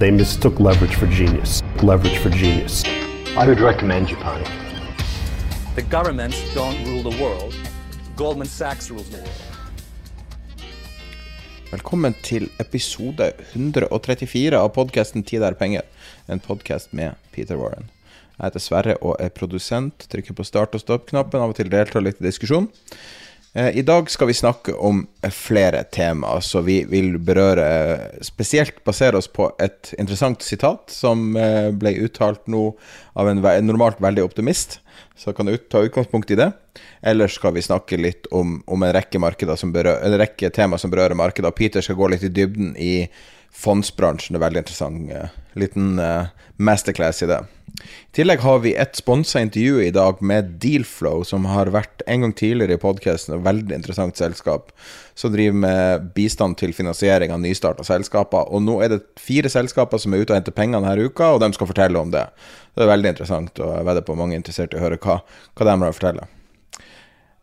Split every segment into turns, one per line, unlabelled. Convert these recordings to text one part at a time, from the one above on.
They mistook leverage for genius. Leverage for genius.
I would recommend you Japan.
The governments don't rule the world. Goldman Sachs rules the world.
Velkommen til episode 134 av podkasten 'Tid er penger', en podkast med Peter Warren. Jeg heter Sverre og er produsent. Trykker på start- og stopp-knappen, av og til deltar litt i diskusjon. Eh, I dag skal vi snakke om flere temaer, så vi vil berøre Spesielt basere oss på et interessant sitat som eh, ble uttalt nå av en normalt veldig optimist. Så kan du ta utgangspunkt i det. Ellers skal vi snakke litt om, om en rekke en rekke tema som berører markedet. Peter skal gå litt i dybden i fondsbransjen. Det er veldig interessant. eh, liten eh, masterclass i det. I tillegg har vi et sponsa intervju i dag med Dealflow, som har vært en gang tidligere i podkasten. Et veldig interessant selskap som driver med bistand til finansiering av nystarta selskaper. Og nå er det fire selskaper som er ute og henter penger denne uka, og de skal fortelle om det. Det er veldig interessant, og jeg vedder på mange er interessert i å høre hva, hva de har å fortelle.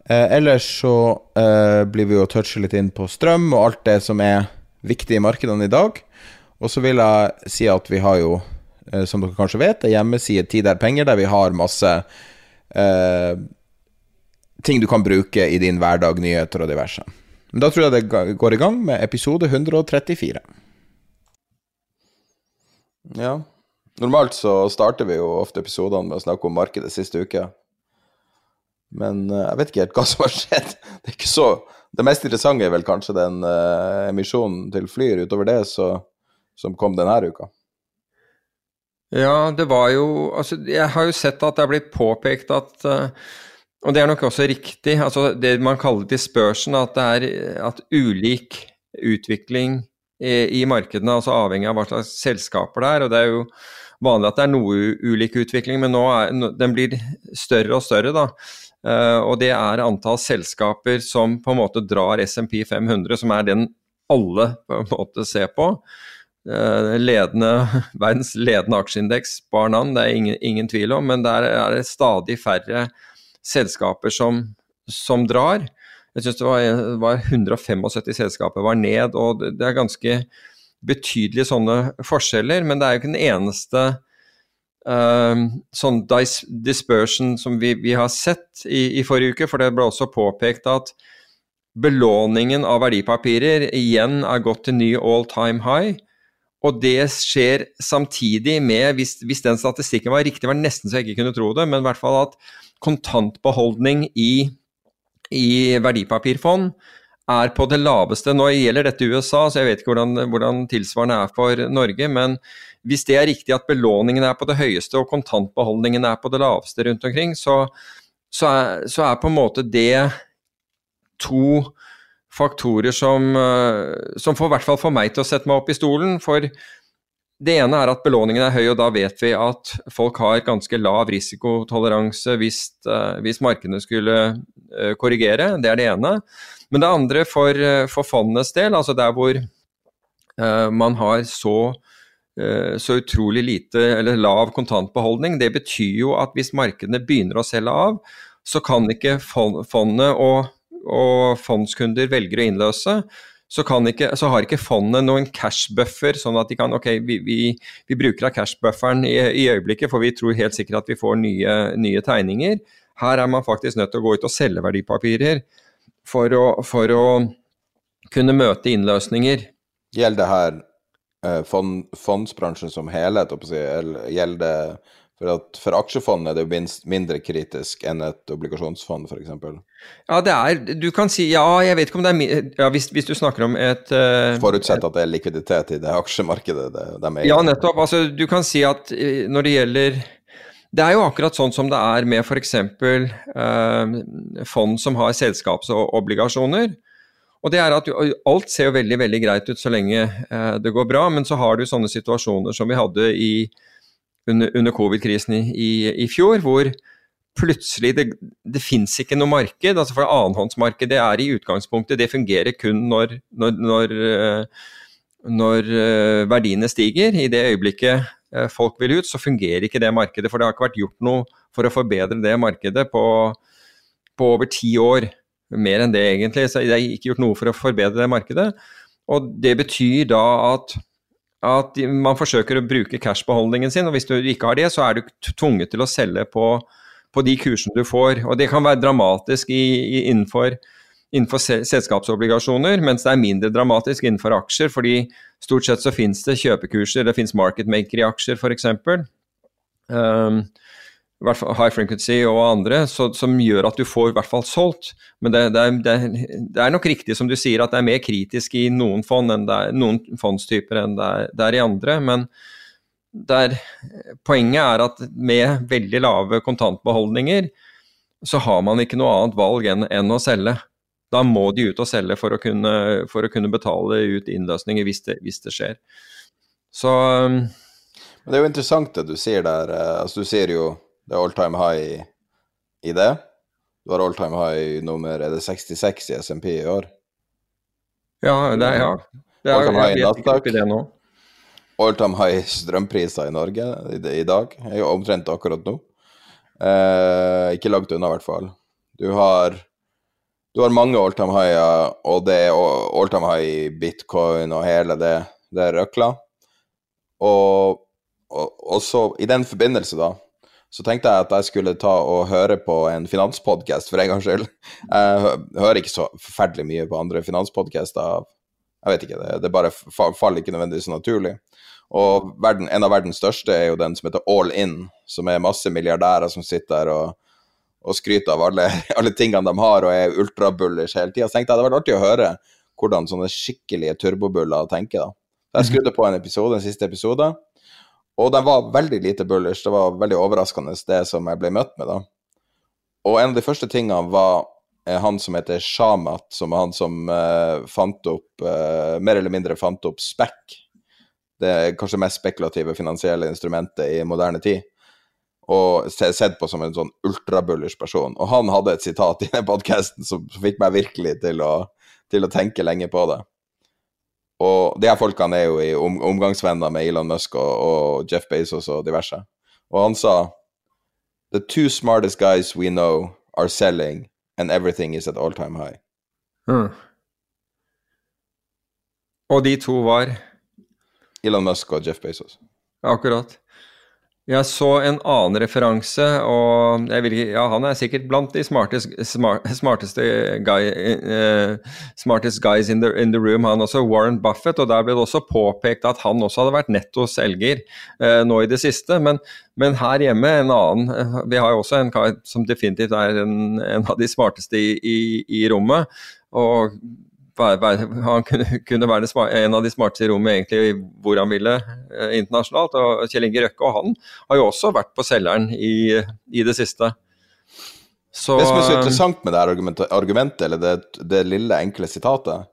Eh, ellers så eh, blir vi jo touche litt inn på strøm og alt det som er viktig i markedene i dag. Og så vil jeg si at vi har jo, som dere kanskje vet, en hjemmeside Tid er penger, der vi har masse eh, ting du kan bruke i din hverdag, nyheter og diverse. Men da tror jeg det går i gang med episode 134. Ja. Normalt så starter vi jo ofte episodene med å snakke om markedet siste uke. Men eh, jeg vet ikke helt hva som har skjedd. Det er ikke så Det mest interessante er vel kanskje den uh, emisjonen til Flyr. Utover det så, som kom denne uka.
Ja, det var jo Altså, jeg har jo sett at det er blitt påpekt at eh, Og det er nok også riktig, altså det man kaller dispersion, at det er at ulik utvikling i, markedene, altså avhengig av hva slags selskaper det er. Og det er jo vanlig at det er noe ulik utvikling, men nå er den blir større og større, da. Eh, og det er antall selskaper som på en måte drar SMP 500, som er den alle på en måte ser på. Eh, ledende, verdens ledende aksjeindeks, bar navn, det er ingen, ingen tvil om, men der er det stadig færre selskaper som, som drar. Jeg syns det var, var 175 selskaper var ned, og det, er ganske betydelige sånne forskjeller, men det er jo ikke den eneste uh, sånn dis dispersion som vi, vi har sett i, i forrige uke, for det ble også påpekt at belåningen av verdipapirer igjen er gått til ny all time high. Og det skjer samtidig med, hvis, hvis den statistikken var riktig, var nesten så jeg ikke kunne tro det, men i hvert fall at kontantbeholdning i, i verdipapirfond er på det laveste. Nå gjelder dette USA, så jeg vet ikke hvordan, hvordan tilsvarende er for Norge, men hvis det er riktig at belåningen er på det høyeste og kontantbeholdningen er på det laveste rundt omkring, så, så, er, så er på en måte det to faktorer som, eh, som får i hvert fall for meg til å sette meg opp i stolen. For det ene er at belåningen er høy, og da vet vi at folk har ganske lav risikotoleranse hvis, eh, hvis markedene skulle eh, korrigere. Det er det ene. Men det andre for, for fondenes del, altså der hvor man har så så utrolig lite eller lav kontantbeholdning. Det betyr jo at hvis markedene begynner å selge av, så kan ikke fondet og, og fondskunder velger å innløse, så, ikke, så, har ikke fondet noen cash-buffer, sånn at de kan ok, vi, vi, vi bruker av cash-bufferen i, i, øyeblikket, for vi tror helt sikkert at vi får nye, nye, tegninger. Her er man faktisk nødt til å gå ut og selge verdipapirer for å, for å kunne møte innløsninger.
Gjelder det her eh, fond, fondsbransjen som helhet, eller gjelder det for for aksjefond er det jo minst, mindre kritisk enn et obligasjonsfond, f.eks.
Ja, det er Du kan si Ja, jeg vet ikke om det er ja, hvis, hvis du snakker om et uh,
Forutsett at det er likviditet i det aksjemarkedet det, de er
Ja, nettopp. Altså, du kan si at uh, når det gjelder det er jo akkurat sånn som det er med f.eks. Uh, fond som har selskapsobligasjoner. Og det er at Alt ser jo veldig veldig greit ut så lenge uh, det går bra, men så har du sånne situasjoner som vi hadde i under, under covid-krisen i, i, i, fjor, hvor plutselig det, det fins ikke noe marked. altså For annenhåndsmarkedet er i utgangspunktet Det fungerer kun når, når, når, eh, når eh, verdiene stiger. I det øyeblikket eh, folk vil ut, så fungerer ikke det markedet. For det har ikke vært gjort noe for å forbedre det markedet på, på over ti år. Mer enn det, egentlig. Så det er ikke gjort noe for å forbedre det markedet. Og det betyr da at at man forsøker å bruke cashbeholdningen sin, og hvis du ikke har det, så er du tvunget til å selge på, på de kursene du får. Og det kan være dramatisk i, i, innenfor, innenfor, selskapsobligasjoner, mens det er mindre dramatisk innenfor aksjer, fordi stort sett så finnes det kjøpekurser, det finnes market maker i aksjer f.eks. Um, high frequency og andre, så, som gjør at du får i hvert fall solgt. Men det, det, er, det, er, nok riktig som du sier at det er mer kritisk i noen fond enn det er, noen fondstyper enn det er, det er i andre. Men der, poenget er at med veldig lave kontantbeholdninger så har man ikke noe annet valg enn, enn å selge. Da må de ut og selge for å kunne, for å kunne betale ut innløsninger hvis det, hvis det skjer. Så
Men Det er jo interessant det du sier der. Eh, altså Du sier jo det er all time high i, det. Du har all time high nummer er det 66 i SMP i år?
Ja, det er, ja. Det er,
all time high
nå.
All time high strømpriser i Norge i, i dag. Er jo omtrent akkurat nå. Eh, ikke langt unna, i hvert fall. Du har, du har mange all time higher, og det er all time high i bitcoin og hele det, det røkla. Og, og, og så, i den forbindelse, da, så tenkte jeg at jeg skulle ta og høre på en finanspodkast for en gangs skyld. Jeg hører ikke så forferdelig mye på andre finanspodkaster. Jeg vet ikke, det, det bare faller ikke nødvendigvis naturlig. Og verden, en av verdens største er jo den som heter All In, som er masse milliardærer som sitter der og, og skryter av alle, alle, tingene de har og er ultrabullish hele tida. Så tenkte jeg det hadde vært artig å høre hvordan sånne skikkelige turbobuller tenker. da. jeg skrudde på en episode, en siste episode. Og de var veldig lite bullish. Det var veldig overraskende, det som jeg ble møtt med, da. Og en av de første tingene var eh, han som heter Shamat, som er han som uh, fant opp uh, Mer eller mindre fant opp spekk. Det er kanskje mest spekulative finansielle instrumentet i moderne tid. Og sett på som en sånn ultrabullish person. Og han hadde et sitat i den podkasten som, fikk meg virkelig til å, til å tenke lenge på det. Og de her folkene er jo i om, omgangsvenner med Elon Musk og, og, Jeff Bezos og diverse. Og han sa The two smartest guys we know are selling, and everything is at all time high.
Mm. Og de to var?
Elon Musk og Jeff Bezos.
Akkurat. Jeg så en annen referanse, og vil, ja, han er sikkert blant de smartest, smart, smarteste, guy, uh, smartest guys in the, in the, room, han også, Warren Buffett. og Der ble det også påpekt at han også hadde vært netto selger uh, nå i det siste. Men, men, her hjemme en annen uh, Vi har jo også en kar som definitivt er en, en av de smarteste i, i, i rommet. og han kunne, kunne være en av de smarteste i rommet egentlig hvor han ville eh, internasjonalt. Og Kjell Inge Røkke og han har jo også vært på selgeren i, i det siste.
Så, det som er så interessant med det argumentet, argumentet eller det, det, lille, enkle sitatet,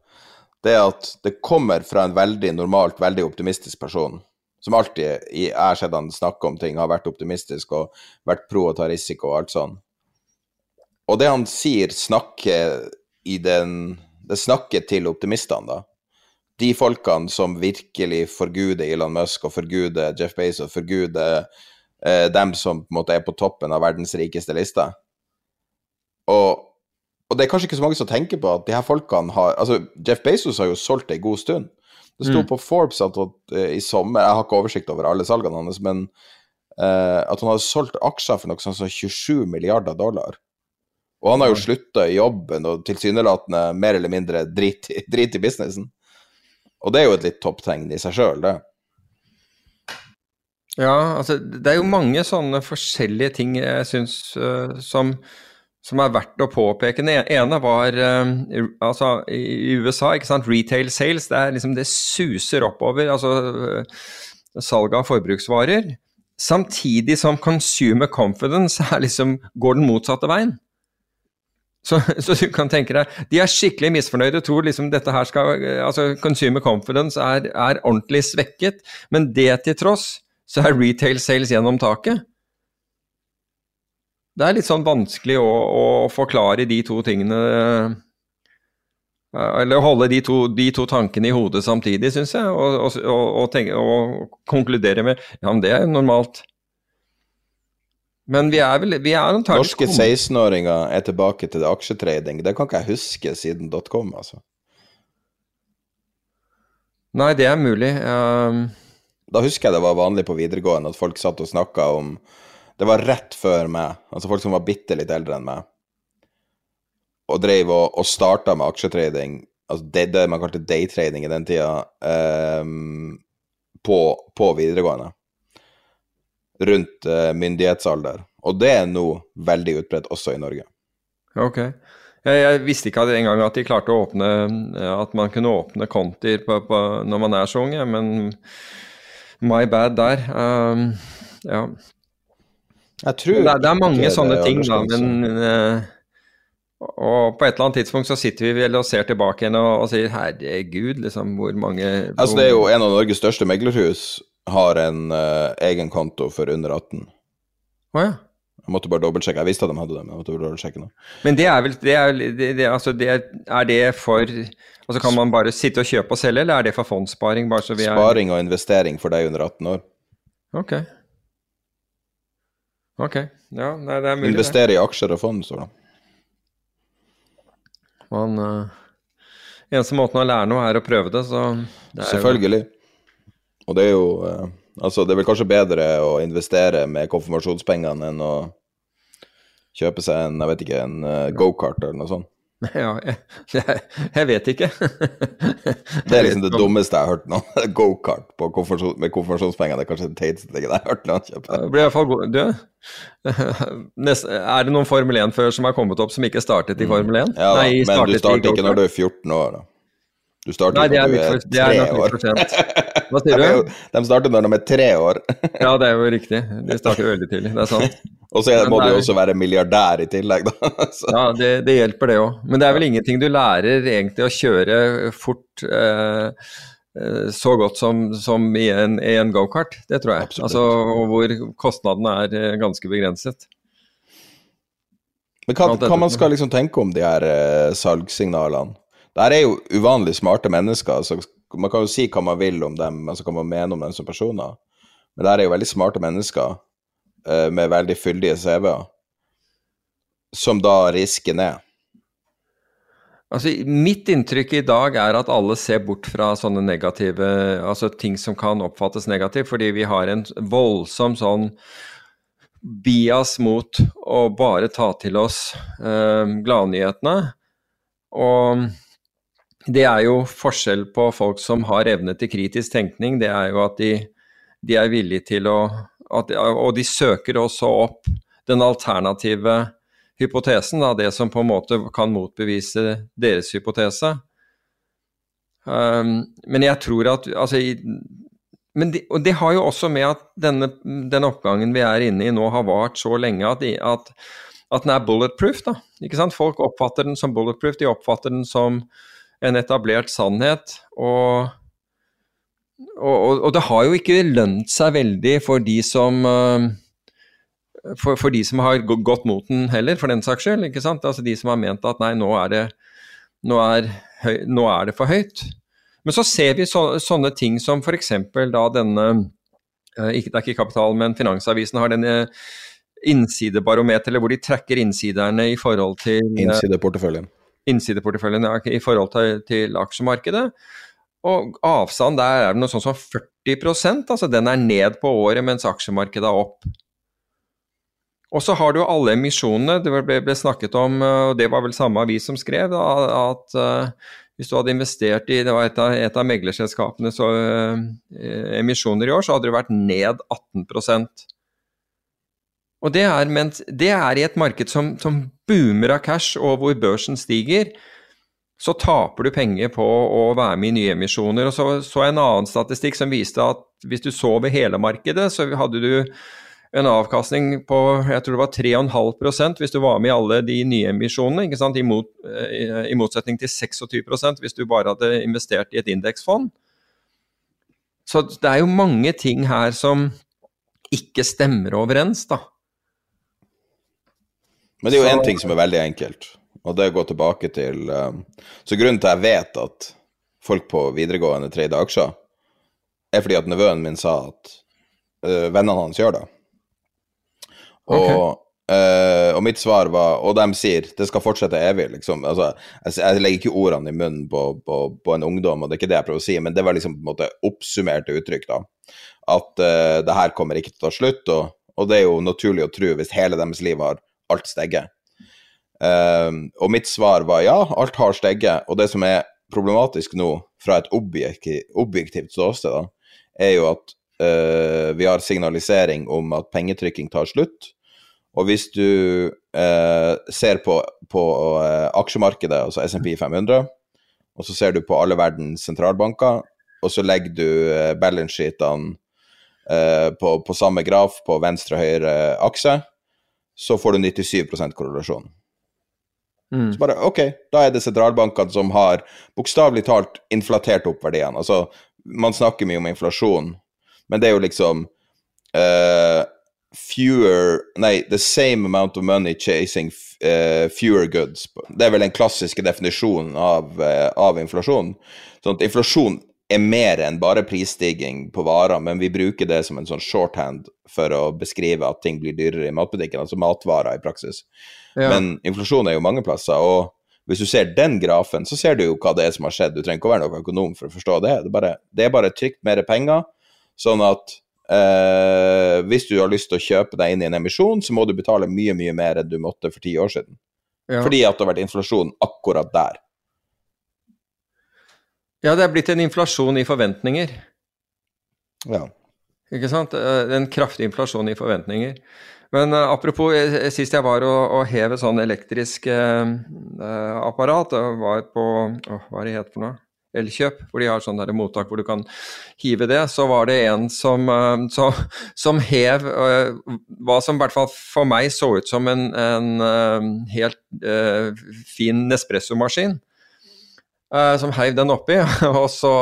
det er at det kommer fra en veldig normalt, veldig optimistisk person. Som alltid jeg har sett han snakke om ting, har vært optimistisk og vært pro å ta risiko og alt sånn. Og det han sier, snakker i den det snakker til optimistene, da. De folkene som virkelig forguder Elon Musk og forguder Jeff Bezos, forguder eh, dem som på en måte er på toppen av verdens rikeste liste. Og, og det er kanskje ikke så mange som tenker på at de her folkene har Altså, Jeff Bezos har jo solgt det en god stund. Det sto
Mm.
på Forbes at at eh, i sommer Jeg har ikke oversikt over alle salgene hans, men eh, at han hadde solgt aksjer for noe sånt som 27 milliarder dollar. Og han har jo slutta i jobben og tilsynelatende mer eller mindre drit, drit i businessen. Og det er jo et litt topptegn i seg sjøl, det.
Ja, altså det er jo mange sånne forskjellige ting jeg syns som, som er verdt å påpeke. Den ene var uh, altså i USA, ikke sant, retail sales, det liksom det suser oppover. Altså uh, salget av forbruksvarer. Samtidig som consumer confidence liksom, går den motsatte veien. Så, så du kan tenke deg, De er skikkelig misfornøyde og tror liksom dette her skal altså Consumer confidence er, er ordentlig svekket, men det til tross så er retail sales gjennom taket. Det er litt sånn vanskelig å, å forklare de to tingene eh, Eller holde de to, de to tankene i hodet samtidig, syns jeg, og, og, og, tenke, og konkludere med ja, men det er jo normalt. Men vi er vel vi er antagelig
Norske 16-åringer er tilbake til det aksjetrading. Det kan ikke jeg huske siden .com, altså.
Nei, det er mulig. Um,
Da husker jeg det var vanlig på videregående at folk satt og snakka om Det var rett før meg, altså folk som var bitte litt eldre enn meg, og drev og, og starta med aksjetrading, altså det, det man kalte daytrading i den tida, um, på, på videregående. Rundt eh, myndighetsalder. Og det er nå veldig utbredt også i Norge.
ok. Jeg, jeg visste ikke engang at de klarte å åpne At man kunne åpne kontier når man er så ung, men my bad der. Um, ja.
Jeg tror
Det det er mange
det
sånne
er
ting, da, men uh, Og på et eller annet tidspunkt så sitter vi vel og ser tilbake igjen og, og sier herregud, liksom, hvor mange
Altså, det er jo en av Norges største meglerhus har en uh, egen konto for under 18.
Å ja.
Jeg måtte bare dobbeltsjekke. Jeg visste at de hadde det, men jeg måtte bare dobbeltsjekke nå.
Men det er vel det er, det, det, altså det er, det for Altså Kan man bare sitte og kjøpe og selge, eller er det for fondssparing? Bare så vi
Sparing og investering for deg under 18 år.
Ok. Ok. Ja, nei, det er mulig. det.
Investere i aksjer og fond, står det.
Man, uh, eneste måten å lære noe er å prøve det, så det er jo-
Selvfølgelig. Og det er jo eh, Altså, det er vel kanskje bedre å investere med konfirmasjonspengene enn å kjøpe seg en, jeg vet ikke, en uh, gokart eller noe sånt.
Ja, jeg, jeg, jeg vet ikke.
Det er liksom det dummeste jeg har hørt nå. Gokart konfirmasjon, med konfirmasjonspenger. Det er kanskje det teiteste jeg har hørt noen kjøpe.
Det blir i hvert fall god. Er det noen Formel 1-fører som har kommet opp som ikke startet i Formel 1?
Mm. Ja, da,
Nei,
men du starter ikke når du er 14 år, da. Du starter
Nei, det er,
når du er
er
tre år.
Hva sier
er
du?
de starter når de er tre år.
Ja, det er jo riktig. De starter veldig tidlig, det er sant.
Og så må du jo også være milliardær i tillegg, da.
Ja, det, det hjelper det òg. Men det er vel ingenting du lærer egentlig å kjøre fort eh, eh, så godt som, som i en, en gokart, det tror jeg.
Absolutt.
Altså, hvor kostnadene er eh, ganske begrenset.
Men hva, hva man skal liksom tenke om de her eh, salgssignalene? Det her er jo uvanlig smarte mennesker, Altså, man kan jo si hva man vil om dem, altså hva man mener om dem som personer. Men det er jo veldig smarte mennesker uh, med veldig fyldige CV-er, som da risker ned.
Altså, mitt inntrykk i dag er at alle ser bort fra sånne negative Altså ting som kan oppfattes negativt, fordi vi har en voldsom sånn bias mot å bare ta til oss eh, gladnyhetene. Og det er jo forskjell på folk som har evne til kritisk tenkning. Det er jo at de, de er villige til å at, Og de søker også opp den alternative hypotesen, da, det som på en måte kan motbevise deres hypotese. Um, men jeg tror at altså, i, det, Og det har jo også med at denne, den oppgangen vi er inne i nå, har vart så lenge at, de- at, at den er bulletproof. da, ikke sant? Folk oppfatter den som bulletproof, de oppfatter den som en etablert sannhet. og og, og, det har jo ikke lønt seg veldig for de som uh, for, for de som har gått mot den heller, for den saks skyld. ikke sant? Altså De som har ment at nei, nå er det, nå er nå er det for høyt. Men så ser vi så, sånne ting som f.eks. da denne eh, ikke, Det er ikke Kapital, men Finansavisen har denne innsidebarometer, hvor de trekker innsiderne i forhold til eh,
Innsideporteføljen.
Innsideporteføljen i forhold til, til aksjemarkedet. Og avstanden der er det noe sånn som 40% altså den er ned på året, mens aksjemarkedet er opp. Og så har du alle emisjonene. Det ble, ble, snakket om, eh, og det var vel samme avis som skrev, da, at uh, hvis du hadde investert i det var et av, et av meglerselskapenes uh, emisjoner i år, så hadde det vært ned 18% Og det er, mens, det er i et marked som, som boomer av cash, og hvor børsen stiger. Så taper du penger på å være med i nye emisjoner. Og så så en annen statistikk som viste at hvis du så ved hele markedet, så hadde du en avkastning på jeg tror det var 3,5% hvis du var med i alle de nye emisjonene, ikke sant? I, mot, eh, i motsetning til 26% hvis du bare hadde investert i et indeksfond. Så det er jo mange ting her som ikke stemmer overens, da.
Men det er jo én ting som er veldig enkelt, og det går tilbake til um, Så grunnen til at jeg vet at folk på videregående trade aksjer, er fordi at nevøen min sa at uh, vennene hans gjør det. Okay. Og, uh, og, mitt svar var Og de sier det skal fortsette evig, liksom. Altså, jeg, jeg, legger ikke ordene i munnen på, på, på, en ungdom, og det er ikke det jeg prøver å si, men det var liksom på en måte oppsummerte uttrykk, da. At uh, det her kommer ikke til å ta slutt, og, og, det er jo naturlig å tro hvis hele deres liv har alt stegger. Uh, og mitt svar var ja, alt har stegget. og det som er problematisk nå, fra et objektiv, objektivt ståsted, da, er jo at uh, vi har signalisering om at pengetrykking tar slutt. Og hvis du uh, ser på, på uh, aksjemarkedet, altså SMP 500, og så ser du på alle verdens sentralbanker, og så legger du balance sheetene på, på, samme graf på venstre og høyre akse, så får du 97 korrelasjon. Mm. Så bare OK, da er det sentralbankene som har bokstavelig talt inflatert opp verdiene. Altså, man snakker mye om inflasjon, men det er jo liksom uh, fewer Nei, the same amount of money chasing uh, fewer goods. Det er vel den klassiske definisjonen av, uh, av inflasjon. Sånn at inflasjon er mer enn bare prisstigning på varer, men vi bruker det som en sånn shorthand for å beskrive at ting blir dyrere i matbutikken, altså matvarer i praksis. Ja. Men inflasjon er jo mange plasser, og hvis du ser den grafen, så ser du jo hva det er som har skjedd. Du trenger ikke å være noen økonom for å forstå det. Det er bare, det er bare trygt mer penger, Sånn at eh, hvis du har lyst til å kjøpe deg inn i en emisjon, så må du betale mye, mye mer enn du måtte for ti år siden. Ja. Fordi at det har vært inflasjon akkurat der.
Ja, det er blitt en inflasjon i forventninger.
Ja.
Ikke sant? Eh, en kraftig inflasjon i forventninger. Men uh, apropos, uh, sist jeg var og, og hev et sånn elektrisk uh, apparat, var på Hva er det het for noe? Elkjøp, hvor de har sånn der mottak hvor du kan hive det, så var det en som, eh, så, som hev hva som i hvert fall for meg så ut som en, en helt uh, fin Nespresso-maskin. Som heiv den oppi, og så,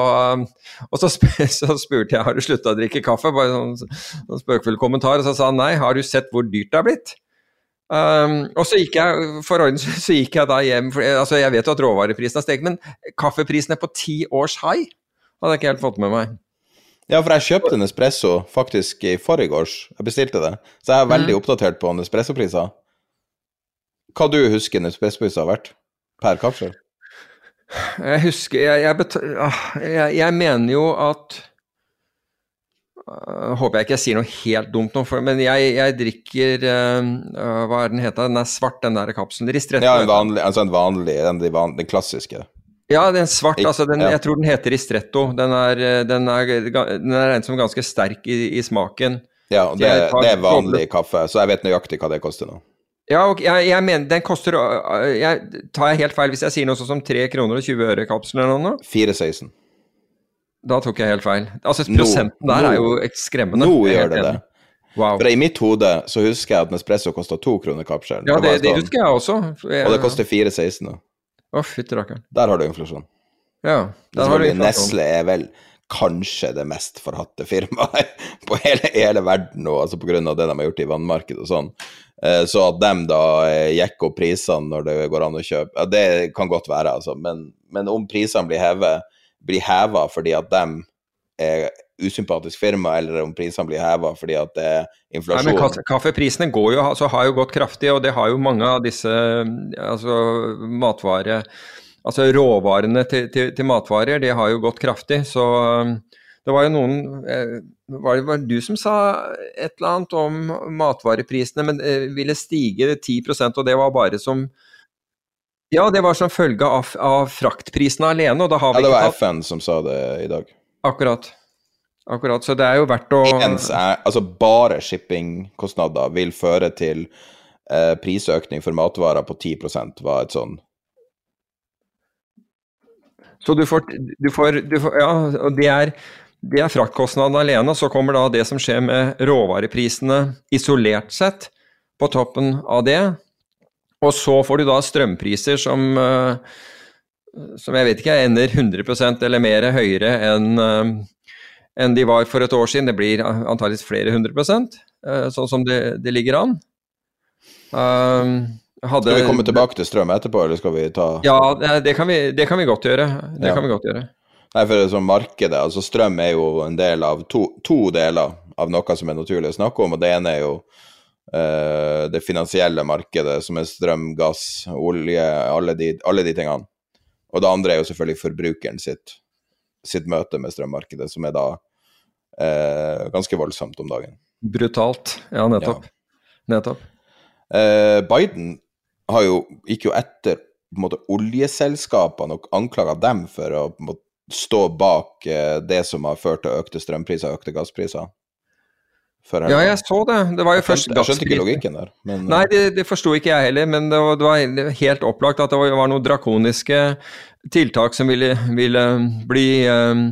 og så, så, spurte jeg har du slutta å drikke kaffe. Bare sånn, sånn spøkefull kommentar. Og så sa han nei, har du sett hvor dyrt det er blitt? Um, og så gikk jeg for ordens så gikk jeg da hjem for, altså Jeg vet jo at råvareprisen har steget, men kaffeprisen er på ti års high. Hadde jeg ikke helt fått med meg.
Ja, for jeg kjøpte en espresso faktisk i forgårs. Jeg bestilte det. Så jeg er veldig mm. oppdatert på Nespresso-priser. Hva du husker Nespresso-priser har vært per kapsel?
Jeg husker jeg, jeg, ah, jeg, jeg mener jo at Uh, håper jeg ikke jeg sier noe helt dumt nå, men jeg, drikker uh, Hva er den heter? Den er svart, den der kapselen. Ristretto.
Ja, en vanlig, altså en vanlig den, den, den klassiske.
Ja, den svart, altså den, jeg tror den heter Ristretto. Den er, den er, den er regnet som ganske sterk i, i smaken.
Ja, og det, det, er vanlig kaffe, så jeg vet nøyaktig hva det koster nå.
Ja, og jeg, jeg mener den koster jeg, Tar jeg helt feil hvis jeg sier noe sånn som 3 kroner og 20 øre kapselen eller noe?
4,16.
Da tok jeg helt feil. Altså Prosenten nå, der er jo skremmende.
Nå gjør det det. Wow. For i mitt hode så husker jeg at Nespresso kosta 2 kroner kapselen.
Ja, det, det, det, husker jeg også.
Jeg, og det koster 4,16 nå.
Å, fytti rakkeren.
Der har du inflasjon.
Ja, der har du inflasjon.
Nestle er vel kanskje det mest forhatte firmaet på hele, hele verden nå, altså på grunn av det de har gjort i vannmarkedet og sånn. Eh, så at de da gikk opp prisene når det går an å kjøpe, ja, det kan godt være, altså. Men, men om prisene blir hevet blir heva fordi at de er usympatisk firma, eller om prisene blir heva fordi at det er
Nei, men Kaffeprisene går jo, altså, har jo gått kraftig, og det har jo mange av disse altså, matvare... Altså råvarene til, til, til matvarer, det har jo gått kraftig. Så det var jo noen eh, var det var du som sa et eller annet om matvareprisene, men eh, ville stige 10% og det var bare som Ja, det var som følge av, av fraktprisene alene, og da har vi
Ja,
tatt
det var FN som sa det i dag.
Akkurat. Akkurat. Så det er jo verdt å
Ens er, altså bare shippingkostnader vil føre til eh, prisøkning for matvarer på 10% var et sånn
Så du får, du får, du får Ja, og det er, det er fraktkostnaden alene. Så kommer da det som skjer med råvareprisene isolert sett på toppen av det. Og så får du da strømpriser som eh, som jeg vet ikke ender 100% eller mer høyere enn eh, enn de var for et år siden. Det blir antakeligvis flere hundre prosent, eh, sånn som det, det ligger an. Um, hadde,
Skal vi komme tilbake til strøm etterpå, eller skal vi ta
Ja, det, det, kan vi, det kan vi godt gjøre. Det
Ja.
kan vi godt gjøre.
Nei, for det er sånn markedet, altså strøm er jo en del av to, to deler av noe som er naturlig å snakke om, og det ene er jo uh, det finansielle markedet, som er strøm, gass, olje, alle de, alle de tingene. Og det andre er jo selvfølgelig forbrukeren sitt, sitt møte med strømmarkedet, som er da uh, ganske voldsomt om dagen.
Brutalt. Ja, nettopp. Nettopp.
Uh, Biden har jo, gikk jo etter på en måte, oljeselskapene og anklaga dem for å på en måte, stå bak eh, det som har ført til økte strømpriser og økte gasspriser.
Ja, jeg så det. Det var jo først
jeg skjønte ikke logikken der. Men,
Nei, det, det forsto ikke jeg heller, men det var, det var helt opplagt at det var, noen drakoniske tiltak som ville, ville bli um,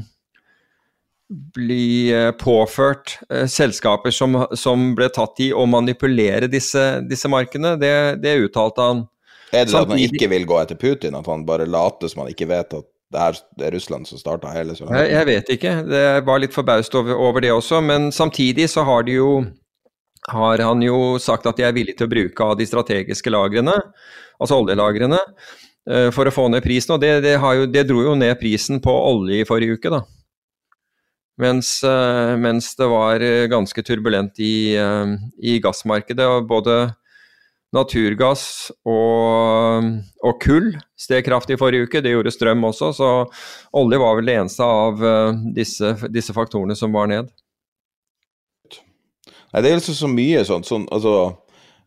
bli eh, påført eh, selskaper som, som ble tatt i å manipulere disse, disse markedene. Det, det uttalte han.
er det at han ikke vil gå etter Putin, at han bare later som han ikke vet at det er, det er Russland som starta hele
Jeg, jeg vet ikke, Jeg var litt forbaust over, over det også, men samtidig så har jo har han jo sagt at de er villige til å bruke av de strategiske lagrene, altså oljelagrene, eh, for å få ned prisen. Og det, det, jo, det dro jo ned prisen på olje i forrige uke, da. Mens, eh, mens det var eh, ganske turbulent i, i gassmarkedet. og Både naturgass og, og kull steg kraftig i forrige uke. Det gjorde strøm også, så olje var vel det eneste av eh, disse, disse faktorene som var ned.
Nei, det er liksom så mye sånt. Sånn, altså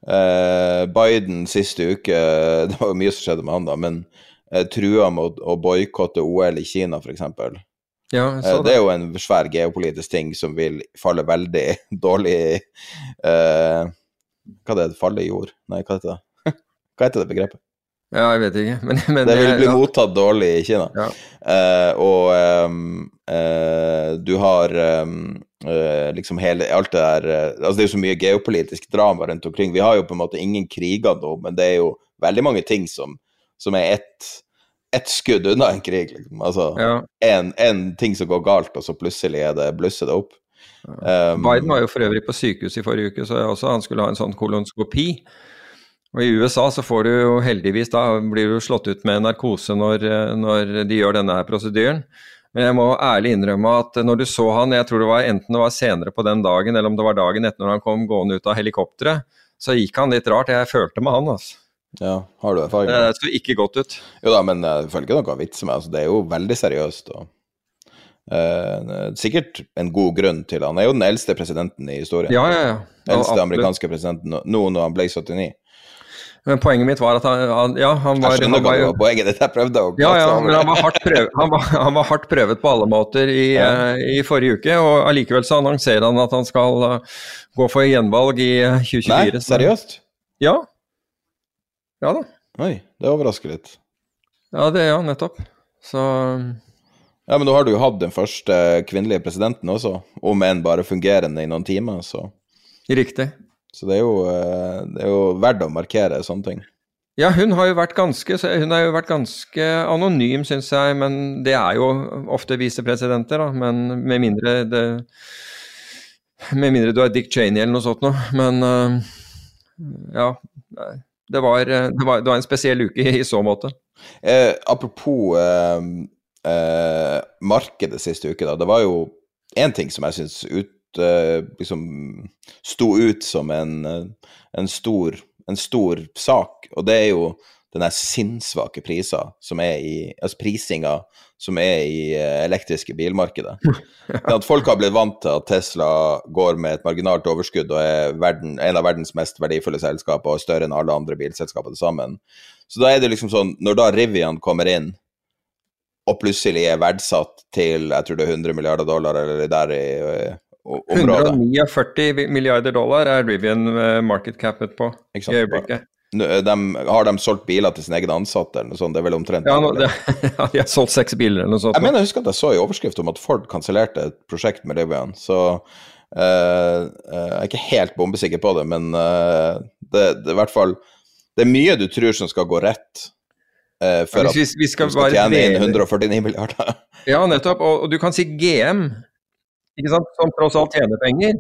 eh, Biden siste uke Det var jo mye som skjedde med han, da, men eh, trua med å, å boikotte OL i Kina, f.eks.
Ja, det.
det er jo en svær geopolitisk ting som vil falle veldig dårlig eh, Hva det? fallet i jord? Nei, hva heter det? Hva heter det begrepet?
ja, jeg vet ikke, men, men
Det vil bli
ja,
mottatt dårlig i Kina.
Ja.
Eh, og um, eh, du har um, eh, liksom hele alt det der Altså det er jo så mye geopolitisk drama rundt omkring. Vi har jo på en måte ingen kriger nå, men det er jo veldig mange ting som, som er ett et skudd unna en krig. Liksom. Altså
ja.
en, en ting som går galt, og så plutselig er det, blusser det opp. Um,
Biden var jo for øvrig på sykehus i forrige uke, så også han skulle ha en sånn kolonskopi. Og I USA så får du jo heldigvis da blir du slått ut med narkose når, eh, når de gjør denne her prosedyren. Men jeg må ærlig innrømme at når du så han, jeg tror det var enten det var senere på den dagen eller om det var dagen etter når han kom gående ut av helikopteret, så gikk han litt rart. Jeg følte med han, altså.
Ja, har du erfaring?
Det
det?
så ikke godt ut.
Jo da, men jeg føler ikke noe vits med altså, Det er jo veldig seriøst. og eh, Sikkert en god grunn til Han er jo den eldste presidenten i historien.
Ja, ja, ja.
Eldste
Absolutt.
amerikanske presidenten nå- nå når han ble 79.
Men poenget mitt var at han, ja, han var,
Jeg skjønner hva var poenget ditt. Jeg prøvde å
Ja, ja, men han var hardt, prøvet, han var, han var hardt prøvet på alle måter i,
Ja.
uh, i forrige uke, og allikevel så annonserer han at han skal uh, gå for gjenvalg i eh, 2024.
Nei, seriøst?
Ja. Ja da.
Oi, det overrasker litt.
Ja, det ja, nettopp. Så
Ja, men nå har du jo hatt den første kvinnelige presidenten også, om enn bare fungerende i noen timer, så,
riktig.
så det, er jo, eh, det er jo verdt å markere sånne ting.
Ja, hun har jo vært ganske, hun har jo vært ganske anonym, syns jeg, men det er jo ofte visepresidenter, da. Men med mindre det Med mindre du er Dick Cheney eller noe sånt noe. Men eh, ja. Det var, det, var, det var en spesiell uke i, i så måte.
Eh, apropos eh, eh, markedet siste uke, da. Det var jo én ting som jeg syns ut eh, liksom sto ut som en, en, stor, en stor sak, og det er jo den der sinnssvake priser som er i Altså prisinga som er i eh, elektriske bilmarkedet. At folk har blitt vant til at Tesla går med et marginalt overskudd og er verden, en av verdens mest verdifulle selskaper og større enn alle andre bilselskaper til sammen. Så da er det liksom sånn, når da Rivian kommer inn og plutselig er verdsatt til jeg tror det er 100 milliarder dollar eller der i uh, området
149 milliarder dollar er Rivian uh, market capet på i øyeblikket.
Eh, de, har de solgt biler til sine egne ansatte eller noe sånt? Det er vel omtrent
Ja, det, ja de har solgt seks biler eller noe sånt.
Jeg mener jeg husker at jeg så i overskrift om at Ford kansellerte et prosjekt med Rivian, så uh, jeg er ikke helt bombesikker på det, men uh, det, det, er i hvert fall Det er mye du tror som skal gå rett uh, for at vi, vi skal, skal tjene inn 149 milliarder.
ja, nettopp. Og, og, du kan si GM, ikke sant, som tross alt tjener penger.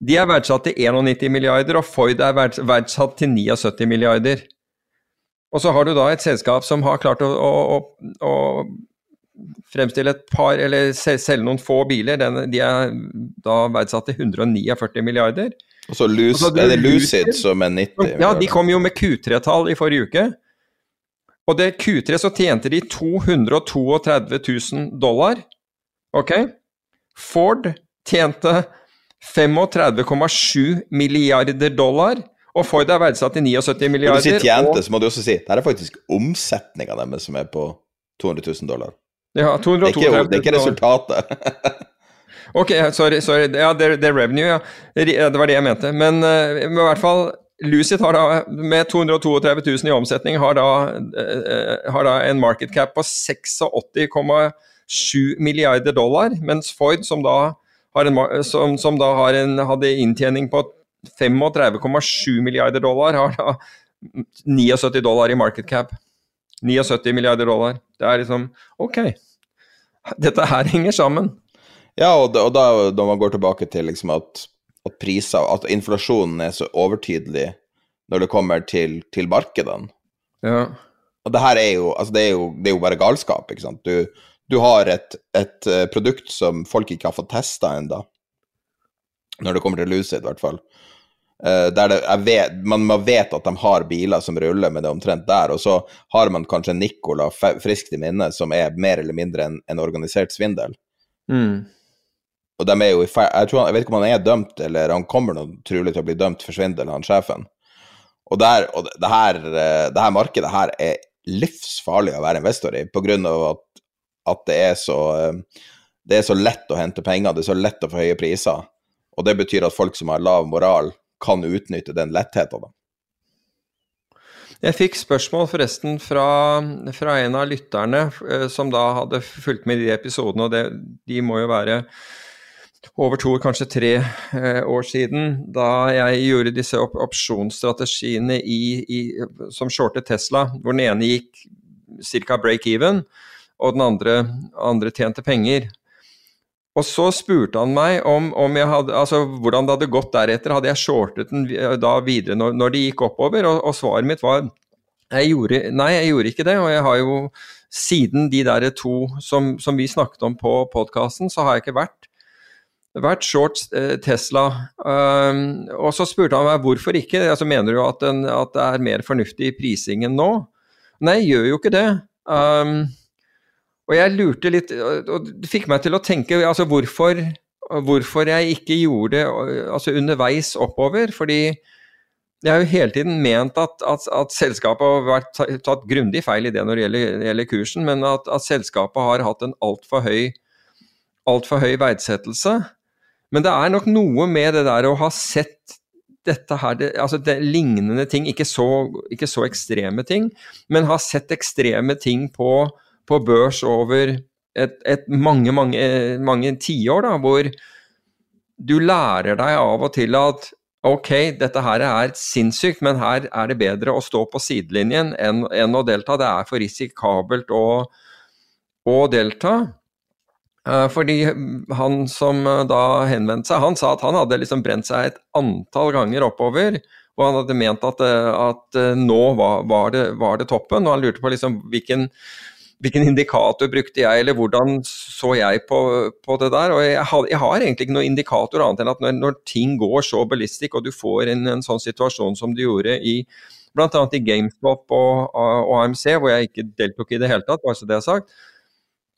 De er verdsatt til 91 milliarder, og Ford er verdsatt til 79 milliarder. Og så har du da et selskap som har klart å, å, å fremstille et par, eller selge noen få biler. Den, de er da verdsatt til 149 milliarder.
Og så er det Lucid som er 90?
Ja, de kom jo med Q3-tall i forrige uke. Og det Q3 så tjente de 232 000 dollar. Ok? Ford tjente 35,7 milliarder dollar. Og Ford er verdsatt til 79 milliarder.
Når du sier tjente, og... så må du også si det er faktisk omsetninga deres som er på 200 000 dollar.
Ja, 232
000 dollar. det er ikke resultatet.
ok, sorry. sorry. Ja, det, det, er revenue, ja. Det var det jeg mente. Men, uh, i hvert fall Lucid har da, med 232 000 i omsetning, har da, uh, har da en market cap på 86,7 milliarder dollar, mens Ford, som da en, som, som, da en, hadde inntjening på 35,7 milliarder dollar, har da 79 dollar i market cap. 79 milliarder dollar. Det er liksom Ok, dette her henger sammen.
Ja, og da, og da når man går tilbake til liksom at, at priser, at inflasjonen er så overtydelig når det kommer til, til markedene.
Ja.
Og det her er jo, altså det er jo, det er jo bare galskap, ikke sant. Du, du har et, et uh, produkt som folk ikke har fått testa ennå, når det kommer til Lucid, i hvert fall. Der det, vet, man, man, vet at de har biler som ruller, men det er omtrent der. Og så har man kanskje Nicola friskt i minne, som er mer eller mindre en, en organisert svindel.
Mm.
Og de er jo i jeg, tror han, jeg vet ikke om han er dømt, eller han kommer noe trolig til å bli dømt for svindel, han sjefen. Og, der, og det, her, eh, det her markedet her er livsfarlig å være investor i, av at at det er så eh, det er så lett å hente penger, det er så lett å få høye priser. Og det betyr at folk som har lav moral, kan utnytte den lettheten.
Jeg fikk spørsmål forresten fra, fra, en av lytterne eh, som da hadde fulgt med i de episodene, og det, de må jo være over to, kanskje tre eh, år siden, da jeg gjorde disse op opsjonsstrategiene i, i, som shortet Tesla, hvor den ene gikk ca. break-even, og den andre, andre tjente penger. Og så spurte han meg om, om hadde, altså, hvordan det hadde gått deretter. Hadde jeg shortet den da videre når, når det gikk oppover? Og, og, svaret mitt var jeg gjorde, nei, jeg gjorde ikke det. Og jeg har jo siden de der to som, som vi snakket om på podkasten, så har jeg ikke vært, vært short eh, Tesla. Um, og så spurte han meg hvorfor ikke. Altså, mener du at, den, at det er mer fornuftig i prisingen nå? Nei, jeg gjør jo ikke det. Um, og jeg lurte litt, og det fikk meg til å tenke altså hvorfor, hvorfor jeg ikke gjorde det altså underveis oppover. Fordi jeg har jo hele tiden ment at, at, at selskapet har vært tatt grundig feil i det når det gjelder, gjelder kursen, men at, at, selskapet har hatt en altfor høy, alt for høy verdsettelse. Men det er nok noe med det der å ha sett dette her, det, altså det, lignende ting, ikke så, ikke så ekstreme ting, men ha sett ekstreme ting på på børs over et, et mange, mange, mange tiår, da, hvor du lærer deg av og til at ok, dette her er sinnssykt, men her er det bedre å stå på sidelinjen enn, enn å delta. Det er for risikabelt å, å delta. Uh, fordi han som uh, da henvendte seg, han sa at han hadde liksom brent seg et antall ganger oppover. Og han hadde ment at, uh, at nå var, var, det, var, det, toppen, og han lurte på liksom hvilken hvilken indikator brukte jeg, eller hvordan så jeg på, på det der? Og jeg har, jeg har, egentlig ikke noen indikator annet enn at når, når ting går så ballistisk, og du får en, en sånn situasjon som du gjorde i bl.a. i GameStop og, og, AMC, hvor jeg ikke deltok i det hele tatt, bare så det er sagt,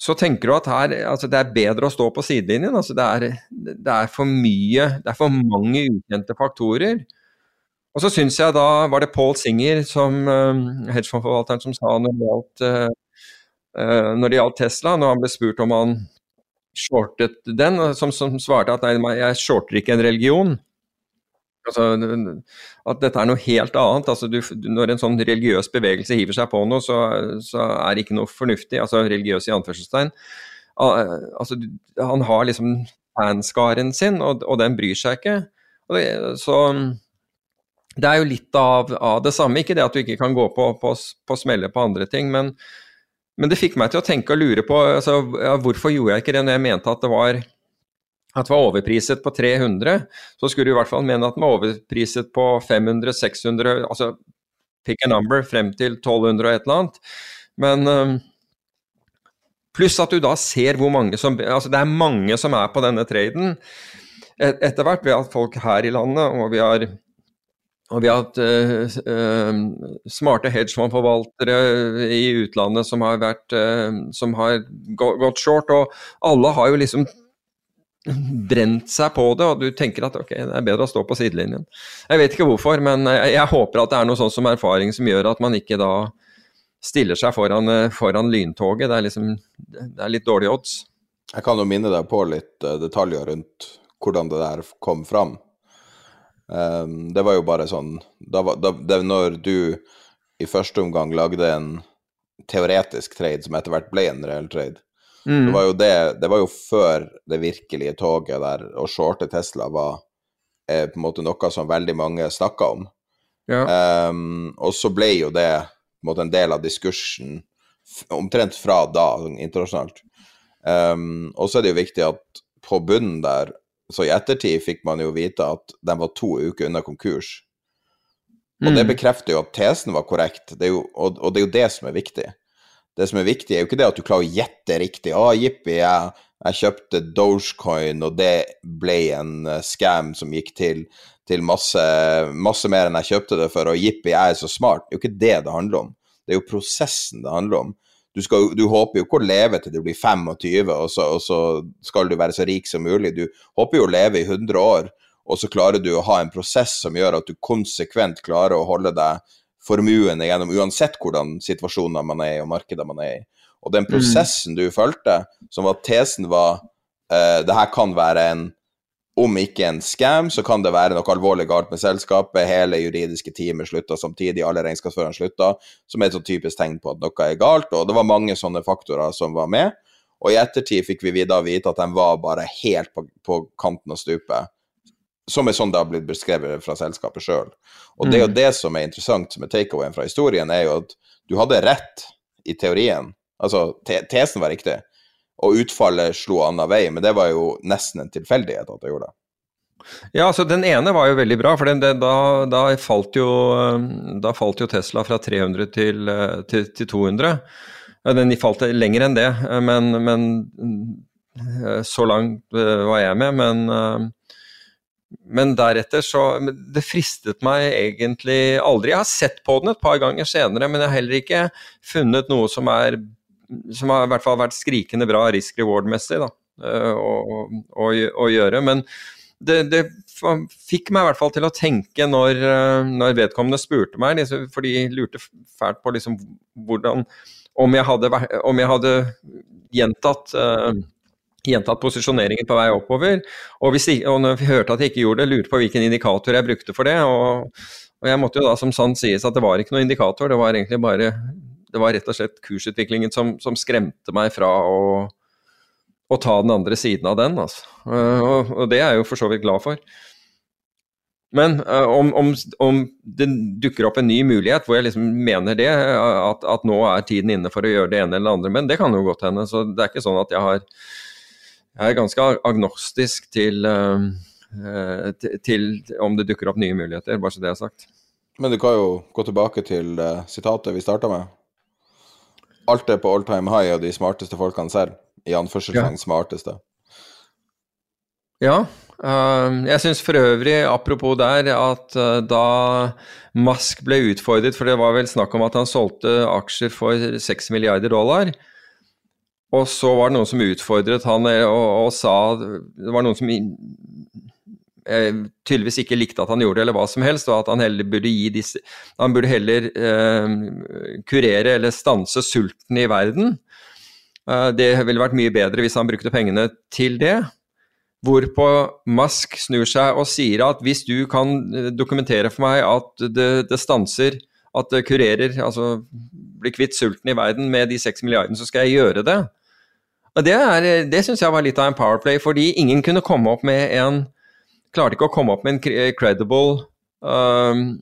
så tenker du at her, altså det er bedre å stå på sidelinjen. Altså det, er, det er for mye, det er for mange ukjente faktorer. Og så syns jeg da var det Paul Singer, som uh, hedgefondforvalteren, som sa når det gjaldt uh, når det gjaldt Tesla, når han ble spurt om han shortet den, som, som svarte at nei, jeg shorter ikke en religion. Altså, at dette er noe helt annet. Altså, du, når en sånn religiøs bevegelse hiver seg på noe, så, så er det ikke noe fornuftig. Altså religiøs i anførselstegn. Altså, han har liksom fanskaren sin, og, og den bryr seg ikke. Det, så det er jo litt av, av, det samme. Ikke det at du ikke kan gå på, på, på smelle på andre ting, men men det fikk meg til å tenke og lure på altså, ja, hvorfor gjorde jeg ikke det når jeg mente at det var at det var overpriset på 300, så skulle du i hvert fall mene at den var overpriset på 500, 600, altså pick a number, frem til 1200 og et eller annet. Men um, Pluss at du da ser hvor mange som Altså det er mange som er på denne traden. Et, etter hvert ved at folk her i landet, og vi har og vi har hatt uh, uh, smarte hedgefondforvaltere i utlandet som har, vært, uh, som har gått short, og alle har jo liksom brent seg på det, og du tenker at ok, det er bedre å stå på sidelinjen. Jeg vet ikke hvorfor, men jeg, håper at det er noe sånn som erfaring som gjør at man ikke da stiller seg foran, foran lyntoget. Det er liksom det er litt dårlige odds.
Jeg kan jo minne deg på litt detaljer rundt hvordan det der kom fram. Um, det var jo bare sånn da, da, det, Når du i første omgang lagde en teoretisk trade som etter hvert ble en reell trade, mm. det, var jo det, det var jo før det virkelige toget der å shorte Tesla var eh, på en måte noe som veldig mange snakka om. Ja. Um, og så ble jo det på en måte en del av diskursen omtrent fra da, sånn internasjonalt. Um, og så er det jo viktig at på bunnen der så i ettertid fikk man jo vite at de var to uker unna konkurs. Og mm. det bekrefter jo at tesen var korrekt, det jo, og, og, det er jo det som er viktig. Det som er viktig, er jo ikke det at du klarer å gjette riktig. Å, ah, jippi, jeg, jeg, kjøpte Dogecoin, og det ble en uh, scam som gikk til, til masse, masse, mer enn jeg kjøpte det for, og jippi, jeg er så smart. Det er jo ikke det det handler om. Det er jo prosessen det handler om du, skal, du, håper jo ikke å leve til du blir 25, og så, og så, skal du være så rik som mulig. Du håper jo å leve i 100 år, og så klarer du å ha en prosess som gjør at du konsekvent klarer å holde deg formuende gjennom uansett hvordan situasjoner man er i og markeder man er i. Og den prosessen du fulgte, som var tesen var uh, det her kan være en om ikke en scam, så kan det være noe alvorlig galt med selskapet. Hele juridiske teamet slutta samtidig, alle regnskapsførerne slutta, som er et så typisk tegn på at noe er galt. Og det var mange sånne faktorer som var med. Og i ettertid fikk vi da vite at de var bare helt på, på kanten av stupet. Som er sånn det har blitt beskrevet fra selskapet sjøl. Og det er jo mm. det som er interessant med takeawayen fra historien, er jo at du hadde rett i teorien. Altså, te tesen var riktig og utfallet slo annen vei, men det var jo nesten en tilfeldighet at det gjorde det.
Ja, altså Den ene var jo veldig bra, for den, den, da, da, falt jo, da, falt jo, Tesla fra 300 til, til, til 200. Den falt lenger enn det, men, men, så langt eh, var jeg med. Men, eh, men deretter så Det fristet meg egentlig aldri. Jeg har sett på den et par ganger senere, men jeg har heller ikke funnet noe som er som har i hvert fall vært skrikende bra risk reward-messig å, eh, å, å, gjøre. Men det, det, fikk meg i hvert fall til å tenke når, eh, når vedkommende spurte meg, liksom, for de lurte fælt på liksom, hvordan om jeg hadde, om jeg hadde gjentatt uh, gjentatt posisjoneringen på vei oppover. Og, hvis, og når vi hørte at jeg ikke gjorde det, lurte på hvilken indikator jeg brukte for det. Og, og jeg måtte jo da som sant sies at det var ikke noen indikator, det var egentlig bare det var rett og slett kursutviklingen som, som skremte meg fra å, å, ta den andre siden av den. Altså. Og, og, det er jeg jo for så vidt glad for. Men uh, om, om, om, det dukker opp en ny mulighet hvor jeg liksom mener det, at, at, nå er tiden inne for å gjøre det ene eller det andre, men det kan jo godt hende. Så det er ikke sånn at jeg har Jeg er ganske agnostisk til, uh, til, til om det dukker opp nye muligheter, bare så det er sagt.
Men du kan jo gå tilbake til uh, sitatet vi starta med. alt er på all time high, og de smarteste folkene ser. I anførselstegn smarteste.
Ja. eh, jeg syns for øvrig, apropos der, at eh, da Musk ble utfordret, for det var vel snakk om at han solgte aksjer for 6 milliarder dollar, og så var det noen som utfordret han eh, og, og sa Det var noen som eh, tydeligvis ikke likte at han gjorde det, eller hva som helst, og at han heller burde gi disse Han burde heller eh, kurere eller stanse sulten i verden. Eh, det ville vært mye bedre hvis han brukte pengene til det. Hvorpå Musk snur seg og sier at hvis du kan eh, dokumentere for meg at det, det stanser, at det kurerer, altså blir kvitt sulten i verden med de seks milliardene, så skal jeg gjøre det. Og Det, er- det syns jeg var litt av en powerplay, fordi ingen kunne komme opp med en Klarte ikke å komme opp med en credible um,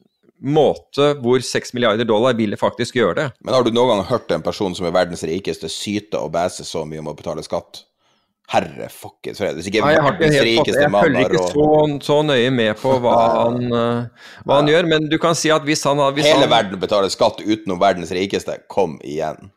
måte hvor seks milliarder dollar ville faktisk gjøre det.
Men har du noen gang hørt en person som er verdens rikeste, syte og bæse så mye om å betale skatt? Herre fuckings fred. Hvis ikke
Nei, jeg har ikke helt Jeg følger ikke så, så nøye med på hva han, uh, hva han gjør, men du kan si at hvis han hvis
Hele
han,
verden betaler skatt utenom verdens rikeste. Kom igjen.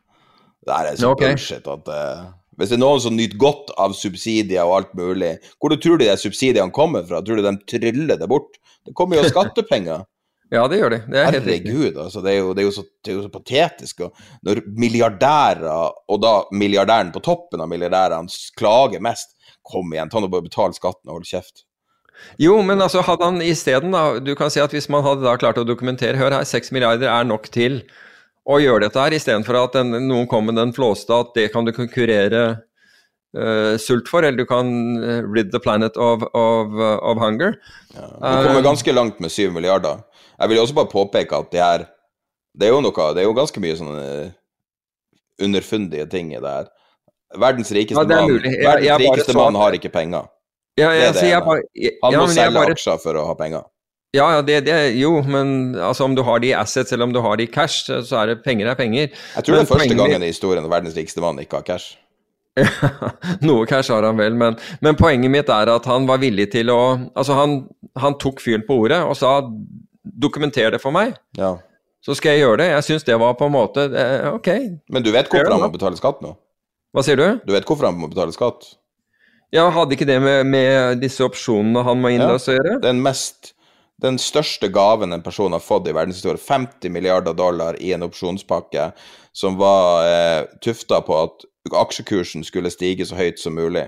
Det er så
okay.
bullshit at eh, Hvis det er noen som nyter godt av subsidier og alt mulig, hvor du tror du de subsidiene kommer fra? Tror du de tryller det bort? Det kommer jo skattepenger.
Ja, det gjør de. Det er helt.
Herregud, altså. Det er jo, det er så, det er jo så patetisk. Og når milliardærer, og da milliardæren på toppen av milliardærene, klager mest Kom igjen, ta nå bare betal skatten og hold kjeft.
Jo, men altså hadde han isteden, da Du kan si at hvis man hadde da klart å dokumentere Hør her, seks milliarder er nok til å gjøre dette her, istedenfor at den, noen kommer med den flåste at det kan du konkurrere uh, sult for, eller du kan eh, rid the planet of, of, uh, of hunger.
Du kommer ganske langt med syv milliarder. Jeg vil også bare påpeke at det er Det er jo noe Det er jo ganske mye sånne underfundige ting i det her. Verdens rikeste
Ja,
mann.
Jeg-
Verdens
jeg
rikeste mann har ikke penger.
Ja,
Det er det
jeg,
jeg
bare,
Han må selge
bare,
aksjer for å ha penger.
Ja, ja, det, det, jo, men altså, om du har det i assets eller om du har det i cash, så er det penger er penger.
Jeg tror
Men
det er første
poenget
gangen i historien at verdens rikeste mann ikke har cash.
Noe cash har han vel, men, men poenget mitt er at han var villig til å Altså, han, han tok fyren på ordet og sa dokumenter det for meg,
Ja.
så skal jeg gjøre det. Jeg syns det var på en måte eh, Ok,
Men du vet hvorfor han må betale skatt nå?
hva sier du?
Du vet hvorfor han må betale skatt?
Ja, hadde ikke det med, med disse opsjonene han må innløse å gjøre?
Den mest den største gaven en person har fått i verdenshistorien, 50 milliarder dollar i en opsjonspakke som var eh, tufta på at aksjekursen skulle stige så høyt som mulig.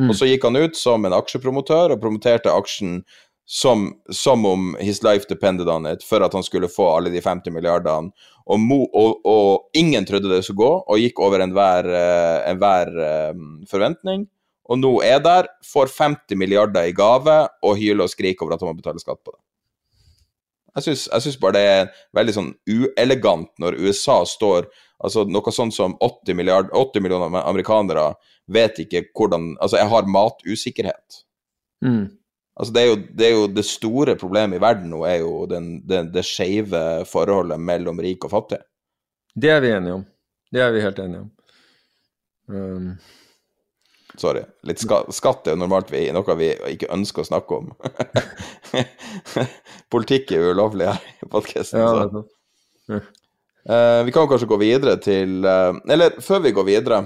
Mm.
Og så gikk han ut som en aksjepromotør og promoterte aksjen som, som om his life depended on it, for at han skulle få alle de 50 milliardene. Og, mo, og, og ingen trodde det skulle gå, og gikk over enhver eh, enhver, eh, forventning. Og nå er der, får 50 milliarder i gave og hyler og skriker over at han må betale skatt på det. Jeg syns, bare det er veldig sånn uelegant når USA står Altså noe sånt som 80, milliard, 80 millioner amerikanere vet ikke hvordan Altså, jeg har matusikkerhet.
Mm.
Altså, det er, jo, det er jo det store problemet i verden nå, er jo den, det, det skeive forholdet mellom rik og fattig.
Det er vi enige om. Det er vi helt enige om. Um,
Sorry. Litt ska, skatt er jo normalt vi, noe vi ikke ønsker å snakke om. Politikk er ulovlig her i podkasten.
ja,
så.
nettopp.
Eh, vi kan kanskje gå videre til uh, Eller før vi går videre,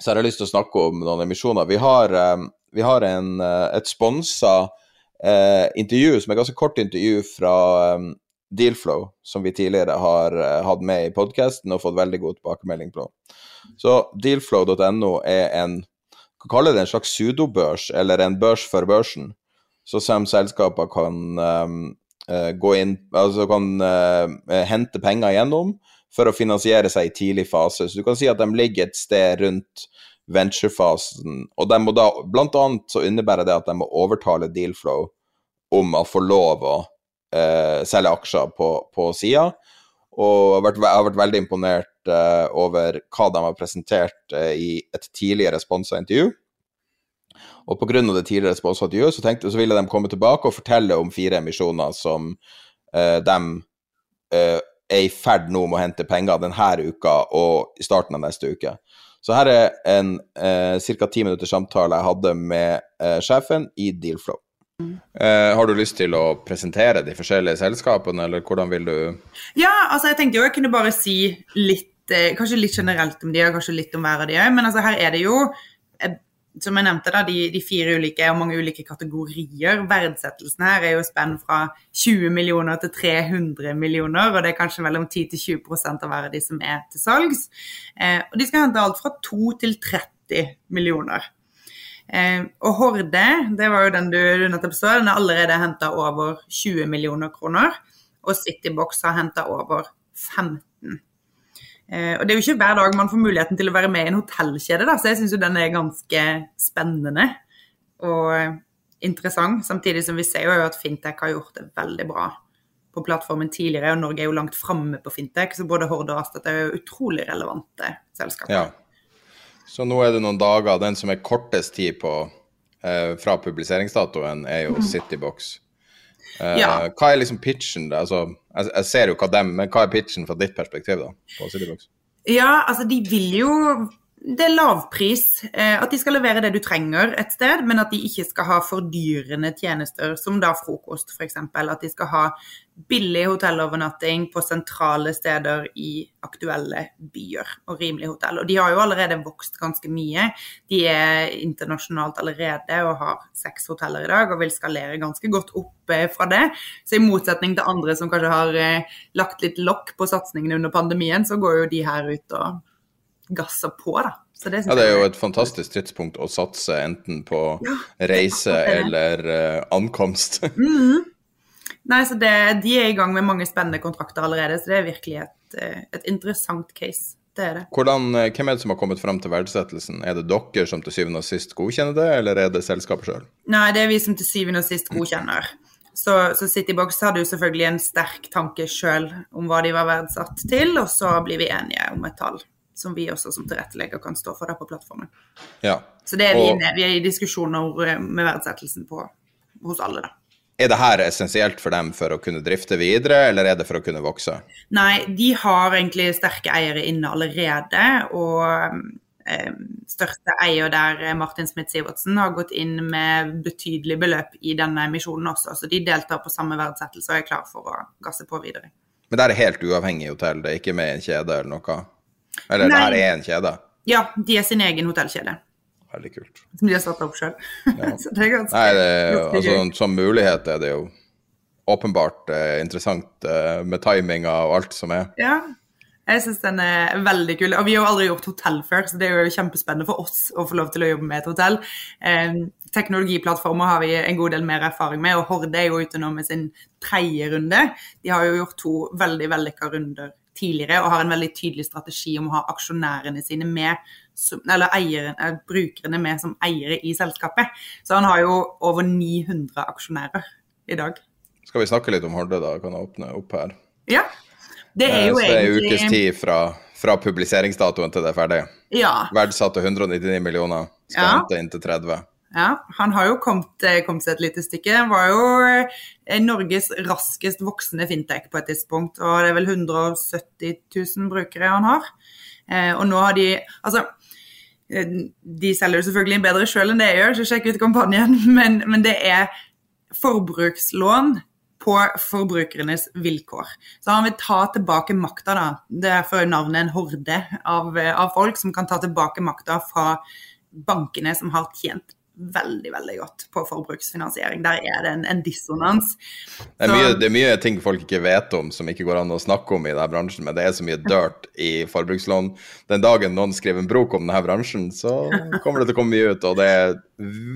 så har jeg lyst til å snakke om noen emisjoner. Vi har, uh, vi har en, et sponsa intervju, som er et ganske kort intervju fra um, Dealflow, som vi tidligere har hatt med i podkasten og fått veldig god tilbakemelding på. Så dealflow.no er en kalle det en slags pseudobørs, eller en børs for børsen, så som selskaper kan eh, gå inn Altså kan uh, hente penger gjennom for å finansiere seg i tidlig fase. Så du kan si at de ligger et sted rundt venturefasen, og de må da Blant annet så innebærer det at de må overtale Dealflow om å få lov å uh, selge aksjer på, på sida. Og jeg har vært, veldig imponert over hva de har presentert eh, i et tidligere sponsa intervju. Og pga. det tidligere sponsa intervjuet så, tenkte, så ville de komme tilbake og fortelle om fire emisjoner som eh, de eh, er i ferd nå med å hente penger denne uka og i starten av neste uke. Så her er en eh, ca. ti minutters samtale jeg hadde med eh, sjefen i Dealflow. Uh, har du lyst til å presentere de forskjellige selskapene, eller hvordan vil du
Ja, altså jeg tenkte jo jeg kunne bare si litt eh, kanskje litt generelt om de, og kanskje litt om hver av de òg. Men altså, her er det jo, eh, som jeg nevnte, da, de, de fire ulike og mange ulike kategorier. Verdsettelsen her er jo spenn fra 20 millioner til 300 millioner, og det er kanskje mellom 10-20 av hver av de som er til salgs. Eh, og de skal hente alt fra 2 til 30 millioner. Eh, og Horde, det var jo den du, du nettopp så, den har allerede henta over 20 millioner kroner. Og Citybox har henta over 15. Eh, og Det er jo ikke hver dag man får muligheten til å være med i en hotellkjede, da, så jeg syns den er ganske spennende og interessant. Samtidig som vi ser jo at Fintech har gjort det veldig bra på plattformen tidligere, og Norge er jo langt framme på Fintech, så både Horde og Astat er jo utrolig relevante selskaper.
Ja. Så nå er det noen dager. Den som er kortest tid på eh, fra publiseringsdatoen, er jo
Mm.
Citybox. Eh,
Ja.
Hva er liksom pitchen? Altså, jeg, jeg ser jo hva dem, men hva er pitchen fra ditt perspektiv da, på Citybox?
Ja, altså de vil jo Det er lavpris. Eh, at de skal levere det du trenger et sted, men at de ikke skal ha fordyrende tjenester, som da frokost f.eks. At de skal ha billig hotellovernatting på sentrale steder i aktuelle byer, og rimelig hotell. Og de har jo allerede vokst ganske mye. De er internasjonalt allerede og har seks hoteller i dag, og vil skalere ganske godt opp eh, fra det. Så i motsetning til andre som kanskje har eh, lagt litt lokk på satsingene under pandemien, så går jo de her ut og gasser på, da. Så det
Ja, det er jo et fantastisk tidspunkt å satse enten på reise eller uh, ankomst.
Nei, så det, De er i gang med mange spennende kontrakter allerede, så det er virkelig et, eh, et interessant case. Det er det.
Hvordan, eh, hvem er det som har kommet fram til verdsettelsen? Er det dere som til syvende og sist godkjenner det, eller er det selskapet sjøl?
Nei, det er vi som til syvende og sist godkjenner. Så, så Citybox hadde jo selvfølgelig en sterk tanke sjøl om hva de var verdsatt til, og så blir vi enige om et tall som vi også som tilrettelegger kan stå for der på plattformen.
Ja.
Så det er vi,
Og-
inne, vi er i diskusjoner eh, med verdsettelsen på, hos alle, da.
Er det her essensielt for dem for å kunne drifte videre, eller er det for å kunne vokse?
Nei, de har egentlig sterke eiere inne allerede, og eh, største eier der, eh, Martin Smith-Sivertsen, har gått inn med betydelig beløp i denne emisjonen også, så de deltar på samme verdsettelse og er klar for å gasse på videre.
Men det er helt uavhengig hotell, det er ikke med i en kjede eller noe? Eller
Nei.
det her er en kjede?
Ja, de er sin egen hotellkjede,
Veldig kult.
som de har satt opp sjøl. ganske,
Nei, det, altså, som mulighet er det jo åpenbart eh, interessant eh, med timinga og alt som er.
Ja, jeg syns den er veldig kul. Og vi har jo aldri gjort hotell før, så det er jo kjempespennende for oss å få lov til å jobbe med et hotell. Eh, teknologiplattformer har vi en god del mer erfaring med, og Horde er jo ute nå med sin tredje runde. De har jo gjort to veldig vellykka runder tidligere og har en veldig tydelig strategi om å ha aksjonærene sine med, eller eiere, eh, brukerne med som eiere i selskapet. Så han har jo over 900 aksjonærer i dag.
Skal vi snakke litt om Horde, da? Kan jeg åpne opp her?
Ja. Det er
jo
jo
Så det er
egentlig
ukes tid fra, fra publiseringsdatoen til det er ferdig.
Ja.
Verdsatt til 199 millioner, skal
Ja.
hente inn til 30.
Ja, han har jo kommet, eh, kommet seg et lite stykke. Han var jo eh, Norges raskest voksende fintech på et tidspunkt, og det er vel 170 000 brukere han har. Eh, og nå har de Altså, de selger jo selvfølgelig bedre sjøl enn det jeg gjør, så sjekk ut kampanjen, men, men det er forbrukslån på forbrukernes vilkår. Så han vil ta tilbake makta, da. Derfor er navnet en horde av, av folk som kan ta tilbake makta fra bankene som har tjent veldig veldig godt på forbruksfinansiering. Der er det en, en dissonans.
Det er, mye, det er mye ting folk ikke vet om som ikke går an å snakke om i denne bransjen, men det er så mye dirt i forbrukslån. Den dagen noen skriver en brok om denne bransjen, så kommer det til å komme mye ut. Og det er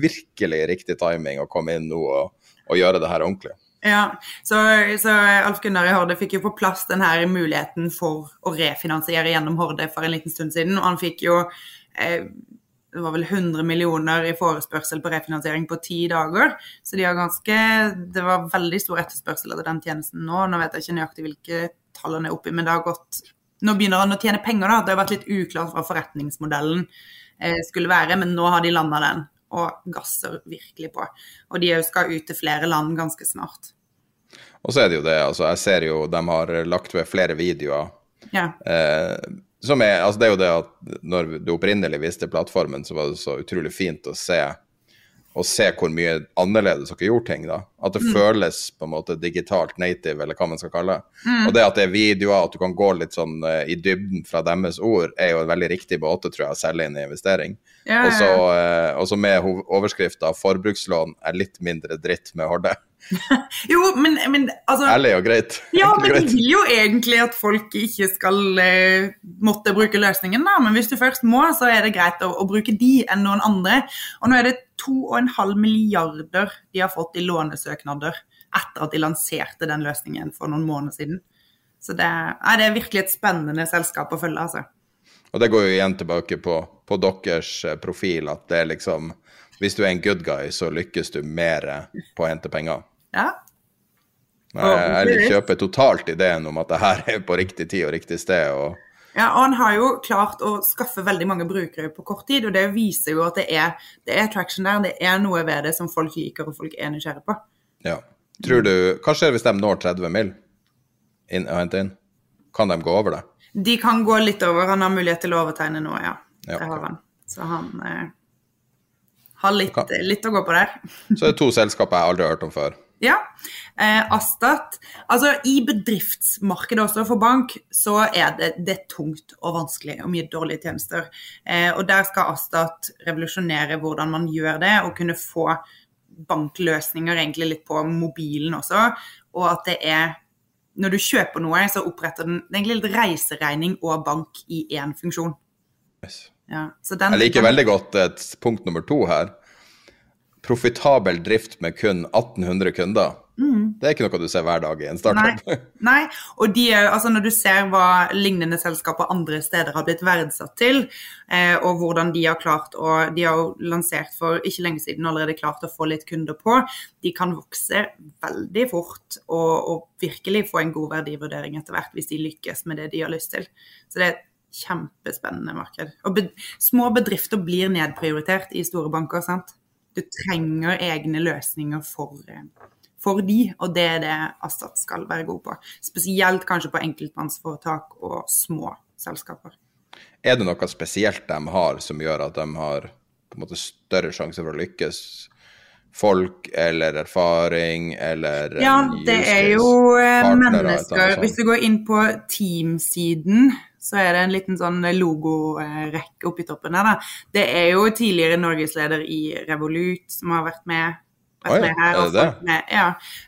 virkelig riktig timing å komme inn nå og, og gjøre det her ordentlig.
Ja, så, så Alf Gunnar i Horde fikk jo på plass denne muligheten for å refinansiere gjennom Horde for en liten stund siden. Og han fikk jo eh, det var vel 100 millioner i forespørsel på refinansiering på ti dager. Så de har ganske, det var veldig stor etterspørsel etter den tjenesten nå. Nå vet jeg ikke nøyaktig hvilke tall han er oppi, men det har gått Nå begynner han å tjene penger, da. Det har vært litt uklart hva forretningsmodellen eh, skulle være, men nå har de landa den og gasser virkelig på. Og de skal ut til flere land ganske snart.
Og så er det jo det, altså jeg ser jo de har lagt ved flere videoer
Ja.
Eh, som er, altså det er jo det at når du opprinnelig viste plattformen, så var det så utrolig fint å se å se hvor mye annerledes dere gjorde ting. da. At det føles på en måte digitalt native, eller hva man skal kalle det. Og det at det er videoer, at du kan gå litt sånn uh, i dybden fra deres ord, er jo en veldig riktig måte, tror jeg, å selge inn i investering.
Ja,
Og så
ja,
eh, og så med hov- overskrifta 'forbrukslån er litt mindre dritt med Horde'.
Jo, men, men altså
Ærlig og greit.
Ja,
og
men de vil jo egentlig at folk ikke skal uh, måtte bruke løsningen, da. Men hvis du først må, så er det greit å, å bruke de enn noen andre. Og nå er det 2,5 milliarder de har fått i lånesøknader etter at de lanserte den løsningen for noen måneder siden. Så det, nei, det er virkelig et spennende selskap å følge, altså.
Og det går jo igjen tilbake på, på deres eh, profil, at det er liksom Hvis du er en good guy, så lykkes du mer på å hente penger.
Ja,
Nei, Jeg, jeg kjøper totalt ideen om at det her er på riktig tid og riktig sted. og
Ja, og han har jo klart å skaffe veldig mange brukere på kort tid, og det viser jo at det er, det er traction der. Det er noe ved det som folk liker og folk er nysgjerrige på.
Ja. Tror du, Hva skjer hvis de når 30 mil inn, å hente inn? Kan de gå over det?
De kan gå litt over. Han har mulighet til å overtegne nå, ja.
Ja,
Det har han. Så han eh, har litt, litt å gå på der.
Så det er to selskaper jeg aldri har hørt om før.
Ja. Eh, Astat Altså, i bedriftsmarkedet også for bank, så er det, det er tungt og vanskelig og mye dårlige tjenester. Eh, og der skal Astat revolusjonere hvordan man gjør det, og kunne få bankløsninger egentlig litt på mobilen også. Og at det er Når du kjøper noe, så oppretter den egentlig litt reiseregning og bank i én funksjon. Ja, så den,
Jeg liker veldig godt punkt nummer to her. Profitabel drift med kun 1800 kunder. Det er ikke noe du ser hver dag i en
startup. Nei, nei. og de altså når du ser hva lignende selskaper andre steder har blitt verdsatt til, eh, og hvordan de har klart å De har jo lansert for ikke lenge siden allerede klart å få litt kunder på. De kan vokse veldig fort og, og virkelig få en god verdivurdering etter hvert hvis de lykkes med det de har lyst til. Så det er et kjempespennende marked. Og be, små bedrifter blir nedprioritert i store banker, sant. Du trenger egne løsninger for eh, for de, og det er det Assat skal være god på. Spesielt kanskje på enkeltmannsforetak og små selskaper.
Er det noe spesielt de har som gjør at de har måte større sjanse for å lykkes? Folk eller erfaring eller
Ja, det er jo eh, mennesker? Hvis du går inn på Team-siden, så er det en liten sånn logorekke oppi toppen her. Da. Det er jo tidligere norgesleder i Revolut som har vært med. Vært
Oi,
med her,
er det det?
Med, ja,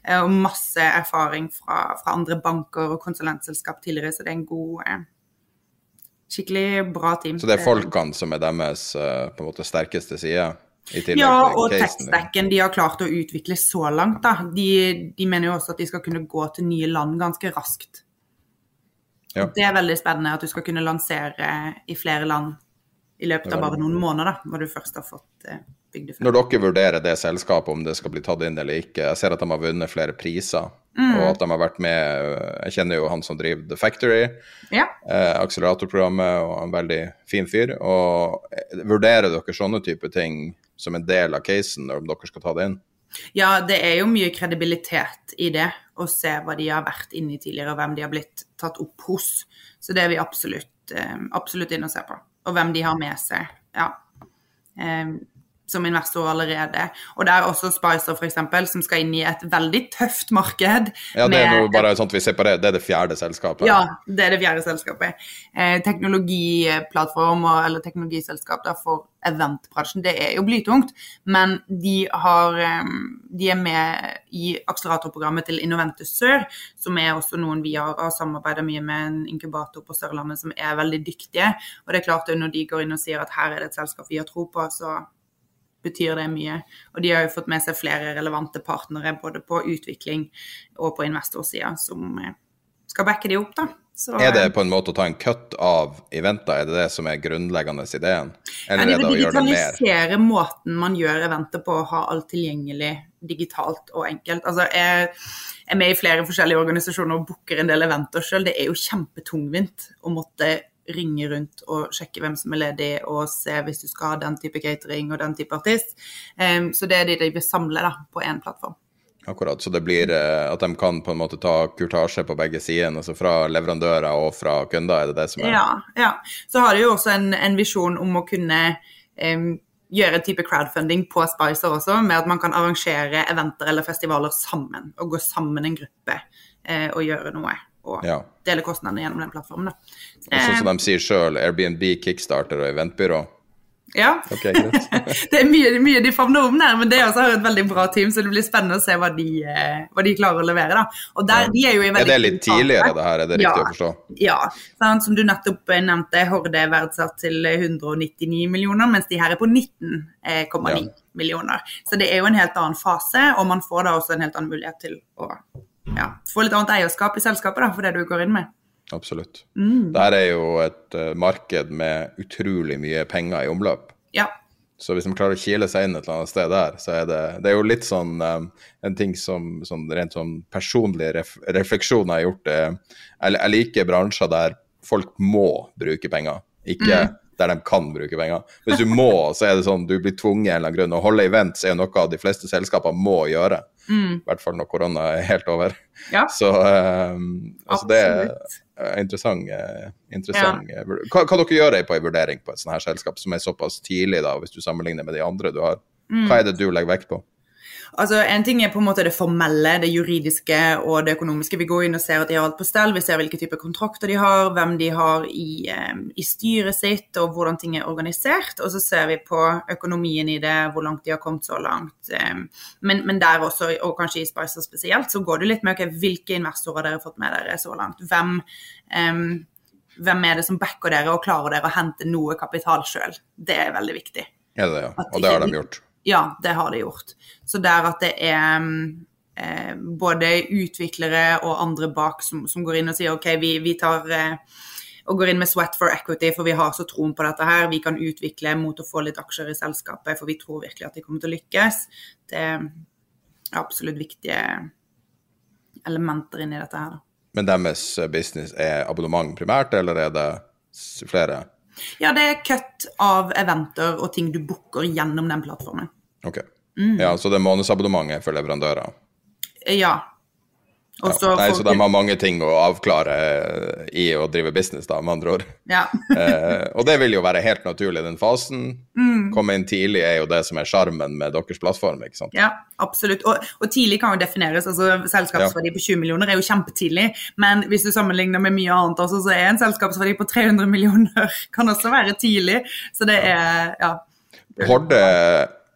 eh, og masse erfaring fra, fra andre banker og konsulentselskap tidligere, så det er en god eh, Skikkelig bra team.
Så det er folkene som er deres eh, på en måte sterkeste side?
Ja, og tech-stacken de har klart å utvikle så langt, da. De, de mener jo også at de skal kunne gå til nye land ganske raskt.
Ja.
Det er veldig spennende at du skal kunne lansere i flere land i løpet av bare noen måneder, da, når du først har fått eh, bygd det
Når dere vurderer det selskapet, om det skal bli tatt inn eller ikke Jeg ser at de har vunnet flere priser,
Mm.
og at de har vært med Jeg kjenner jo han som driver The Factory,
Ja.
eh, akseleratorprogrammet, og en veldig fin fyr. Og vurderer dere sånne type ting som en del av casen om dere skal ta det inn?
ja, det er jo mye kredibilitet i det, å se hva de har vært inne i tidligere, og hvem de har blitt tatt opp hos. Så det er vi absolutt, eh, absolutt inne og se på. Og hvem de har med seg. Ja. Som investor allerede. Og det er også Spicer f.eks., som skal inn i et veldig tøft marked.
Ja, det er bare sånn at vi separerer. Det er det fjerde selskapet.
Ja, det er det fjerde selskapet. Eh, teknologiplattform eller teknologiselskap for eventbransjen, det er jo blytungt. Men de, har, eh, de er med i akseleratorprogrammet til Innoventus Sør, som er også noen vi har, har samarbeida mye med en inkubator på Sørlandet som er veldig dyktige. Og det er klart at når de går inn og sier at her er det et selskap vi har tro på, så betyr det mye. Og de har jo fått med seg flere relevante partnere både på utvikling og på investorsida som eh, skal backe de opp, da. Så,
Er det på en måte å ta en cut av eventer, er det det som er grunnleggende ideen?
ja,
Eller
de
er det
vil digitalisere måten man gjør eventer på, å ha alt tilgjengelig digitalt og enkelt. Altså, jeg er med i flere forskjellige organisasjoner og booker en del eventer sjøl. Det er jo kjempetungvint å måtte ringe rundt og sjekke hvem som er ledig, og se hvis du skal ha den type catering og den type artist. Um, så det er det de vil samle da, på én plattform.
Akkurat, så det blir eh, at de kan på en måte ta kurtasje på begge sider, altså fra leverandører og fra kunder, er det det som er
Ja, ja. Så har de jo også en, en visjon om å kunne em, gjøre en type crowdfunding på Spicer også, med at man kan arrangere eventer eller festivaler sammen. Og gå sammen en gruppe eh, og gjøre noe. Og
Ja.
dele kostnadene gjennom den plattformen. Da.
Sånn som
Eh,
de sier sjøl, Airbnb, Kickstarter og eventbyrå.
ja.
Okay.
Det er mye, mye de favner om der, men det også har et veldig bra team, så det blir spennende å se hva de, eh, hva de klarer å levere. der, de er
Er det litt tidligere, det her? Er det riktig
Ja.
å forstå?
Ja, Sånn, som du nettopp eh, nevnte, Horde er verdsatt til 199 millioner, mens de her er på 19,9
Ja.
millioner. Så det er jo en helt annen fase, og man får da også en helt annen mulighet til å ja, få litt annet eierskap i selskapet da, for det du går inn med.
Absolutt.
Mm.
Dette er jo et uh, marked med utrolig mye penger i omløp.
Ja,
Så hvis de klarer å kile seg inn et eller annet sted der, så er det Det er jo litt sånn um, en ting som sånn rent sånn personlig ref, refleksjon har gjort. eh, Jeg, jeg liker bransjer der folk må bruke penger, ikke der de kan bruke penger. Hvis du må, så er det sånn du blir tvunget en eller annen grunn. Å holde events er jo noe de fleste selskaper må gjøre. I hvert fall når korona er helt over.
ja
Så um, altså det er eh, interessant. eh, interessant Ja. hva, hva dere gjør på en vurdering på et sånt her selskap som er såpass tidlig, da, hvis du sammenligner med de andre du har? Hva er det du legger vekt på?
Altså, En ting er på en måte det formelle, det juridiske og det økonomiske. Vi går inn og ser at de har alt på stell. Vi ser hvilke typer kontrakter de har, hvem de har i, eh, i styret sitt, og hvordan ting er organisert. Og så ser vi på økonomien i det, hvor langt de har kommet så langt. Eh, men, men der også, og kanskje i Spicer spesielt, så går det litt med ok, hvilke investorer dere har fått med dere så langt. Hvem, um, hvem er det som backer dere, og klarer dere å hente noe kapital sjøl? Det er veldig viktig.
Det det, ja? Og det har de gjort.
Ja, det har de gjort. Så det er at det er mm, eh, både utviklere og andre bak som, som går inn og sier OK, vi, vi tar eh, og går inn med sweat for equity, for vi har så troen på dette her. Vi kan utvikle mot å få litt aksjer i selskapet, for vi tror virkelig at de kommer til å lykkes. Det er absolutt viktige elementer inni dette her.
Men deres eh, business er abonnement primært, eller er det flere?
Ja, det er cut av eventer og ting du booker gjennom den plattformen.
Ok.
Mm.
Ja, så det er månedsabonnementet for leverandører?
Ja.
Ja.
så
Nei, så de har mange ting å avklare i å drive business, da, med andre ord.
Ja.
Eh, og det vil jo være helt naturlig i den fasen.
Mm.
Komme inn tidlig er jo det som er sjarmen med deres plattform, ikke sant.
Ja, absolutt. Og, og tidlig kan jo defineres. altså Selskapsverdi på 20 millioner er jo kjempetidlig, men hvis du sammenligner med mye annet også, så er en selskapsverdi på 300 millioner kan også være tidlig. Så det er ja.
Horde,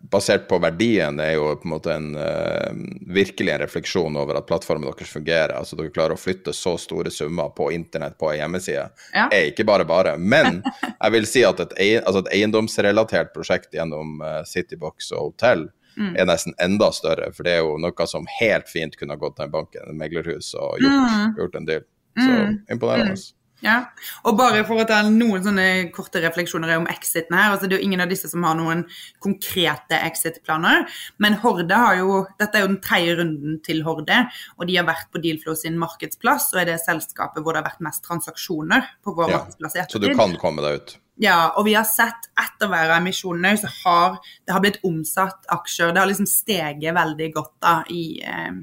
basert på verdien, er jo på en måte en uh, virkelig en refleksjon over at plattformen deres fungerer. Altså dere klarer å flytte så store summer på internett på ei hjemmeside.
Ja.
Er ikke bare bare. Men jeg vil si at et, altså et eiendomsrelatert prosjekt gjennom uh, Citybox og hotell
Mm.
er nesten enda større, for det er jo noe som helt fint kunne gått til en bank, en meglerhus, og gjort,
Mm.
gjort en deal. Så imponerende.
Ja, og bare for å ta noen sånne korte refleksjoner om exiten her. altså Det er jo ingen av disse som har noen konkrete exit-planer. Men Horde har jo Dette er jo den tredje runden til Horde, og de har vært på Dealflow sin markedsplass, og er det selskapet hvor det har vært mest transaksjoner på vår
Ja,
markedsplass i
Så du kan komme deg ut.
Ja, og vi har sett etter hver av emisjonene så har det har blitt omsatt aksjer. Det har liksom steget veldig godt da i eh,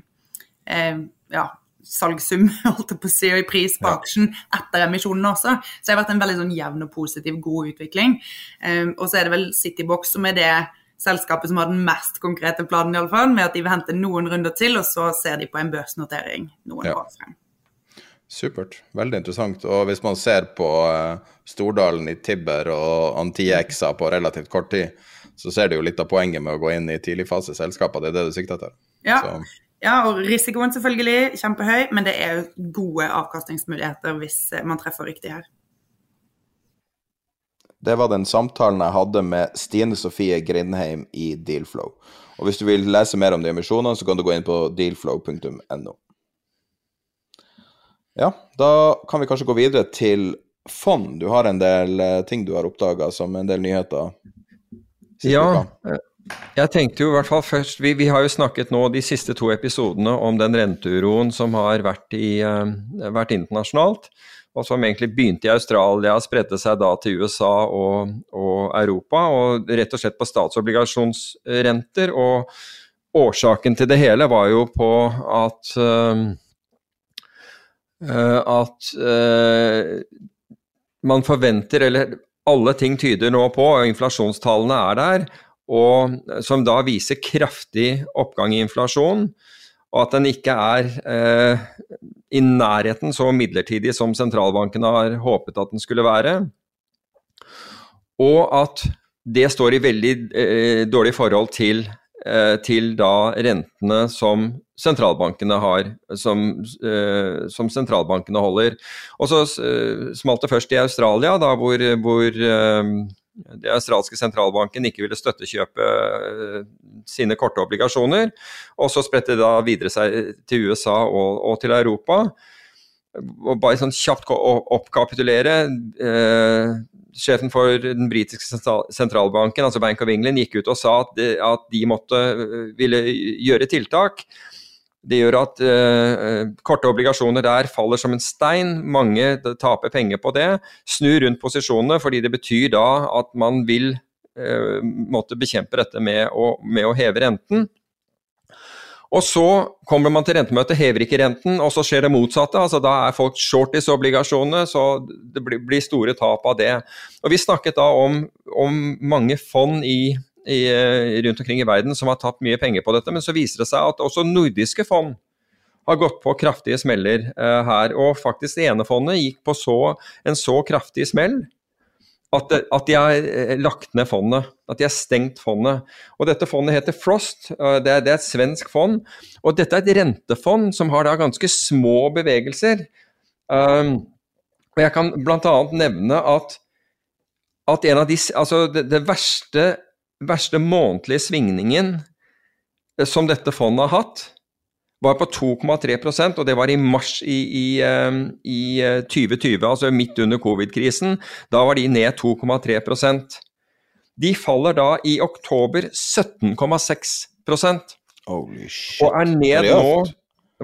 eh, ja, salgssum, holdt på å si, og i pris på aksjen etter emisjonen også. Så det har vært en veldig sånn jevn og positiv, god utvikling. Um, og så er det vel Citybox som er det selskapet som har den mest konkrete planen, i alle fall, med at de vil hente noen runder til, og så ser de på en børsnotering noen
Ja.
år frem.
Supert. Veldig interessant. Og hvis man ser på eh, Stordalen i Tibber og Antiexa på relativt kort tid, så ser du jo litt av poenget med å gå inn i tidligfaseselskaper. Det er det du sikter etter.
Ja.
Så,
Ja, og risikoen selvfølgelig kjempehøy, men det er jo gode avkastningsmuligheter hvis eh, man treffer riktig her.
det var den samtalen jeg hadde med Stine Sofie Grindheim i Dealflow. Og hvis du vil lese mer om de emisjonene, så kan du gå inn på dealflow.no. Ja, da kan vi kanskje gå videre til fond. Du har en del eh, ting du har oppdaga som en del nyheter. siste
Ja,
uka.
Jeg tenkte jo i hvert fall først vi, vi har jo snakket nå de siste to episodene om den renteuroen som har vært, i, uh, vært internasjonalt, og som egentlig begynte i Australia, spredte seg da til USA og, og Europa, og rett og slett på statsobligasjonsrenter. Og årsaken til det hele var jo på at uh, eh, at man forventer, eller alle ting tyder nå på, og inflasjonstallene er der, og som da viser kraftig oppgang i inflasjon, og at den ikke er eh, i nærheten så midlertidig som sentralbanken har håpet at den skulle være. Og at det står i veldig eh, dårlig forhold til, eh, til da rentene som sentralbankene har, som, eh, som sentralbankene holder. Og så eh, smalt det først i Australia, da, hvor, hvor eh, den australske sentralbanken ikke ville støttekjøpe eh, sine korte obligasjoner. Og så spredte det da videre seg til USA og, og til Europa. Og bare sånn kjapt oppkapitulere. Eh, sjefen for den britiske sentralbanken, altså Bank of England, gikk ut og sa at de, at de måtte eh, ville gjøre tiltak. Det gjør at eh, korte obligasjoner der faller som en stein. Mange taper penger på det. Snur rundt posisjonene, fordi det betyr da at man vil eh, måtte bekjempe dette med å, med å, heve renten. Og så kommer man til rentemøtet, hever ikke renten, og så skjer det motsatte. altså Da er folk short disse obligasjonene, så det blir, blir store tap av det. Og Vi snakket da om, om mange fond i i, eh, rundt omkring i verden som har tatt mye penger på dette, men så viser det seg at også nordiske fond har gått på kraftige smeller uh, her. Og faktisk det ene fondet gikk på så, en så kraftig smell at, at, de har eh, lagt ned fondet. At de har stengt fondet. Og dette fondet heter Frost. Uh, det, er, det, er, et svensk fond. Og dette er et rentefond som har da ganske små bevegelser. Um, og jeg kan bl.a. nevne at, at de, altså det, det verste verste månedlige svingningen eh, som dette fondet har hatt, var på 2,3% og det var i mars i, i, eh, i 2020, eh, altså midt under covid-krisen. Da var de ned 2,3% De faller da i oktober 17,6
Holy shit.
Og er ned nå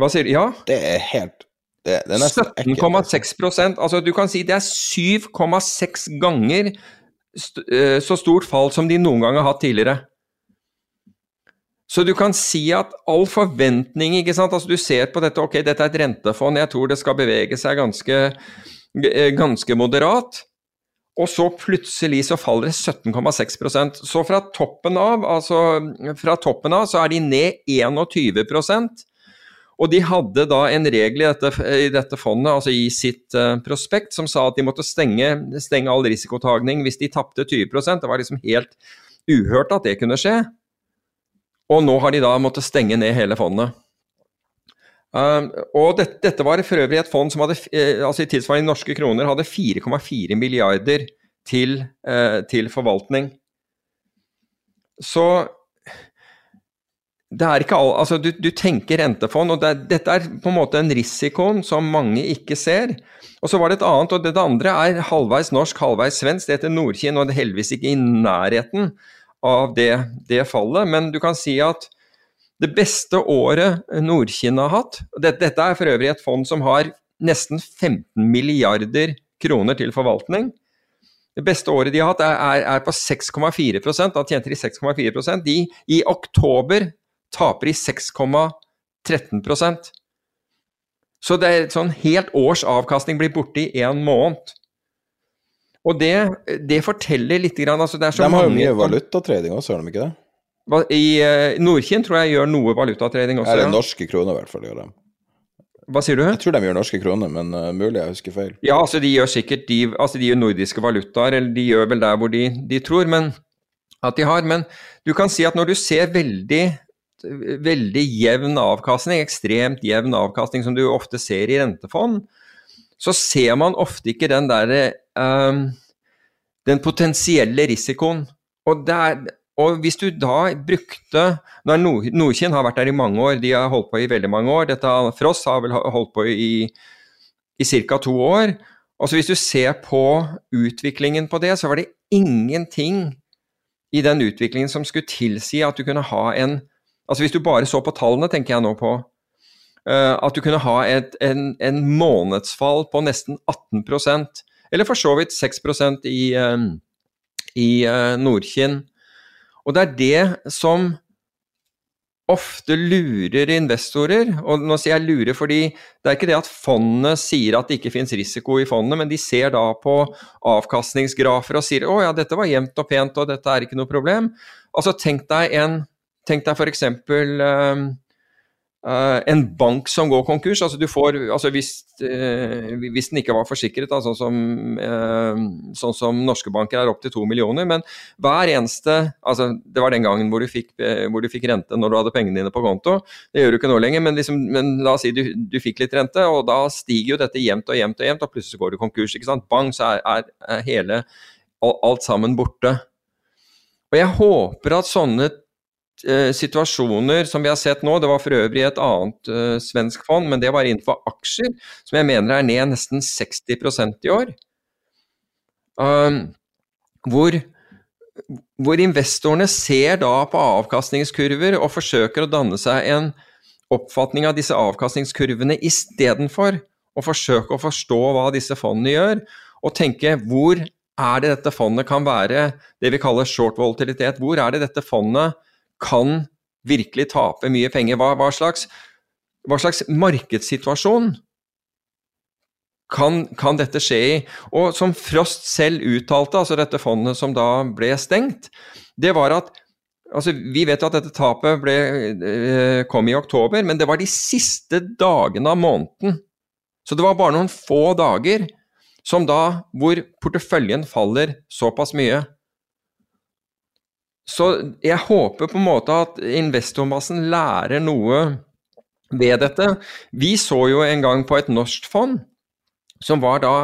Hva sier du? Ja?
Det er helt
17,6% Altså du kan si det er 7,6 ganger Eh, så stort fall som de noen gang har hatt tidligere. Så du kan si at all forventning ikke sant? Altså Du ser på dette, ok, dette er et rentefond, jeg tror det skal bevege seg ganske, eh, ganske moderat. Og så plutselig så faller det 17,6% Så fra toppen av, altså fra toppen av så er de ned 21 og de hadde da en regel i dette, i dette fondet, altså i sitt uh, prospekt, som sa at de måtte stenge, stenge all risikotagning hvis de tapte 20 Det var liksom helt uhørt at det kunne skje. Og nå har de da måttet stenge ned hele fondet. Uh, og dette, dette var for øvrig et fond som hadde, uh, altså i tilsvarende norske kroner hadde 4,4 milliarder til, uh, til forvaltning. Så det er ikke all, altså du, du tenker rentefond, og det, dette er på en måte en risikoen som mange ikke ser. Og så var det et annet, og det, det andre er halvveis norsk, halvveis svensk. Det heter Nordkinn, og det er heldigvis ikke i nærheten av det, det, fallet. Men du kan si at det beste året Nordkinn har hatt det, Dette er for øvrig et fond som har nesten 15 milliarder kroner til forvaltning. Det beste året de har hatt, er, er, er på 6,4 Da tjente de 6,4% I oktober taper de 6,13% Så det er sånn helt års avkastning blir borte i én måned. Og det, det, forteller litt grann, altså det så
De har jo
mye
valutatrading også, har de ikke det?
I uh, Nordkinn tror jeg gjør noe valutatrading også.
Eller norske kroner, i hvert fall. gjør de.
Hva sier du?
Jeg tror de gjør norske kroner, men uh, mulig jeg husker feil.
Ja, altså de gjør sikkert de, altså de gjør nordiske valutaer, eller de gjør vel der hvor de, de tror men, at de har. Men du kan si at når du ser veldig veldig jevn avkastning, ekstremt jevn avkastning som du ofte ser i rentefond, så ser man ofte ikke den derre um, Den potensielle risikoen. Og, der, og, hvis du da brukte når Nordkinn har vært der i mange år, de har holdt på i veldig mange år. Dette Frost har vel holdt på i, i ca. to år. Og så Hvis du ser på utviklingen på det, så var det ingenting i den utviklingen som skulle tilsi at du kunne ha en Altså Hvis du bare så på tallene, tenker jeg nå på, uh, at du kunne ha et, en, en, månedsfall på nesten 18% eller for så vidt 6% i, uh, i uh, Nordkinn. Og det er det som ofte lurer investorer. Og nå sier jeg lurer fordi det er ikke det at fondet sier at det ikke finnes risiko i fondet, men de ser da på avkastningsgrafer og sier å ja, dette var jevnt og pent og dette er ikke noe problem. Altså tenk deg en Tenk deg f.eks. Uh, Uh, en bank som går konkurs, altså du får, altså hvis, uh, hvis den ikke var forsikret, da, sånn, som, sånn som norske banker er opptil to millioner, men hver eneste altså Det var den gangen hvor du, fikk, hvor du fikk rente når du hadde pengene dine på konto. Det gjør du ikke nå lenger, men, liksom, men la oss si du, du, fikk litt rente, og da stiger jo dette jevnt og jevnt og jevnt, og plutselig går du konkurs. ikke sant? Bang, så er, er, hele alt sammen borte. Og jeg håper at sånne Eh, situasjoner som vi har sett nå, det var for øvrig et annet uh, svensk fond, men det var innenfor aksjer, som jeg mener er ned nesten 60% i år. Um, hvor, hvor, investorene ser da på avkastningskurver og forsøker å danne seg en oppfatning av disse avkastningskurvene istedenfor å forsøke å forstå hva disse fondene gjør, og tenke hvor er det dette fondet kan være det vi kaller short volatilitet, hvor er det dette fondet kan virkelig tape mye penger. Hva, hva, slags, hva slags, markedssituasjon kan, kan, dette skje i? Og som Frost selv uttalte, altså dette fondet som da ble stengt, det var at altså Vi vet jo at dette tapet ble, eh, kom i oktober, men det var de siste dagene av måneden. Så det var bare noen få dager som da, hvor porteføljen faller såpass mye. Så jeg håper på en måte at investormassen lærer noe ved dette. Vi så jo en gang på et norsk fond som var da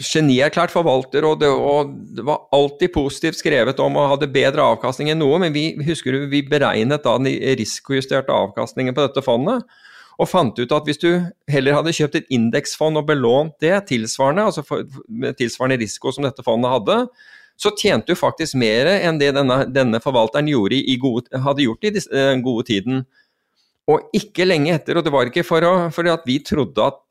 genierklært forvalter, og det, og det, var alltid positivt skrevet om og hadde bedre avkastning enn noe, men vi husker vi beregnet da den risikojusterte avkastningen på dette fondet, og fant ut at hvis du heller hadde kjøpt et indeksfond og belånt det tilsvarende, altså for, tilsvarende risiko som dette fondet hadde, så tjente du faktisk mer enn det denne, denne forvalteren gode, hadde gjort i den eh, gode tiden. Og ikke lenge etter, og det var ikke for, å, for at vi trodde at,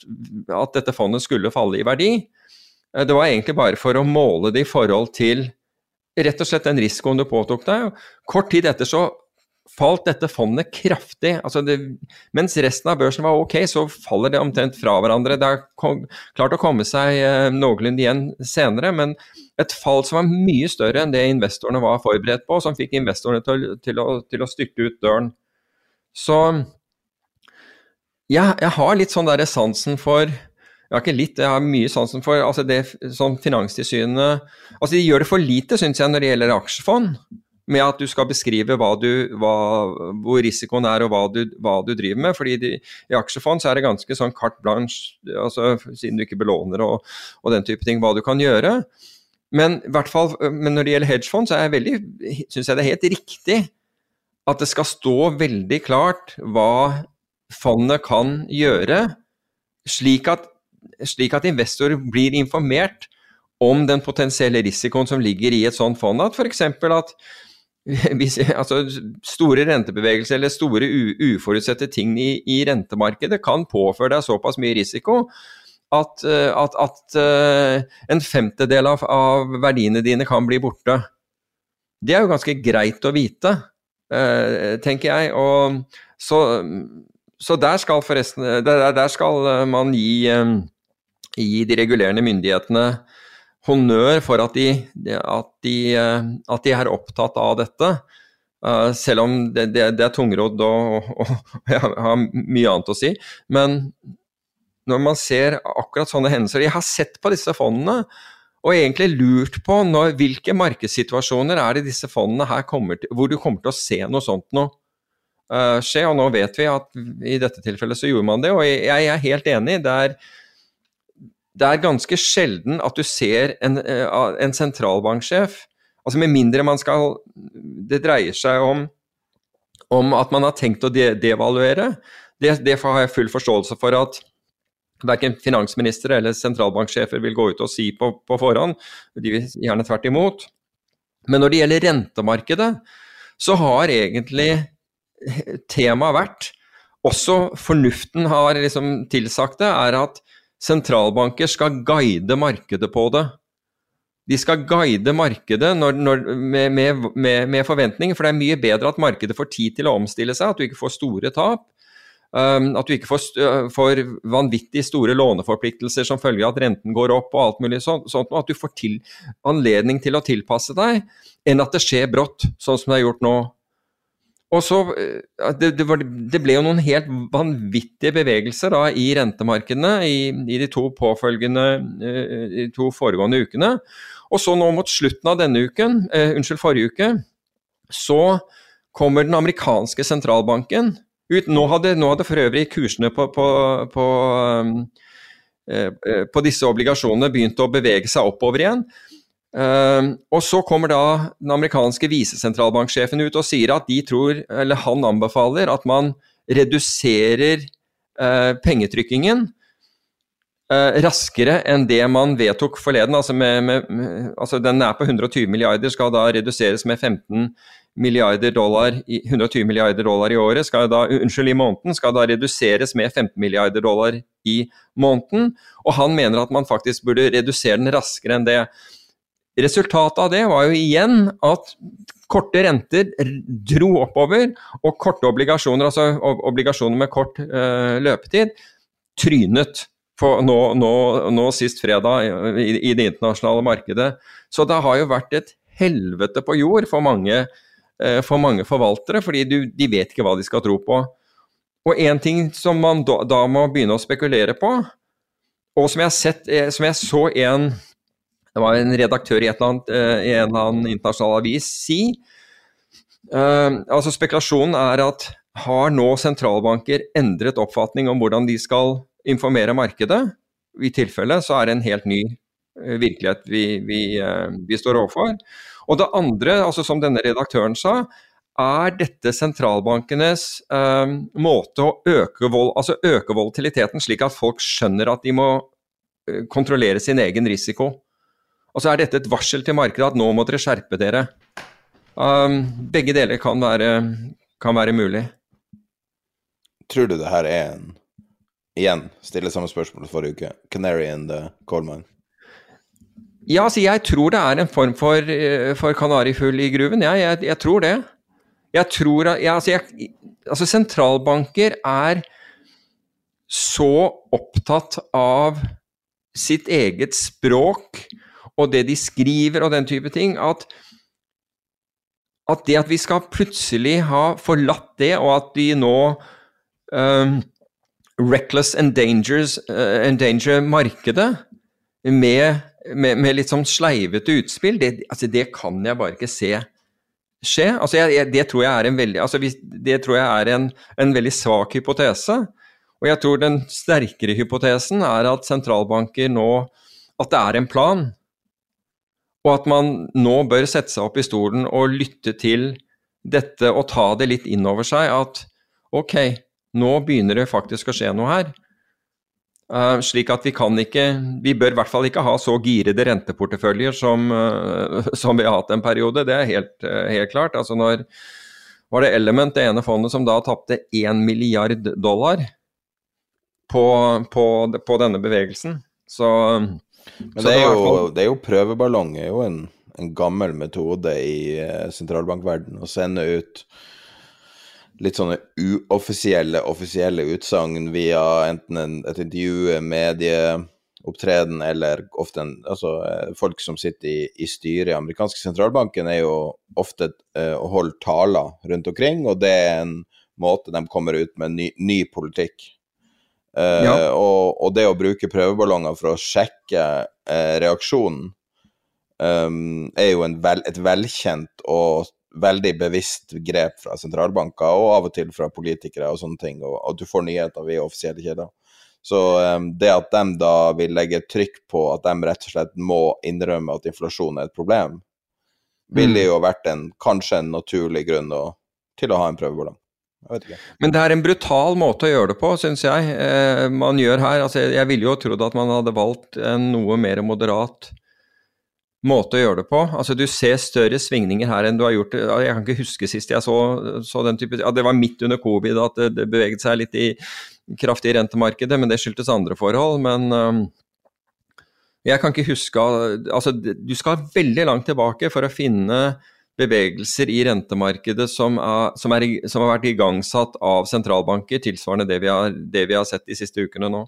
at, dette fondet skulle falle i verdi, eh, det var egentlig bare for å måle det i forhold til rett og slett den risikoen du påtok deg. Kort tid etter så falt dette fondet kraftig. Altså det, mens resten av børsen var ok, så faller det omtrent fra hverandre. Det har klart å komme seg eh, noenlunde igjen senere, men et fall som var mye større enn det investorene var forberedt på, som fikk investorene til, til, å, til å, styrte ut døren. Så ja, jeg har litt sånn derre sansen for jeg har ikke litt, jeg har mye sansen for altså det som Finanstilsynet altså De gjør det for lite, syns jeg, når det gjelder aksjefond med at du skal beskrive hva du, hva, hvor risikoen er og hva du, hva du driver med. fordi de, I aksjefond så er det ganske sånn carte blanche, altså, siden du ikke belåner og, og, den type ting, hva du kan gjøre. Men, fall, men når det gjelder hedgefond, så syns jeg det er helt riktig at det skal stå veldig klart hva fondet kan gjøre, slik at, slik at investorer blir informert om den potensielle risikoen som ligger i et sånt fond. At f.eks. at hvis, altså, store rentebevegelser eller store uforutsette ting i, i, rentemarkedet kan påføre deg såpass mye risiko at, eh, at, at uh, en femtedel av, av, verdiene dine kan bli borte. Det er jo ganske greit å vite, uh, tenker jeg. Og, så, så, der skal forresten der, der skal man gi, gi de regulerende myndighetene honnør for at de, at, de, eh, at de, er opptatt av dette. Selv om det, det, det er tungrodd og, og, og, jeg har mye annet å si. Men når man ser akkurat sånne hendelser Jeg har sett på disse fondene og egentlig lurt på når, hvilke markedssituasjoner er det disse fondene her kommer til, hvor du kommer til å se noe sånt noe uh, skje. Og nå vet vi at i dette tilfellet så gjorde man det, og jeg, jeg er helt enig. det er det er ganske sjelden at du ser en, eh, en sentralbanksjef altså Med mindre man skal Det dreier seg om, om at man har tenkt å de devaluere. Det, det, har jeg full forståelse for at verken finansministre eller sentralbanksjefer vil gå ut og si på, på forhånd. De vil gjerne tvert imot. Men når det gjelder rentemarkedet, så har egentlig temaet vært Også fornuften har liksom tilsagt det, er at sentralbanker skal guide markedet på det. de skal guide markedet når, når, med, med, med, forventninger, for det er mye bedre at markedet får tid til å omstille seg, at du ikke får store tap. Um, at du ikke får, uh, får, vanvittig store låneforpliktelser som følge av at renten går opp og alt mulig sånt. sånt at du får til, anledning til å tilpasse deg, enn at det skjer brått, sånn som det er gjort nå. Og så, uh, det, det, var, det, ble jo noen helt vanvittige bevegelser da, i rentemarkedene i, i de to påfølgende, de to foregående ukene. Og så nå mot slutten av denne uken, uh, unnskyld, forrige uke, så kommer den amerikanske sentralbanken ut. Nå hadde, nå hadde for øvrig kursene på, på, på, um, uh, på, disse obligasjonene begynt å bevege seg oppover igjen. Uh, og så kommer da den amerikanske visesentralbanksjefen ut og sier at de tror, eller han anbefaler, at man reduserer uh, pengetrykkingen raskere enn det man vedtok forleden. Altså, med, med, altså Den er på 120 milliarder, skal da reduseres med 15 milliarder dollar 120 milliarder dollar i året, skal da, unnskyld, i måneden, skal da reduseres med 15 milliarder dollar i måneden. Og han mener at man faktisk burde redusere den raskere enn det. Resultatet av det var jo igjen at korte renter dro oppover, og korte obligasjoner, altså obligasjoner med kort uh, løpetid, trynet nå, nå, nå, sist fredag i, i, det internasjonale markedet. Så det har jo vært et helvete på jord for mange, for mange forvaltere, fordi du, de vet ikke hva de skal tro på. Og én ting som man da, da, må begynne å spekulere på, og som jeg, sett, eh, som jeg så en en redaktør i, annet, eh, i en eller annen internasjonal avis si. Uh, altså Spekulasjonen er at har nå sentralbanker endret oppfatning om hvordan de skal informere markedet. I tilfelle så er det en helt ny eh, virkelighet vi, vi, eh, vi står overfor. Og det andre, altså som denne redaktøren sa, er dette sentralbankenes eh, måte å øke, vold, altså øke volatiliteten, slik at folk skjønner at de må eh, kontrollere sin egen risiko. Og så er dette et varsel til markedet at nå må dere skjerpe dere. Um, begge deler kan være, kan være mulig.
Tror du det her er en igjen stille samme spørsmål forrige uke. Canary in the coal mine.
Ja, altså jeg tror det er en form for, eh, for kanarifugl i gruven. Ja, jeg, jeg, tror det. Jeg tror at ja, altså, jeg, altså sentralbanker er så opptatt av sitt eget språk og det de skriver og den type ting, at, at det at vi skal plutselig ha forlatt det, og at de nå um, reckless endangers, uh, endanger markedet med, med, med, litt sånn sleivete utspill, det, altså det, kan jeg bare ikke se skje. Altså jeg, jeg, det tror jeg er en veldig, altså det tror jeg er en, en, veldig svak hypotese. Og jeg tror den sterkere hypotesen er at sentralbanker nå At det er en plan. Og at man nå bør sette seg opp i stolen og lytte til dette og ta det litt inn over seg at ok, nå begynner det faktisk å skje noe her. Uh, slik at vi kan ikke Vi bør i hvert fall ikke ha så girede renteporteføljer som, uh, som vi har hatt en periode. Det er helt, uh, helt, klart. Altså når var det Element, det ene fondet, som da tapte 1 milliard dollar på, på, på denne bevegelsen. Så,
Men det, er jo, det, er jo, prøveballong, er jo en, en gammel metode i sentralbankverden å sende ut litt sånne uoffisielle, offisielle utsagn via enten en, et intervju, medieopptreden eller ofte en, altså, eh, folk som sitter i, i styret i amerikanske sentralbanken, er jo ofte uh, å holde taler rundt omkring, og det er en måte de kommer ut med ny, ny politikk. Uh, ja. og, og, det å bruke prøveballonger for å sjekke uh, reaksjonen um, er jo vel, et velkjent og veldig bevisst grep fra sentralbanker, og av og til fra politikere og sånne ting, og at du får nyheter via offisielle kjeder. Så um, det at de da vil legge trykk på at de rett og slett må innrømme at inflasjon er et problem, ville mm. jo vært en, kanskje en naturlig grunn å, til å ha en prøveballong.
Men det er en brutal måte å gjøre det på, syns jeg. Eh, man gjør her altså Jeg ville jo trodd at man hadde valgt en noe mer moderat måte å gjøre det på. Altså Du ser større svingninger her enn du har gjort Jeg kan ikke huske sist jeg så, så den type ja, Det var midt under covid at det, det beveget seg litt i kraftig rentemarkedet, men det skyldtes andre forhold. Men, um, Jeg kan ikke huske Altså, du skal veldig langt tilbake for å finne bevegelser i rentemarkedet som, er, som, er, som har vært igangsatt av sentralbanker, tilsvarende det vi, har, det vi har sett de siste ukene nå.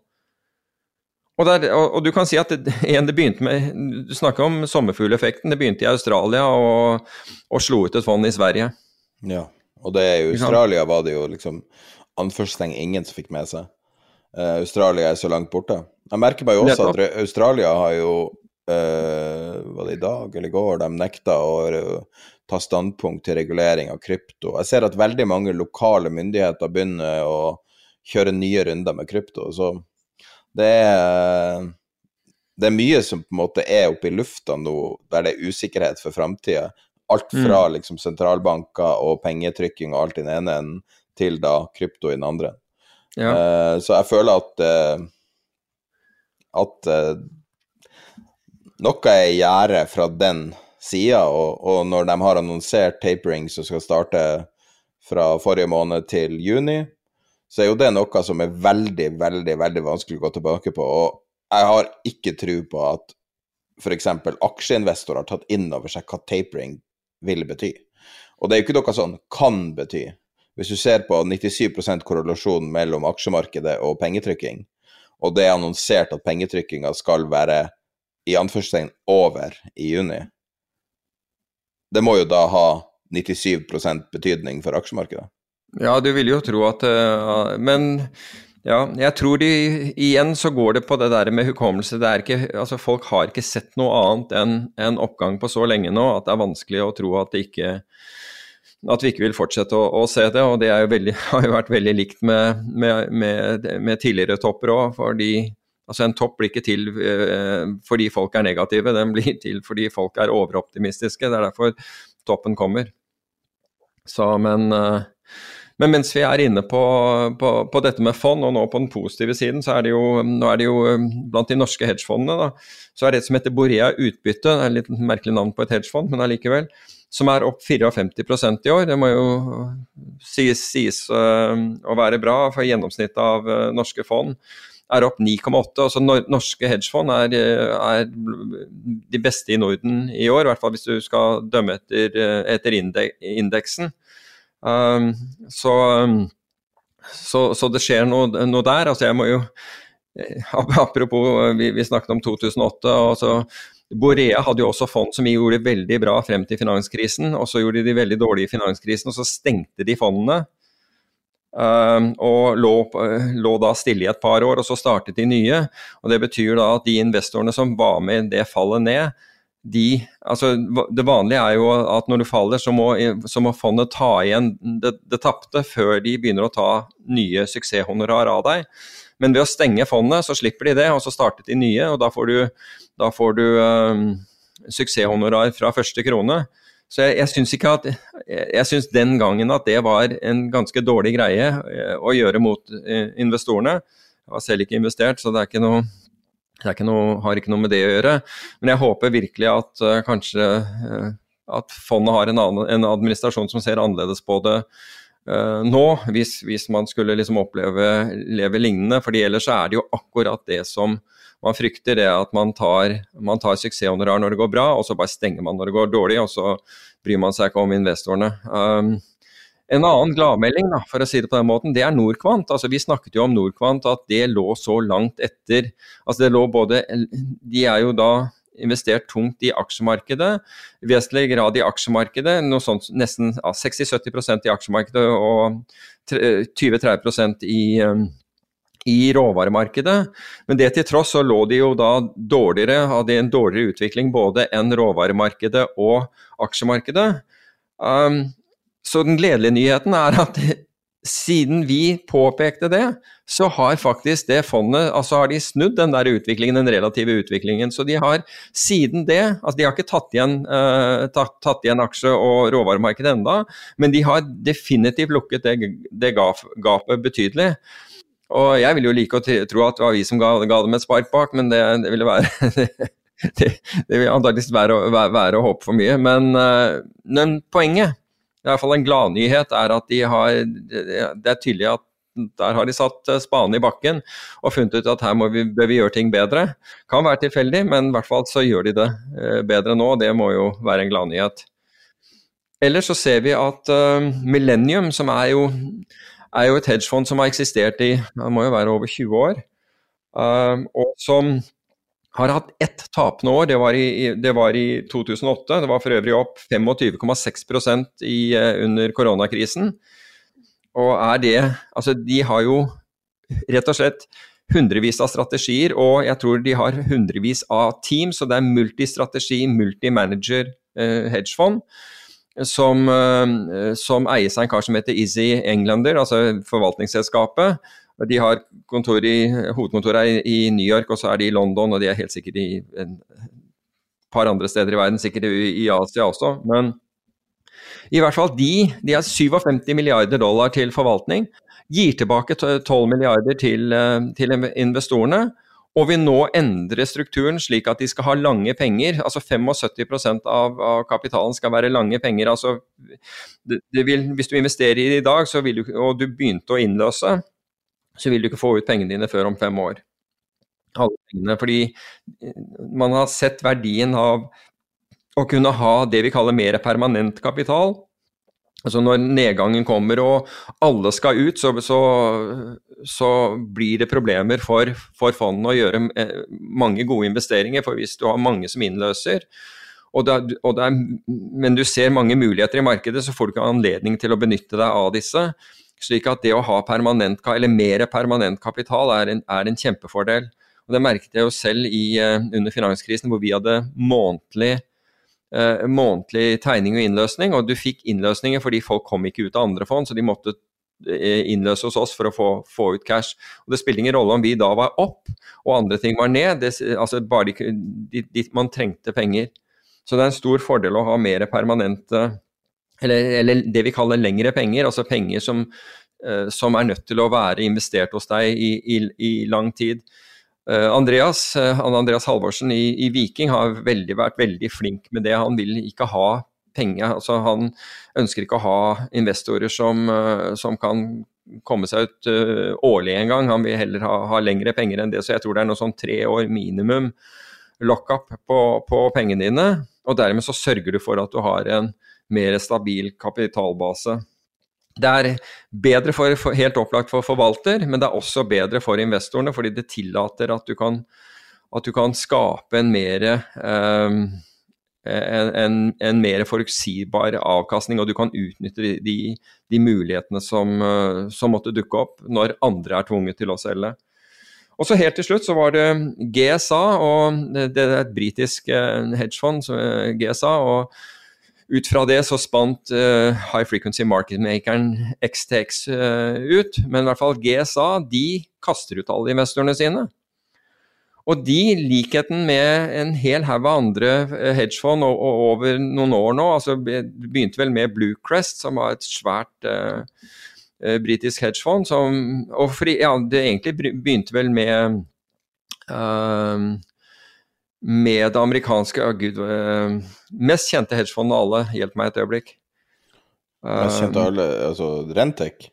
Og, der, og, og, du kan si at det, igjen, det begynte med Du snakker om sommerfugleffekten. Det begynte i Australia og, og slo ut et fond i Sverige.
Ja, og det i Australia var det jo liksom anførselstegn ingen som fikk med seg. Uh, Australia er så langt borte. Jeg merker meg jo også at Australia har jo uh, Var det i dag eller i går de nekta å uh, ta standpunkt til regulering av krypto. Jeg ser at veldig mange lokale myndigheter begynner å kjøre nye runder med krypto. så det er, det er mye som på en måte er oppe i lufta nå, der det er usikkerhet for framtida. Alt mm. fra mm. liksom sentralbanker og pengetrykking og alt i den ene enden, til da krypto i den andre. Ja. Uh, så jeg føler at uh, at uh, noe er i gjære fra den sida, og, og, når de har annonsert tapering som skal starte fra forrige måned til juni, så er jo det noe som er veldig, veldig veldig vanskelig å gå tilbake på. Og jeg har ikke tro på at f.eks. aksjeinvestorer har tatt inn over seg hva tapering vil bety. Og det er jo ikke noe sånn kan bety. Hvis du ser på 97% korrelasjon mellom aksjemarkedet og pengetrykking, og det er annonsert at pengetrykkinga skal være i anførselstegn over i juni, det må jo da ha 97% betydning for aksjemarkedet.
Ja, du vil jo tro at uh, Men ja, jeg tror de Igjen så går det på det der med hukommelse. Det er ikke, altså Folk har ikke sett noe annet enn en oppgang på så lenge nå at det er vanskelig å tro at, det ikke, at vi ikke vil fortsette å, å, se det. Og det jo veldig, har jo vært veldig likt med, med, med, med tidligere topper òg. Altså en topp blir ikke til uh, fordi folk er negative, den blir til fordi folk er overoptimistiske. Det er derfor toppen kommer. Så, men uh, men mens vi er inne på, på, på, dette med fond, og nå på den positive siden, så er det jo, nå er det jo um, blant de norske hedgefondene, da, så er det et som heter Borea utbytte, det er et litt merkelig navn på et hedgefond, men allikevel, som er opp 54% i år. Det må jo sies, sies uh, å være bra, for gjennomsnittet av uh, norske fond er opp 9,8. Altså norske hedgefond er, er, de beste i Norden i år, i hvert fall hvis du skal dømme etter, uh, etter indeksen. Um, så, um, så, så, det skjer noe, noe, der. Altså jeg må jo eh, Apropos, vi, vi snakket om 2008. altså Borea hadde jo også fond som gjorde det veldig bra frem til finanskrisen, og så gjorde de veldig dårlig i finanskrisen, og så stengte de fondene. Um, og lå, lå, da stille i et par år, og så startet de nye. og Det betyr da at de investorene som var med det fallet ned, de Altså, det vanlige er jo at når du faller, så må, så må fondet ta igjen det, det tapte før de begynner å ta nye suksesshonorar av deg. Men ved å stenge fondet, så slipper de det, og så startet de nye, og da får du, da får du um, suksesshonorar fra første krone. Så jeg, jeg syns ikke at Jeg syns den gangen at det var en ganske dårlig greie eh, å gjøre mot eh, investorene. Jeg har selv ikke investert, så det er ikke noe ikke noe, har ikke noe med det å gjøre. Men jeg håper virkelig at uh, kanskje uh, at fondet har en, annen, en, administrasjon som ser annerledes på det uh, nå, hvis, hvis, man skulle liksom oppleve leve lignende. fordi ellers er det jo akkurat det som man frykter, det at man tar, man tar suksesshonorar når det går bra, og så bare stenger man når det går dårlig, og så bryr man seg ikke om investorene. Um, en annen gladmelding, da, for å si det på den måten, det er Norquant. Altså, vi snakket jo om Norquant, at det lå så langt etter. Altså, det lå både De er jo da investert tungt i aksjemarkedet, vesentlig grad i aksjemarkedet, noe sånt nesten ja, 60-70% i aksjemarkedet og 20-30 i um, i råvaremarkedet. Men det til tross så lå de jo da dårligere, hadde en dårligere utvikling både enn råvaremarkedet og aksjemarkedet. Um, så den gledelige nyheten er at siden vi påpekte det, så har faktisk det fondet altså har de snudd den der utviklingen, den relative utviklingen. Så de har siden det altså De har ikke tatt igjen, uh, tatt, tatt igjen aksje- og råvaremarkedet enda, men de har definitivt lukket det, det gapet betydelig. Og jeg vil jo like å tro at det var vi som ga, ga dem et spark bak, men det, det ville være det, det vil antakeligvis være, være, være, å håpe for mye. Men, uh, men poenget i hvert fall en gladnyhet er at de har Det er tydelig at der har de satt eh, spaden i bakken og funnet ut at her må vi, bør vi gjøre ting bedre. Kan være tilfeldig, men i hvert fall så gjør de det eh, bedre nå, og det må jo være en gladnyhet. Ellers så ser vi at uh, Millennium, som er jo, er jo et hedgefond som har eksistert i det må jo være over 20 år, uh, og som har hatt ett tapende år, det var, i, det var, i, 2008. Det var for øvrig opp 25,6 under koronakrisen. Og er det Altså, de har jo rett og slett hundrevis av strategier, og jeg tror de har hundrevis av team, så det er multistrategi, multimanager eh, hedgefond. Som, eh, som eies av en kar som heter Izzy Englander, altså forvaltningsselskapet. De har kontor i, hovedkontoret i New York, og så er de i London, og de er helt sikkert i et par andre steder i verden, sikkert i, i Asia også. Men i hvert fall de, de har 57 milliarder dollar til forvaltning, gir tilbake 12 milliarder til, eh, til investorene. Og vil nå endre strukturen slik at de skal ha lange penger. altså 75 av, av kapitalen skal være lange penger. altså det, det vil, Hvis du investerer i det i dag, du, og du begynte å innløse, så vil du ikke få ut pengene dine før om fem år. Fordi eh, man har sett verdien av å kunne ha det vi kaller mer permanent kapital. Altså Når nedgangen kommer og alle skal ut, så, så, så blir det problemer for, for fondene å gjøre eh, mange gode investeringer. For hvis du har mange som innløser, og det og det er, men du ser mange muligheter i markedet, så får du ikke anledning til å benytte deg av disse. Slik at det å ha permanent, eller mer permanent kapital er en, er en kjempefordel. Og Det merket jeg jo selv i, uh, under finanskrisen, hvor vi hadde månedlig, eh, månedlig tegning og innløsning. Og du fikk innløsninger fordi folk kom ikke ut av andre fond, så de måtte uh, innløse hos oss for å få, få, ut cash. Og Det spilte ingen rolle om vi da var opp og andre ting var ned. Det, altså bare de, man trengte penger. Så det er en stor fordel å ha mer permanente eller, eller, det vi kaller lengre penger, altså penger som, uh, som, er nødt til å være investert hos deg i, i, i lang tid. Uh, Andreas, uh, Andreas Halvorsen i, i, Viking har veldig, vært veldig flink med det. Han vil ikke ha penger. Altså, han ønsker ikke å ha investorer som, som kan komme seg ut årlig en gang. Han vil heller ha, ha, lengre penger enn det. Så jeg tror det er noe sånn tre år minimum lockup på, på pengene dine. Og dermed så sørger du for at du har en mer stabil kapitalbase. Det er bedre for, for, helt opplagt for forvalter, men det er også bedre for investorene, fordi det tillater at du kan, at du kan skape en mer, um, en, en, en mer forutsigbar avkastning, og du kan utnytte de, de mulighetene som, som, måtte dukke opp når andre er tvunget til å selge. Og så Helt til slutt så var det GSA, og det, det er et britisk uh, hedgefond, GSA. og ut fra det så spant uh, High Frequency Market-makeren XTX uh, ut. Men i hvert fall GSA de kaster ut alle investorene sine. Og de, likheten med en hel haug av andre eh, hedgefond og, og, over noen år nå, altså begynte vel med Bluecrest, som var et svært uh, britisk hedgefond. Som, og for, ja, det egentlig begynte vel med uh, med det amerikanske oh, Gud, uh, mest kjente hedgefondet av alle. Hjelp meg et øyeblikk.
Mest kjente av alle, altså Rentec?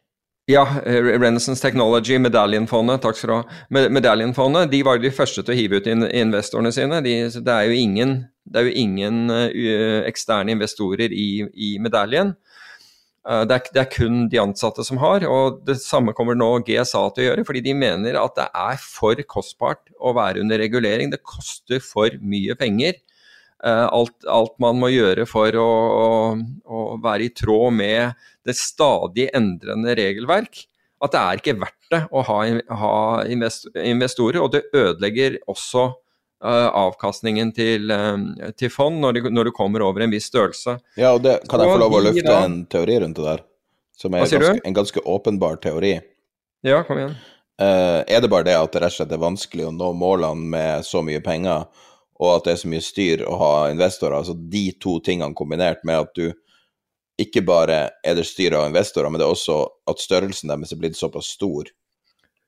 Ja, Renaissance Technology, Medallion-fondet. Takk skal du ha. Medallion-fondet de var de første til å hive ut investorene sine. De, det er jo ingen, er jo ingen uh, eksterne investorer i, i Medallion. Eh, det er, det er, kun de ansatte som har, og det samme kommer nå GSA til å gjøre. Fordi de mener at det er for kostbart å være under regulering. Det koster for mye penger. Eh, alt, alt man må gjøre for å, å, å, være i tråd med det stadig endrende regelverk. At det er ikke verdt det å ha, ha investorer, og det ødelegger også avkastningen til, eh, til fond når, du, når, du kommer over en viss størrelse.
Ja, og det, Kan jeg få lov å løfte da, en teori rundt det der? Som er ganske, en ganske åpenbar teori.
Ja, kom igjen.
Uh, er det bare det at det rett og slett er vanskelig å nå målene med så mye penger, og at det er så mye styr å ha investorer? Altså de to tingene kombinert med at du ikke bare er det styr av investorer, men det er også at størrelsen deres er blitt såpass stor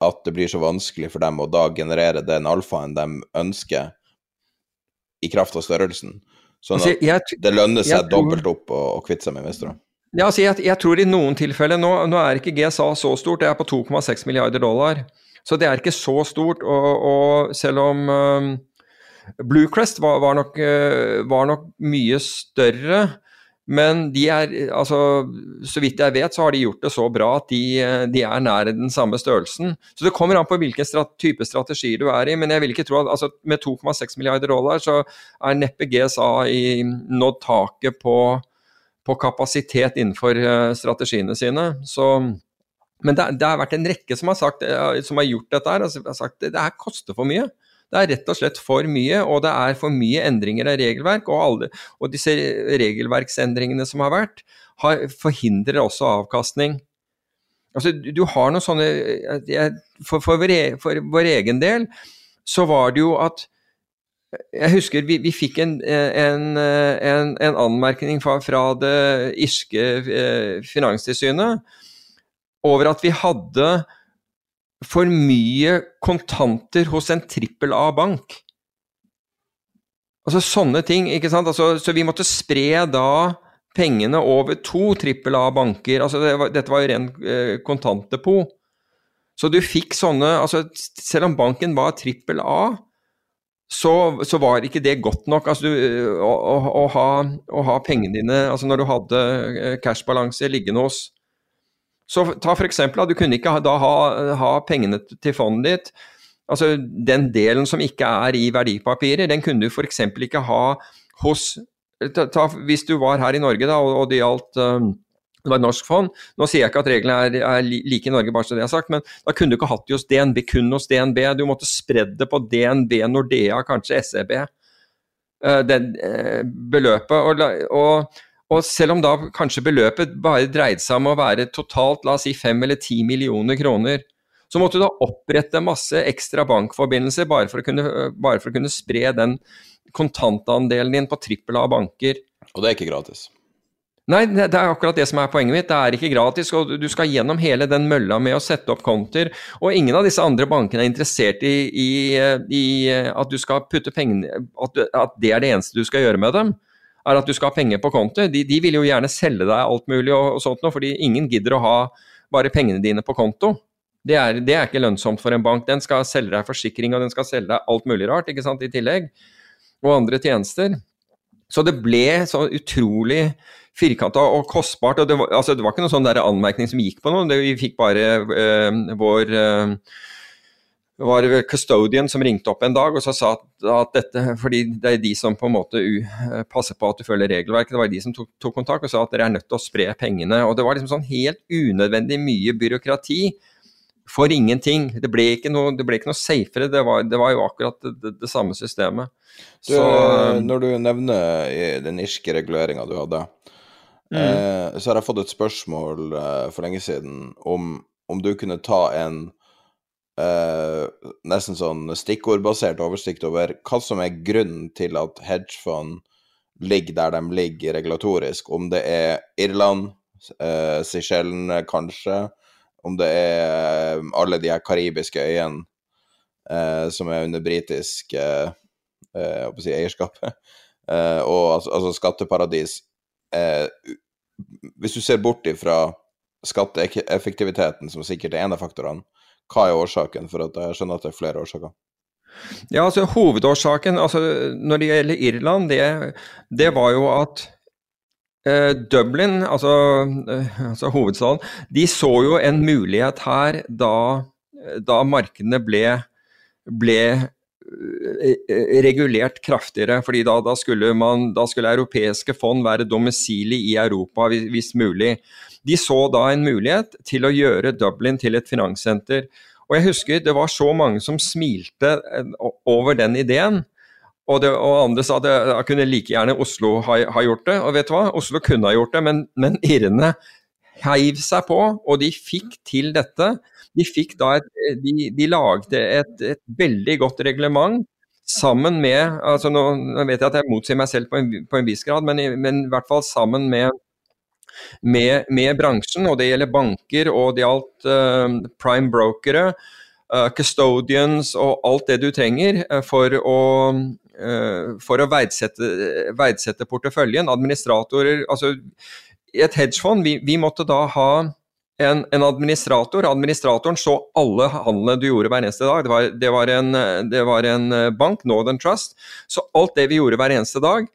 at det blir så vanskelig for dem å da generere den alfaen de ønsker, i kraft av størrelsen. Sånn altså, at det lønner seg dobbelt opp å, å kvitte seg med investorer.
Ja, altså jeg, jeg, tror i noen tilfeller nå, nå er ikke GSA så stort, det er på 2,6 milliarder dollar. Så det er ikke så stort. Og, og selv om um, Bluecrest var, var, nok, uh, var nok mye større, men de er, altså, så vidt jeg vet, så har de gjort det så bra at de, de er nær den samme størrelsen. Så det kommer an på hvilken strat type strategi du er i, men jeg vil ikke tro at altså, med 2,6 milliarder dollar så er neppe GSA i nådd taket på, på, kapasitet innenfor uh, strategiene sine. Så, men det, det, har vært en rekke som har, sagt, uh, som har gjort dette her, altså, har sagt det her koster for mye. Det er rett og slett for mye, og det er for mye endringer av regelverk. Og, alle, og disse regelverksendringene som har vært, har, forhindrer også avkastning. Altså, du har noen sånne For, for, vår, for vår egen del så var det jo at jeg husker vi, vi fikk en, en, en, en, anmerkning fra, fra det irske eh, finanstilsynet over at vi hadde for mye kontanter hos en trippel A-bank. Altså sånne ting, ikke sant. Altså, så vi måtte spre da pengene over to trippel A-banker. Altså det var, dette var jo ren eh, kontantdepot. Så du fikk sånne altså Selv om banken var trippel A, så, så, var ikke det godt nok. Altså, du, å, å, å, ha, å, ha, pengene dine altså Når du hadde eh, cashbalanse liggende hos så ta f.eks. at du kunne ikke da ha, ha pengene til fondet ditt. Altså den delen som ikke er i verdipapirer, den kunne du f.eks. ikke ha hos ta, ta, Hvis du var her i Norge da, og, og det gjaldt um, det et norsk fond. Nå sier jeg ikke at reglene er, er, like i Norge, bare så det er sagt, men da kunne du ikke hatt det hos DNB, kun hos DNB. Du måtte spredd det på DNB, Nordea, kanskje SEB. Uh, den, uh, beløpet. Og, og, og selv om da kanskje beløpet bare dreide seg om å være totalt la oss si fem eller ti millioner kroner, så måtte du da opprette masse ekstra bankforbindelser bare for å kunne, bare for å kunne spre den kontantandelen din på trippel A banker.
Og det er ikke gratis?
Nei, det er akkurat det som er poenget mitt. Det er ikke gratis, og du skal gjennom hele den mølla med å sette opp konter. Og ingen av disse andre bankene er interessert i, i, i at du skal putte pengene at, at det er det eneste du skal gjøre med dem er at du skal ha penger på konto. De, de vil jo gjerne selge deg alt mulig og, og sånt noe, fordi ingen gidder å ha bare pengene dine på konto. Det er, det er, ikke lønnsomt for en bank. Den skal selge deg forsikring, og den skal selge deg alt mulig rart ikke sant, i tillegg. Og andre tjenester. Så det ble så utrolig firkanta og kostbart. og det var, altså, det var ikke noen sånn anmerkning som gikk på noe. Det, vi fikk bare øh, vår øh, det var custodian som ringte opp en dag og sa at, at, dette, fordi det er de som på en måte uh, passer på at du følger regelverket, det var de som tok, tok, kontakt og sa at dere er nødt til å spre pengene. og Det var liksom sånn helt unødvendig mye byråkrati for ingenting. Det ble ikke noe, det ble ikke noe safere, det var, det var jo akkurat det, det, det samme systemet.
Du, så, eh, når du nevner den irske reguleringa du hadde, mm. eh, så har jeg fått et spørsmål eh, for lenge siden om, om du kunne ta en Uh, nesten sånn stikkordbasert oversikt over hva som er grunnen til at hedgefond ligger der de ligger regulatorisk. Om det er Irland, uh, Seychellene kanskje, om det er uh, alle de her karibiske øyene uh, som er under britisk si, eierskap, og altså, altså skatteparadis. hvis du ser bort ifra skatteeffektiviteten, som sikkert er en av faktorene, hva er årsaken? For at jeg skjønner at det er flere årsaker.
Ja, altså Hovedårsaken altså, når det gjelder Irland, det, det var jo at eh, Dublin, altså, eh, altså, hovedstaden, de så jo en mulighet her da, da markedene ble, ble eh, regulert kraftigere. fordi da, da, skulle man, da, skulle europeiske fond være domisilet i Europa hvis, hvis mulig. De så da en mulighet til å gjøre Dublin til et finanssenter. Og jeg husker det var så mange som smilte eh, over den ideen. Og, det, og andre sa at det kunne like gjerne Oslo ha, ha, gjort det. Og vet du hva, Oslo kunne ha gjort det, men, men irrene heiv seg på, og de fikk til dette. De, fikk et, de, de lagde et, et, veldig godt reglement sammen med altså nå, vet jeg at jeg motsier meg selv på en, på en viss grad, men, men, i hvert fall sammen med med, med, bransjen, og det gjelder banker og det gjaldt uh, prime brokere, uh, custodians og alt det du trenger uh, for å, for å verdsette, verdsette, porteføljen. Administratorer altså et hedgefond, vi, vi måtte da ha en, en, administrator. Administratoren så alle handlene du gjorde hver eneste dag. Det var, det, var en, det var, en, bank, Northern Trust. Så alt det vi gjorde hver eneste dag,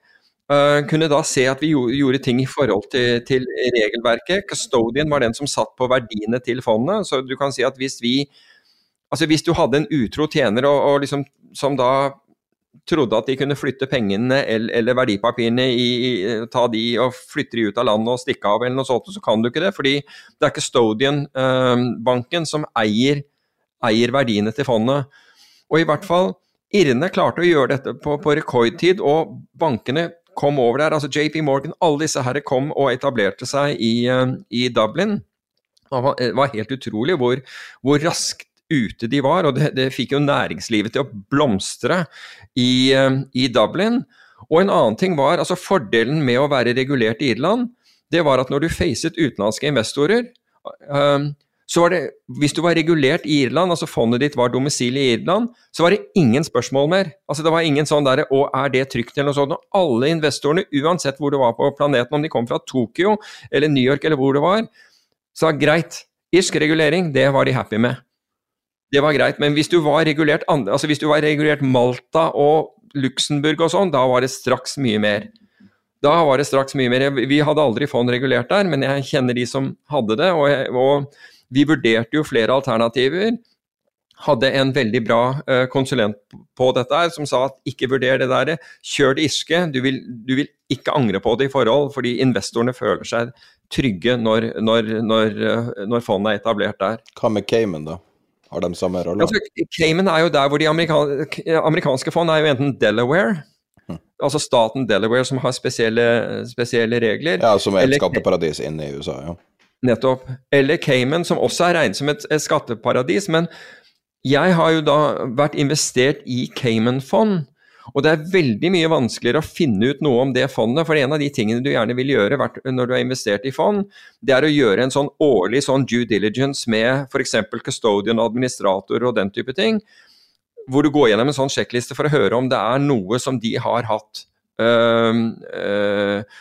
uh, kunne da se at vi gjorde, ting i forhold til, til, regelverket. Custodian var den som satt på verdiene til fondet. Så du kan si at hvis vi Altså hvis du hadde en utro tjener og, og liksom, som da trodde at de kunne flytte pengene eller verdipapirene, i, ta de og flytte de ut av landet og stikke av, eller noe sånt, så kan du ikke det. Fordi det er Custodian-banken som eier, eier, verdiene til fondet. Og i hvert fall Irne klarte å gjøre dette på, på rekordtid, og bankene kom over der. altså JP Morgan, alle disse herre kom og etablerte seg i, i Dublin. Det var helt utrolig hvor, hvor raskt ute de var, og det, det fikk jo næringslivet til å blomstre i, eh, i, Dublin. Og en annen ting var, altså Fordelen med å være regulert i Irland, det var at når du facet utenlandske investorer så var det, Hvis du var regulert i Irland, altså fondet ditt var domicil i Irland, så var det ingen spørsmål mer. Altså Det var ingen sånn derre 'Å, er det trygt?' eller noe sånt. Og alle investorene, uansett hvor du var på planeten, om de kom fra Tokyo eller New York eller hvor det var, sa greit. Irsk regulering, det var de happy med. Det var greit, men hvis du var regulert, altså hvis du var regulert Malta og Luxembourg og sånn, da var det straks mye mer. Da var det straks mye mer. Vi hadde aldri fond regulert der, men jeg kjenner de som hadde det. Og, jeg, og vi vurderte jo flere alternativer. Hadde en veldig bra uh, konsulent på dette her, som sa at ikke vurder det der, kjør det irske. Du vil, du vil, ikke angre på det i forhold, fordi investorene føler seg trygge når, når, når, uh, når fondet er etablert der.
Hva med Cayman, da? Har de samme rolle? Altså,
Cayman er jo der hvor de amerikan amerikanske fond er jo enten Delaware, hm. altså staten Delaware som har spesielle, spesielle regler.
Ja, Som er et skatteparadis inne i USA, ja.
Nettopp. Eller Cayman, som også er regnet som et, et skatteparadis. Men jeg har jo da vært investert i Cayman-fond. Og det er veldig mye vanskeligere å finne ut noe om det fondet. For en av de tingene du gjerne vil gjøre når du har investert i fond, det er å gjøre en sånn årlig sånn due diligence med f.eks. custodian, administrator og den type ting. Hvor du går gjennom en sånn sjekkliste for å høre om det er noe som de har hatt øh, øh,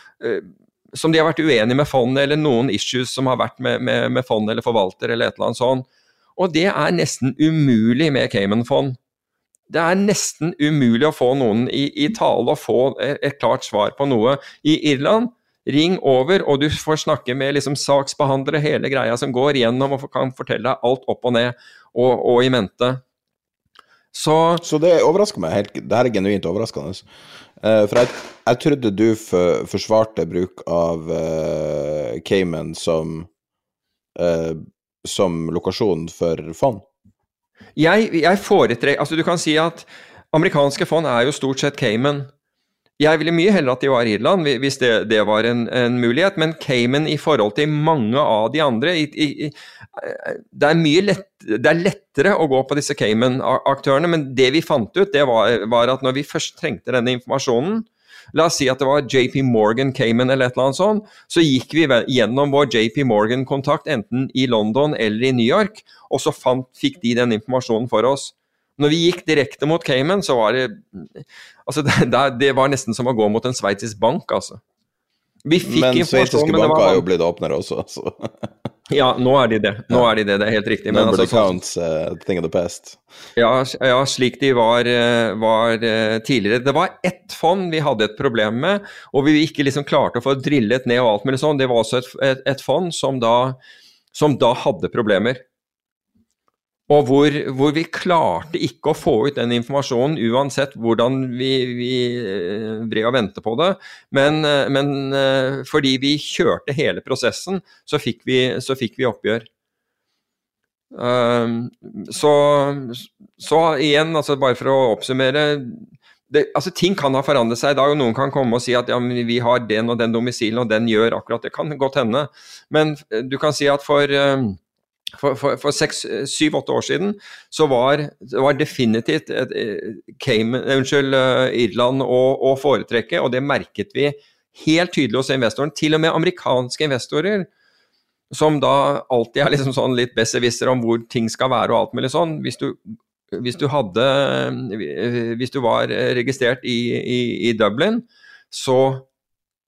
Som de har vært uenige med fondet, eller noen issues som har vært med, med, med fondet eller forvalter, eller et eller annet sånt. Og det er nesten umulig med Cayman-fond det er nesten umulig å få noen i, i tale og få et, klart svar på noe. I Irland, ring over, og du får snakke med liksom, saksbehandlere, hele greia som går gjennom og kan fortelle deg alt opp og ned og, og i mente.
Så, Så det overrasker meg helt. Det her er genuint overraskende. Uh, for jeg, jeg, trodde du for, forsvarte bruk av uh, Cayman som, uh, som lokasjon for fond.
Jeg, jeg foretrekker Altså, du kan si at amerikanske fond er jo stort sett Cayman. Jeg ville mye heller at de var i Irland, hvis det, det var en, en, mulighet, men Cayman i forhold til mange av de andre i, i, det, er lett, det er lettere å gå på disse Cayman-aktørene, men det vi fant ut, det var, var, at når vi først trengte denne informasjonen, La oss si at det var JP Morgan Cayman eller et eller annet sånt. Så gikk vi gjennom vår JP Morgan-kontakt enten i London eller i New York, og så fant, fikk de den informasjonen for oss. Når vi gikk direkte mot Cayman, så var det Altså, det, det var nesten som å gå mot en sveitsisk bank, altså.
Vi fikk men sveitsiske banker har jo blitt åpnere også, altså.
ja, nå er de det. Nå er de det, det er helt riktig.
Men Number altså, counts, uh, thing of the past.
Ja, ja slik de var, eh, var, eh, tidligere. Det var ett fond vi hadde et problem med, og vi ikke liksom klarte å få drillet ned og alt mulig sånn. Det var også et, et, et fond som da, som da hadde problemer. Og hvor, hvor, vi klarte ikke å få ut den informasjonen uansett hvordan vi, vi vred og vendte på det. Men, men, eh, fordi vi kjørte hele prosessen, så fikk vi, så fikk vi oppgjør. Um, så, så, igjen, altså bare for å oppsummere det, altså Ting kan ha forandret seg i dag, og noen kan komme og si at ja, vi har den og den domisilen, og den gjør akkurat det. kan godt hende. Men du kan si at for um, for, for, for seks, syv-åtte år siden så var, det var definitivt et, et Cayman, unnskyld, uh, Irland å, å, foretrekke, og det merket vi helt tydelig hos investoren. Til og med amerikanske investorer, som da alltid er liksom sånn litt besserwisser om hvor ting skal være og alt mulig sånn. Hvis du, hvis du, hadde Hvis du var registrert i, i, i Dublin, så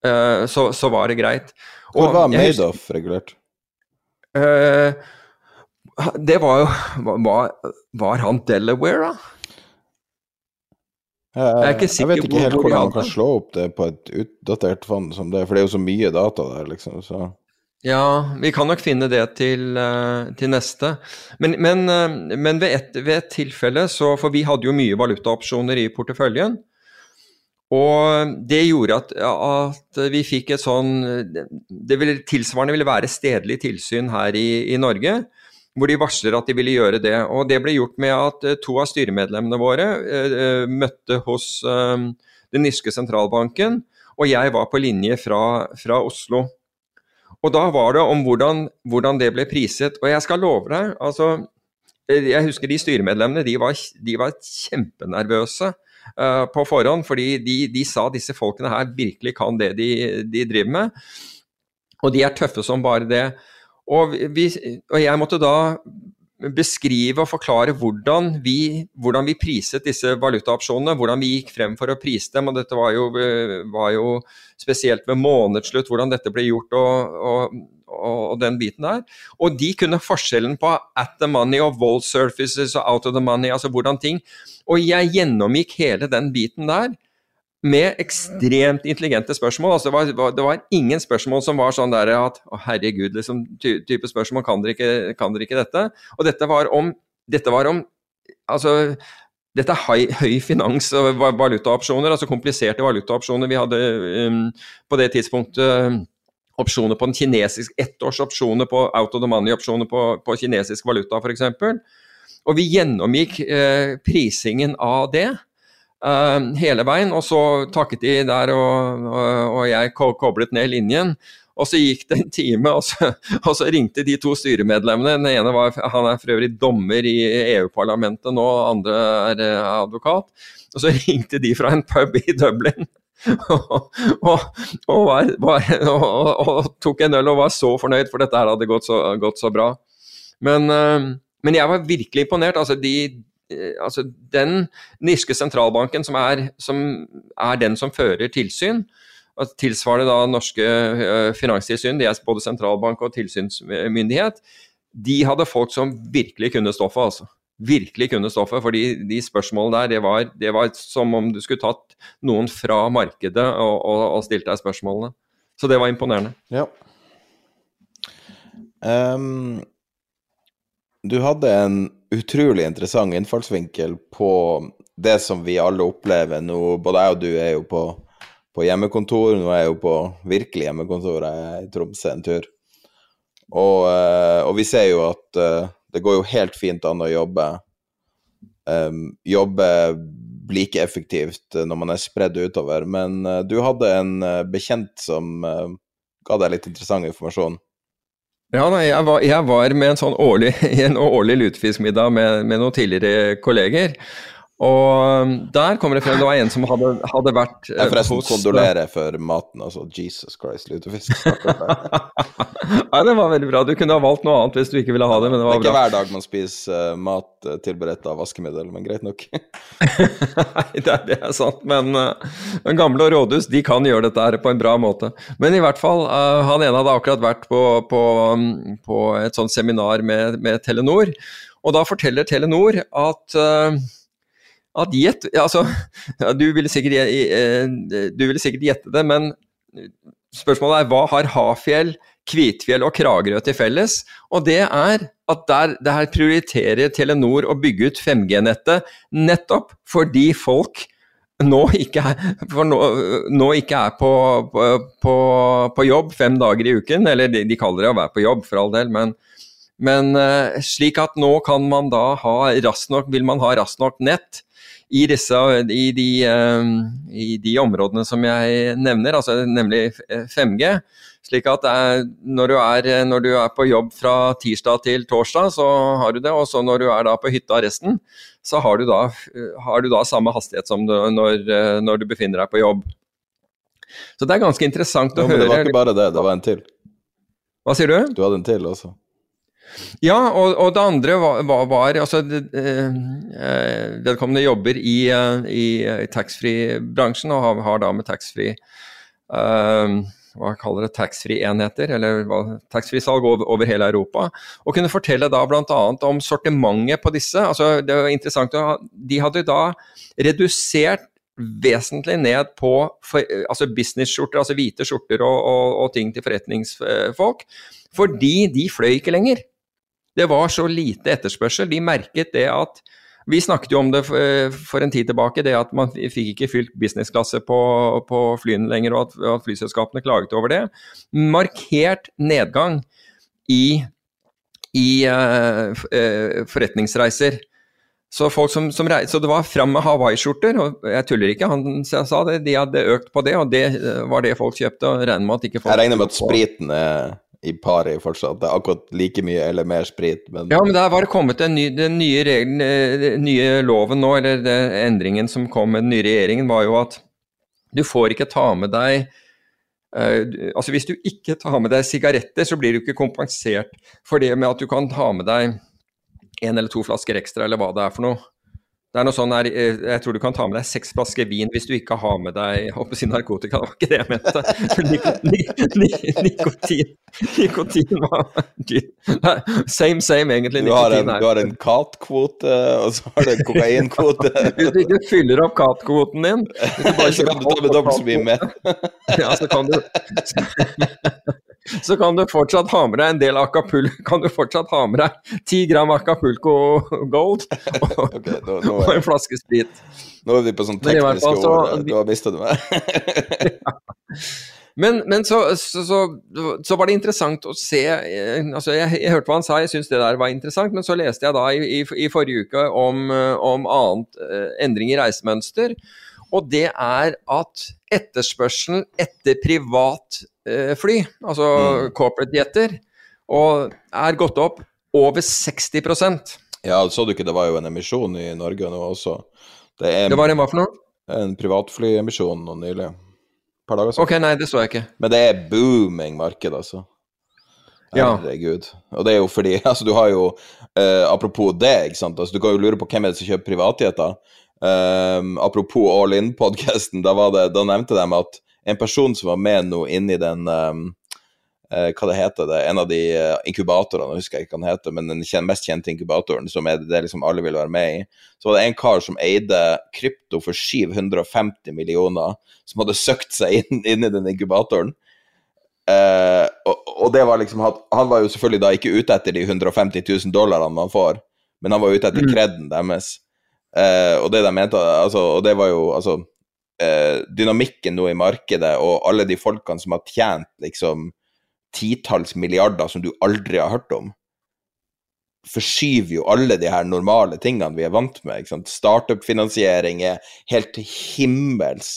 eh, så, så var det greit.
Hvor var Madoff regulert?
Eh, det var jo var, var han Delaware, da?
Jeg,
jeg, ikke
jeg vet ikke helt hvordan man kan slå opp det på et utdatert fond som det, for det er jo så mye data der, liksom. Så.
Ja, vi kan nok finne det til, eh, til neste. Men, men, eh, men ved, et, ved et tilfelle så For vi hadde jo mye valutaopsjoner i porteføljen. Og det gjorde at, at vi fikk et sånn Det ville, tilsvarende ville være stedlig tilsyn her i, i Norge. Hvor de varsler at de ville gjøre det. Og det ble gjort med at eh, to av styremedlemmene våre eh, eh, møtte hos eh, den norske sentralbanken, og jeg var på linje fra, fra Oslo. Og da var det om hvordan, hvordan det ble priset. Og jeg skal love deg, altså eh, Jeg husker de styremedlemmene, de var, de var kjempenervøse uh, på forhånd. Fordi de, de sa disse folkene her virkelig kan det de, de driver med. Og de er tøffe som bare det. Og, vi, og jeg måtte da beskrive og forklare hvordan vi, hvordan vi priset disse valutaopsjonene, hvordan vi gikk frem for å prise dem. og Dette var jo, var jo spesielt ved månedsslutt, hvordan dette ble gjort og, og, og, den biten der. Og de kunne forskjellen på at the money og wall surfaces og out of the money, altså hvordan ting Og jeg gjennomgikk hele den biten der med ekstremt intelligente spørsmål. Altså, det, var, det var ingen spørsmål som var sånn der at å herregud, liksom, ty, type spørsmål, kan dere, ikke, kan dere ikke dette? Og dette var om, dette var om altså, dette er høy, høy finans og valutaopsjoner, altså kompliserte valutaopsjoner. Vi hadde um, på det tidspunktet um, opsjoner på den kinesiske, ettårsopsjoner på out of the money-opsjoner på, på kinesisk valuta f.eks. Og vi gjennomgikk eh, prisingen av det. Eh, hele veien, og så takket de der, og, og, og jeg koblet ned linjen. Og så gikk det en time, og så, og så ringte de to styremedlemmene. Den ene var, han er for øvrig dommer i EU-parlamentet nå, andre er eh, advokat. Og så ringte de fra en pub i Dublin. og, og, var, var, og, tok en øl og var så fornøyd, for dette her hadde gått så, gått så bra. Men, eh, men jeg var virkelig imponert. Altså, de, altså den norske sentralbanken, som er, som er den som fører tilsyn, tilsvarende da norske eh, finanstilsyn, de er både sentralbank og tilsynsmyndighet, de hadde folk som virkelig kunne stoffet, altså. Virkelig kunne stoffet, for de, de spørsmålene der, det var, det var som om du skulle tatt noen fra markedet og, og, og stilt deg spørsmålene. Så det var imponerende.
Ja. Um, du hadde en utrolig interessant innfallsvinkel på det som vi alle opplever nå. Både jeg og du er jo på, på hjemmekontor, nå er jeg jo på virkelig hjemmekontor, jeg er i Tromsø en tur. Og, eh, og vi ser jo at eh, det går jo helt fint an å jobbe Um, jobbe like effektivt når man er spredd utover. Men du hadde en bekjent som ga deg litt interessant informasjon.
Ja, nei, jeg var, jeg var med en sånn årlig, årlig lutefiskmiddag med, med noen tidligere kolleger. Og um, der kommer det frem det var en som hadde, hadde vært eh,
Jeg forresten
hos-
kondolerer for maten, altså. Jesus Christ, lutefisk.
Nei, det var veldig bra. Du kunne ha valgt noe annet hvis du ikke ville ha det, men det var bra.
Det er ikke
bra.
hver dag man spiser eh, mat eh, tilberedt av vaskemiddel, men greit nok.
Nei, det, er- det er sant, men den gamle og rådhus de kan gjøre dette her på en bra måte. Men i hvert fall, han ene hadde akkurat vært på, på, um, på et sånt seminar med, med Telenor, og da forteller Telenor at at gjett, altså, du ville sikkert, eh, du ville sikkert gjette det, men spørsmålet er hva har Hafjell, Kvitfjell og Kragerø til felles? Og det er at der, der prioriterer Telenor å bygge ut 5G-nettet nettopp fordi folk nå ikke er, nå, nå ikke er på, på, på, på jobb fem dager i uken, eller de, de kaller det å være på jobb for all del, men, men eh, slik at nå kan man da ha raskt nok, vil man ha raskt nok nett i, disse, i, de, eh, i de områdene som jeg nevner, altså nemlig 5G. Slik at er, når, du er, når du er på jobb fra tirsdag til torsdag, så har du det. Og så når du er på hytta resten, så har du da, har du da samme hastighet som du, når, eh, når du befinner deg på jobb. Så det er ganske interessant å
høre. men det var ikke bare det, det var en til.
Hva sier du?
Du hadde en til også.
Ja, og, og det andre var, var, altså eh, eh, Vedkommende jobber i, eh, i, i taxfree-bransjen og har, har da med taxfree uh, hva kaller det, taxfree-enheter, eller taxfree-salg over, over, hele Europa. Og kunne fortelle da bl.a. om sortimentet på disse. altså det var interessant, De hadde da redusert vesentlig ned på altså business-skjorter, altså hvite skjorter og, og, og, ting til forretningsfolk, fordi de fløy ikke lenger. Det var så lite etterspørsel. De merket det at vi snakket jo om det for en tid tilbake, det at man fikk ikke fylt businessklasse på, på flyene lenger, og at, at, flyselskapene klaget over det. Markert nedgang i, i uh, forretningsreiser. Så, som, som så, det var fram med hawaiiskjorter, og jeg tuller ikke, han sa det, de hadde økt på det, og det eh, var det folk kjøpte. og regner med at ikke folk...
Jeg regner med at spriten er i pari fortsatt, det er akkurat like mye eller mer sprit, men
Ja, men der var det kommet den nye, den nye, reglen, eh, nye loven nå, eller den endringen som kom med den nye regjeringen, var jo at du får ikke ta med deg Uh, altså Hvis du ikke tar med deg sigaretter, så blir du ikke kompensert for det med at du kan ta med deg en eller to flasker ekstra, eller hva det er for noe. Det er noe sånn her, eh, Jeg tror du kan ta med deg seks flasker vin hvis du ikke har med deg håper si narkotika. Det var ikke det jeg mente. nikotin Nikotin var Same, same, egentlig.
Du har en, du har en katkvote, og så har du en kokainkvote.
du, du, fyller opp katkvoten din.
Så kan du ta med dobbelt så mye med.
ja, så kan du så kan du fortsatt ha med deg en del Acapulco Kan du fortsatt ha med deg ti gram Acapulco Gold og, okay, nå, nå og, en flaske sprit.
Nå er vi på sånn tekniske ord. Så, da mista du meg.
Men, men så, så, så, var det interessant å se eh, altså jeg, jeg hørte hva han sa, jeg syntes det der var interessant, men så leste jeg da i, i, i forrige uke om, om annet eh, endring i reisemønster. Og det er at etterspørselen etter privat Eh, fly, altså mm. corporate-jetter, er gått opp over 60%
Ja, så du ikke det var jo en emisjon i Norge nå også?
Det, er, det var en hva for noe?
En privatflyemisjon nå nylig. Et par dager
siden. Ok, nei, det så jeg ikke.
Men det er booming marked, altså. Herregud. Ja. Og det er jo fordi Altså, du har jo eh, Apropos det, ikke sant. Altså, du kan jo lure på hvem er det som kjøper privatjeter. Um, apropos All In-podkasten, da, da, nevnte de at en person som var med nå inni den um, uh, Hva det heter det? En av de uh, inkubatorene, jeg husker jeg ikke hva den heter, men den mest kjente inkubatoren, som er det liksom alle vil være med i. Så var det en kar som eide krypto for 750 millioner, som hadde søkt seg inn, i den inkubatoren. Uh, og, og, det var liksom Han var jo selvfølgelig da ikke ute etter de 150 000 dollarene man får, men han var ute etter kreden mm. deres. Uh, og det de mente altså, Og det var jo altså eh, dynamikken nå i markedet, og alle de folkene som har tjent liksom titalls milliarder som du aldri har hørt om, forskyver jo alle de her normale tingene vi er vant med. Startup-finansiering er helt himmels.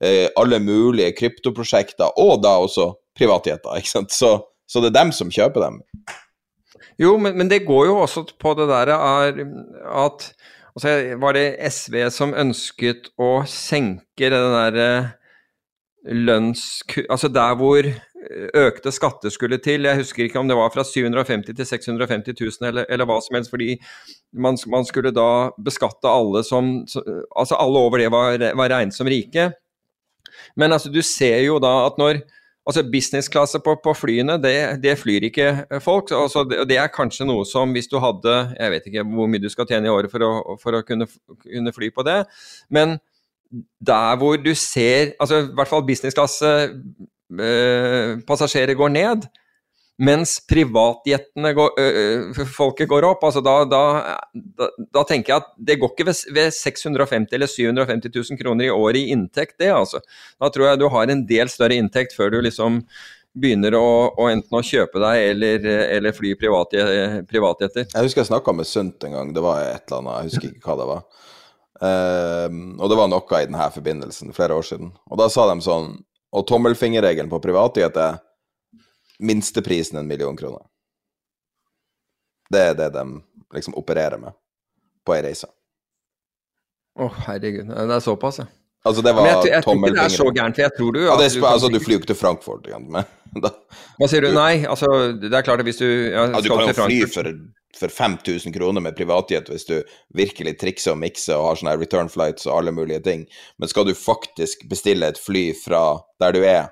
Eh, alle mulige kryptoprosjekter, og da også privatjeter. ikke sant? Så, så, det er dem som kjøper dem.
Jo, men, men det går jo også på det derre at og så var det SV som ønsket å senke den derre lønns... Altså der hvor økte skatter skulle til. Jeg husker ikke om det var fra 750 til 650 000 eller, eller hva som helst. Fordi man, man, skulle da beskatte alle som Altså alle over det var, var regnet som rike. Men altså du ser jo da at når Altså Businessklasse på, på, flyene, det, det, flyr ikke folk. Altså, det, det, er kanskje noe som hvis du hadde Jeg vet ikke hvor mye du skal tjene i året for å, for å kunne, kunne, fly på det, men der hvor du ser altså I hvert fall businessklasse eh, passasjerer går ned, mens privatjetene går, øh, folket går opp. altså da, da, da, da, tenker jeg at det går ikke ved, ved 650 eller 750 000 kroner i året i inntekt, det altså. Da tror jeg du har en del større inntekt før du liksom begynner å, å enten å kjøpe deg eller, eller fly privatjeter.
Jeg husker jeg snakka med Sundt en gang, det var et eller annet, jeg husker ikke hva det var. Uh, og det var noe i denne forbindelsen flere år siden. Og da sa de sånn Og tommelfingerregelen på privatjet er minsteprisen en million kroner. Det er det de liksom opererer med på ei reise.
Å, oh, herregud. Det er såpass, ja.
Altså, det var
Men jeg, jeg tror ikke det er så gærent, for jeg tror du
ja, det, du Altså, du flyr jo ikke til Frankfurt igjen.
Hva sier du? Nei, altså, det er klart at hvis du
ja, ja, Du kan jo fly for for 5000 kroner med privatjet hvis du virkelig trikser og mikser og har sånne return flights og alle mulige ting. Men skal du faktisk bestille et fly fra der du er,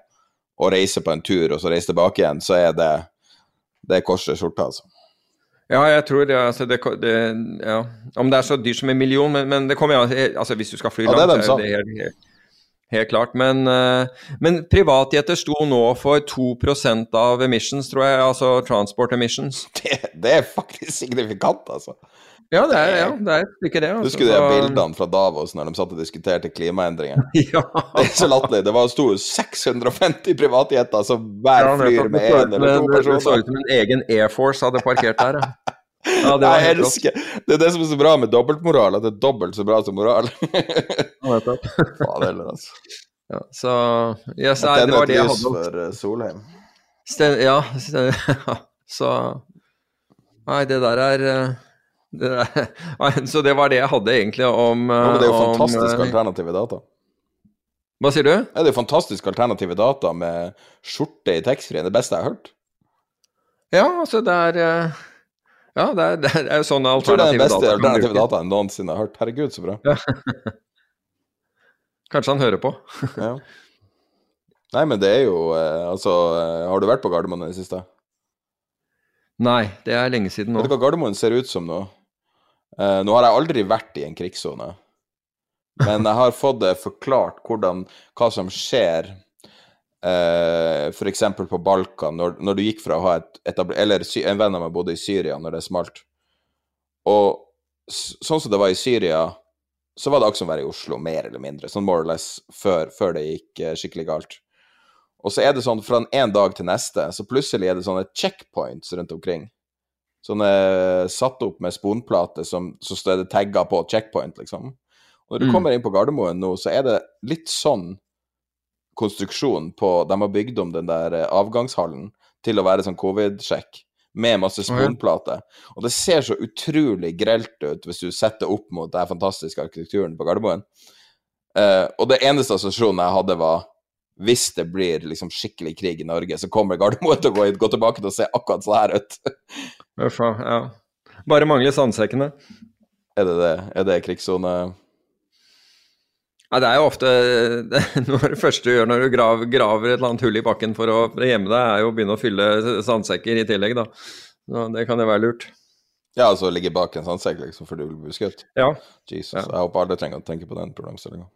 og reise på en tur, og så reise tilbake igjen, så er det det korset skjorta, altså.
Ja, jeg tror det, altså det, det ja. Om det er så dyrt som en million, men, men det kommer jo altså Hvis du skal fly
Ja, det er dem,
så er det helt, helt, helt klart. Men, eh, men privatjeter sto nå for 2% av emissions, tror jeg. Altså transport emissions.
Det, det er faktisk signifikant, altså.
Ja, det er, ja, det er ikke det. Altså.
Husker du de bildene fra Davos når de satt og diskuterte klimaendringer?
Ja.
Det er så latterlig. Det var sto 650 privatjeter som hver
Ja,
flyr med én eller to
personer. Det så ut som en egen Air Force hadde parkert der, ja. ja det
Jeg elsker Det er det som er så bra med dobbeltmoral, at det er dobbelt så bra som moral. Faen heller, altså.
Ja, så yes, nei, det var det jeg
et
hadde.
for eh, Solheim.
Sten, ja, sten, ja, så Nei, det der er eh, Så det var det jeg hadde egentlig om
Ja, men det er jo
om,
fantastisk
eh,
alternative data.
Hva sier du?
Ja, det er jo fantastisk alternative data med skjorte i taxfree-en. Det beste jeg har hørt.
Ja, altså det er eh, Ja, det er, det er jo sånne
Jeg tror det er den beste
data.
alternative
brukes.
data jeg noensinne har hørt. Herregud, så bra.
Kanskje han hører på.
Ja. Nei, men det er jo eh, Altså, eh, har du vært på Gardermoen i det siste?
Nei, det er lenge siden nå.
Vet du hva Gardermoen ser ut som nå? Eh, nå har jeg aldri vært i en krigssone, men jeg har fått det forklart hvordan, hva som skjer uh, f.eks. på Balkan, når, når du gikk fra å ha et etablert Eller en venn av meg bodde i Syria når det smalt. Og sånn som det var i Syria, så var det akkurat som å være i Oslo, mer eller mindre. Sånn more or less før, før det gikk eh, skikkelig galt. Og så er det sånn fra en dag til neste, så plutselig er det sånne checkpoints rundt omkring. Sånne satt opp med sponplate som så står det tagga på checkpoint, liksom. Og når du
Mm.
kommer inn på Gardermoen nå, så er det litt sånn konstruksjon på De har bygd om den der eh, avgangshallen til å være sånn covid-sjekk, med masse sponplater. Og det ser så utrolig grelt ut hvis du setter opp mot den fantastiske arkitekturen på Gardermoen. Uh, og det eneste assosiasjonen jeg hadde, var hvis det blir liksom skikkelig krig i Norge, så kommer Gardermoen til å gå, gå tilbake til å se akkurat sånn her ut.
Uff, ja. Bare mangler sandsekkene.
er det det? Er det krigssone?
Ja, det er jo ofte Noe av det første du gjør når du graver, graver et eller annet hull i bakken for å gjemme deg, er jo å begynne å fylle sandsekker i tillegg, da. Så det kan jo være lurt.
Ja, altså ligge bak en sandsekk liksom, for du vil bli skutt?
Ja.
Jesus,
Ja.
jeg håper alle trenger å tenke på den problemstillinga.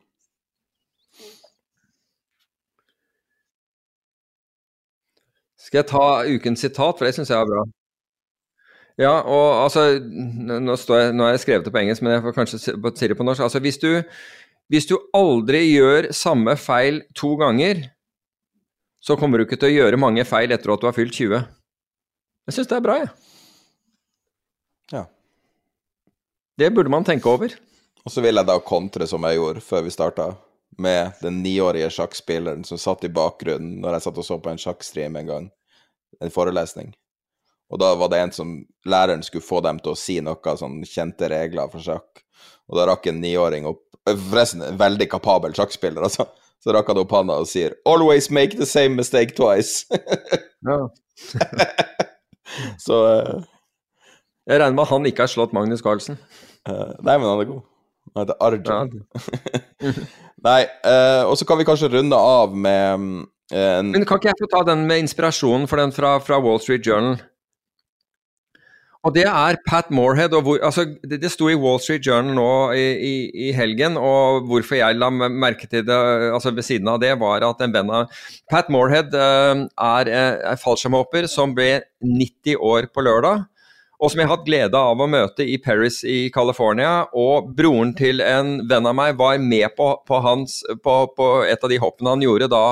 Skal jeg ta ukens sitat, for det syns jeg er bra. Ja, og altså Nå, jeg, nå har jeg skrevet det på engelsk, men jeg får kanskje si det på norsk. Altså, hvis du, hvis du aldri gjør samme feil to ganger, så kommer du ikke til å gjøre mange feil etter at du har fylt 20. Jeg syns det er bra, jeg.
Ja.
Det burde man tenke over.
Og så vil jeg da kontre som jeg gjorde før vi starta, med den niårige sjakkspilleren som satt i bakgrunnen når jeg satt og så på en sjakkstream en gang, en forelesning. Og da var det en som læreren skulle få dem til å si noe sånn kjente regler for sjakk. Og da rakk en niåring opp eh, Forresten, en veldig kapabel sjakkspiller, altså. Så rakk han opp handa og sier 'Always make the same mistake twice'. Så uh...
Jeg regner med at han ikke har slått Magnus Carlsen.
Uh, Nei, men han er god. Han heter Arjun.
Ja.
Nei, uh, og så kan vi kanskje runde av med mm,
Men kan ikke jeg få ta den med inspirasjonen for den fra, fra Wall Street Journal? Og det er Pat Moorhead. Hvor, altså, det, det sto i Wall Street Journal nå i, i, i helgen, og hvorfor jeg la merke til det altså ved siden av det, var at en venn av Pat Moorhead eh, er, eh, er fallskjermhopper som ble 90 år på lørdag. Og som jeg har hatt glede av å møte i Paris i California. Og broren til en venn av meg var med på, på, hans, på, på et av de hoppene han gjorde da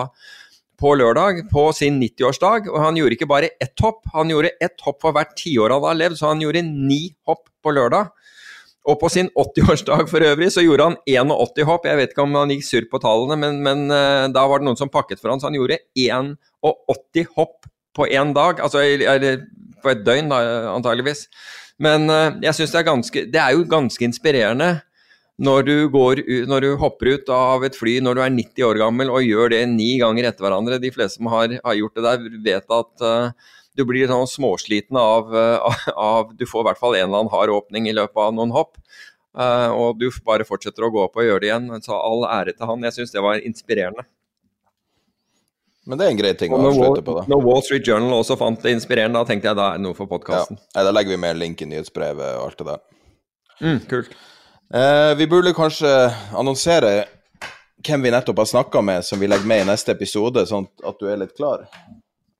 på lørdag på sin 90-årsdag. Og han gjorde ikke bare ett hopp, han gjorde ett hopp for hvert tiår han har levd, så han gjorde ni hopp på lørdag. Og på sin 80-årsdag for øvrig så gjorde han 81 hopp. Jeg vet ikke om han gikk surr på tallene, men, men uh, da var det noen som pakket for han, så han gjorde 81 hopp på én dag. Altså eller på et døgn, da, antageligvis. Men uh, jeg syns det er ganske Det er jo ganske inspirerende når du, går, når du hopper ut av et fly når du er 90 år gammel og gjør det ni ganger etter hverandre. De fleste som har, har gjort det der, vet at uh, du blir sånn småsliten av, uh, av Du får i hvert fall en eller annen hard åpning i løpet av noen hopp. Uh, og du bare fortsetter å gå opp og gjøre det igjen. Så all ære til han. Jeg syns det var inspirerende.
Men det er en grei ting å avslutte på, da.
når Wall Street Journal også fant det inspirerende, da tenkte jeg da er det noe for
Ja.
podkasten.
Ja. Da legger vi med en link i nyhetsbrevet og alt det der.
Mm, kult.
Eh, vi burde kanskje annonsere hvem vi nettopp har snakka med, som vi legger med i neste episode, sånn at du er litt klar.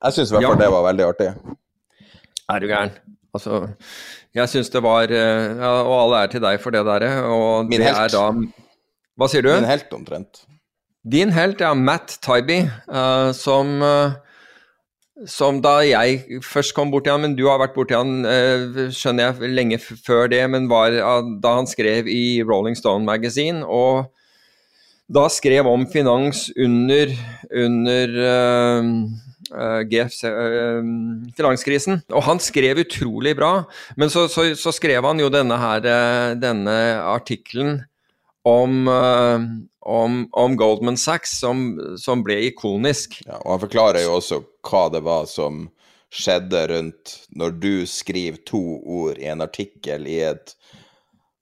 Jeg syns i hvert fall
Ja.
det var veldig artig.
Er du gæren? Altså, jeg syns det var eh, ja, Og alle er til deg for det derre. Og
Min
det
helt.
er da Hva sier du?
Min helt omtrent.
Din helt, ja. Matt Tybee, uh, som eh, som da jeg først kom borti han, men du har vært borti han, eh, skjønner jeg, lenge før det, men var da han skrev i Rolling Stone Magazine, og da skrev om finans under, under uh, uh, GFC, uh, finanskrisen. Og han skrev utrolig bra, men så, så, så skrev han jo denne her, eh, denne artikkelen om, eh, om, om Goldman Sachs, som, som ble ikonisk.
Ja, og han forklarer jo også hva det var som skjedde rundt når du skriver to ord i en artikkel i et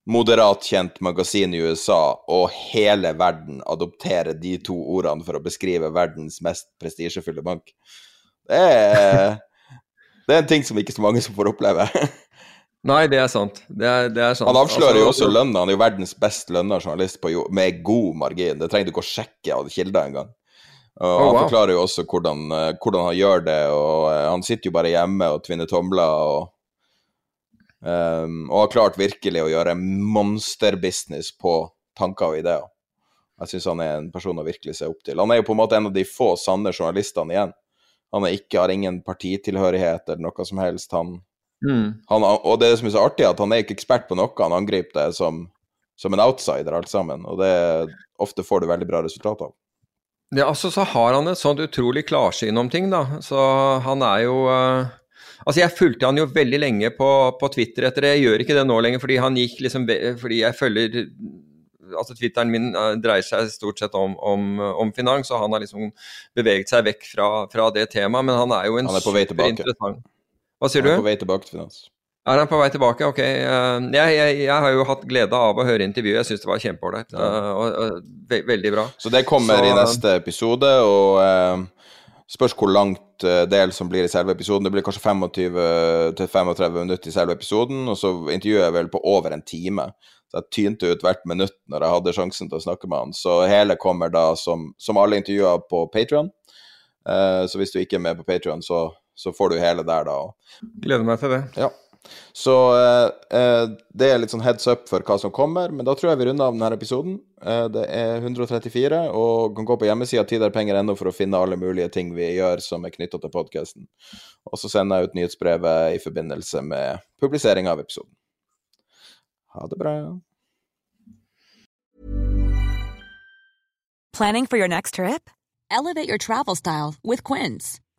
moderat kjent magasin i USA, og hele verden adopterer de to ordene for å beskrive verdens mest prestisjefulle bank. Det er, det er en ting som ikke så mange som får oppleve.
Nei, det er sant. Det er, det er sant.
Han avslører jo
Altså,
også lønna. Han er jo verdens best lønna journalist på jo, med god margin. Det trenger du ikke å sjekke av kilder engang. Og
Oh,
han
wow.
forklarer jo også hvordan, eh, hvordan han gjør det, og eh, han sitter jo bare hjemme og tvinner tomler og um, Og har klart virkelig å gjøre monsterbusiness på tanker og ideer. Jeg syns han er en person å virkelig se opp til. Han er jo på en måte en av de få sanne journalistene igjen. Han ikke, har ingen partitilhørighet eller noe som helst. Han,
mm.
han, og det som er så artig, er at han er ikke ekspert på noe, han angriper det som, som en outsider alt sammen, og det ofte får du veldig bra resultat av.
Ja, altså så har han et sånt utrolig klarsyn om ting, da. Så han er jo uh, Altså, jeg fulgte han jo veldig lenge på, på Twitter etter det. Jeg gjør ikke det nå lenger, fordi han gikk liksom Fordi jeg følger Altså, Twitteren min eh, dreier seg stort sett om, om, om finans, og han har liksom beveget seg vekk fra, fra det temaet, men han er jo en
er
superinteressant Hva sier
Han er på vei tilbake til finans.
Er han på vei tilbake? Ok. eh, jeg, jeg, jeg har jo hatt glede av å høre intervjuet. Jeg syns det var kjempeålreit. eh, og ve veldig bra.
Så det kommer
Så-
i neste episode, og eh, spørs hvor langt eh, del som blir i selve episoden. Det blir kanskje 25-35 minutter i selve episoden, og så intervjuer jeg vel på over en time. Så jeg tynte ut hvert minutt når jeg hadde sjansen til å snakke med han. Så hele kommer da som, som alle intervjuer på Patrion. Eh, så hvis du ikke er med på Patrion, så, så får du hele der, da.
Gleder meg til det.
Ja. Så eh, eh, det er litt sånn heads up for hva som kommer, men da tror jeg vi runder av denne episoden. Eh, det er 134, og kan gå på hjemmesida tiderpenger.no for å finne alle mulige ting vi gjør som er knytta til podkasten. Og så sender jeg ut nyhetsbrevet i forbindelse med publisering av episoden. Ha det bra.
Planning for your next trip? Elevate your travel style with Quince.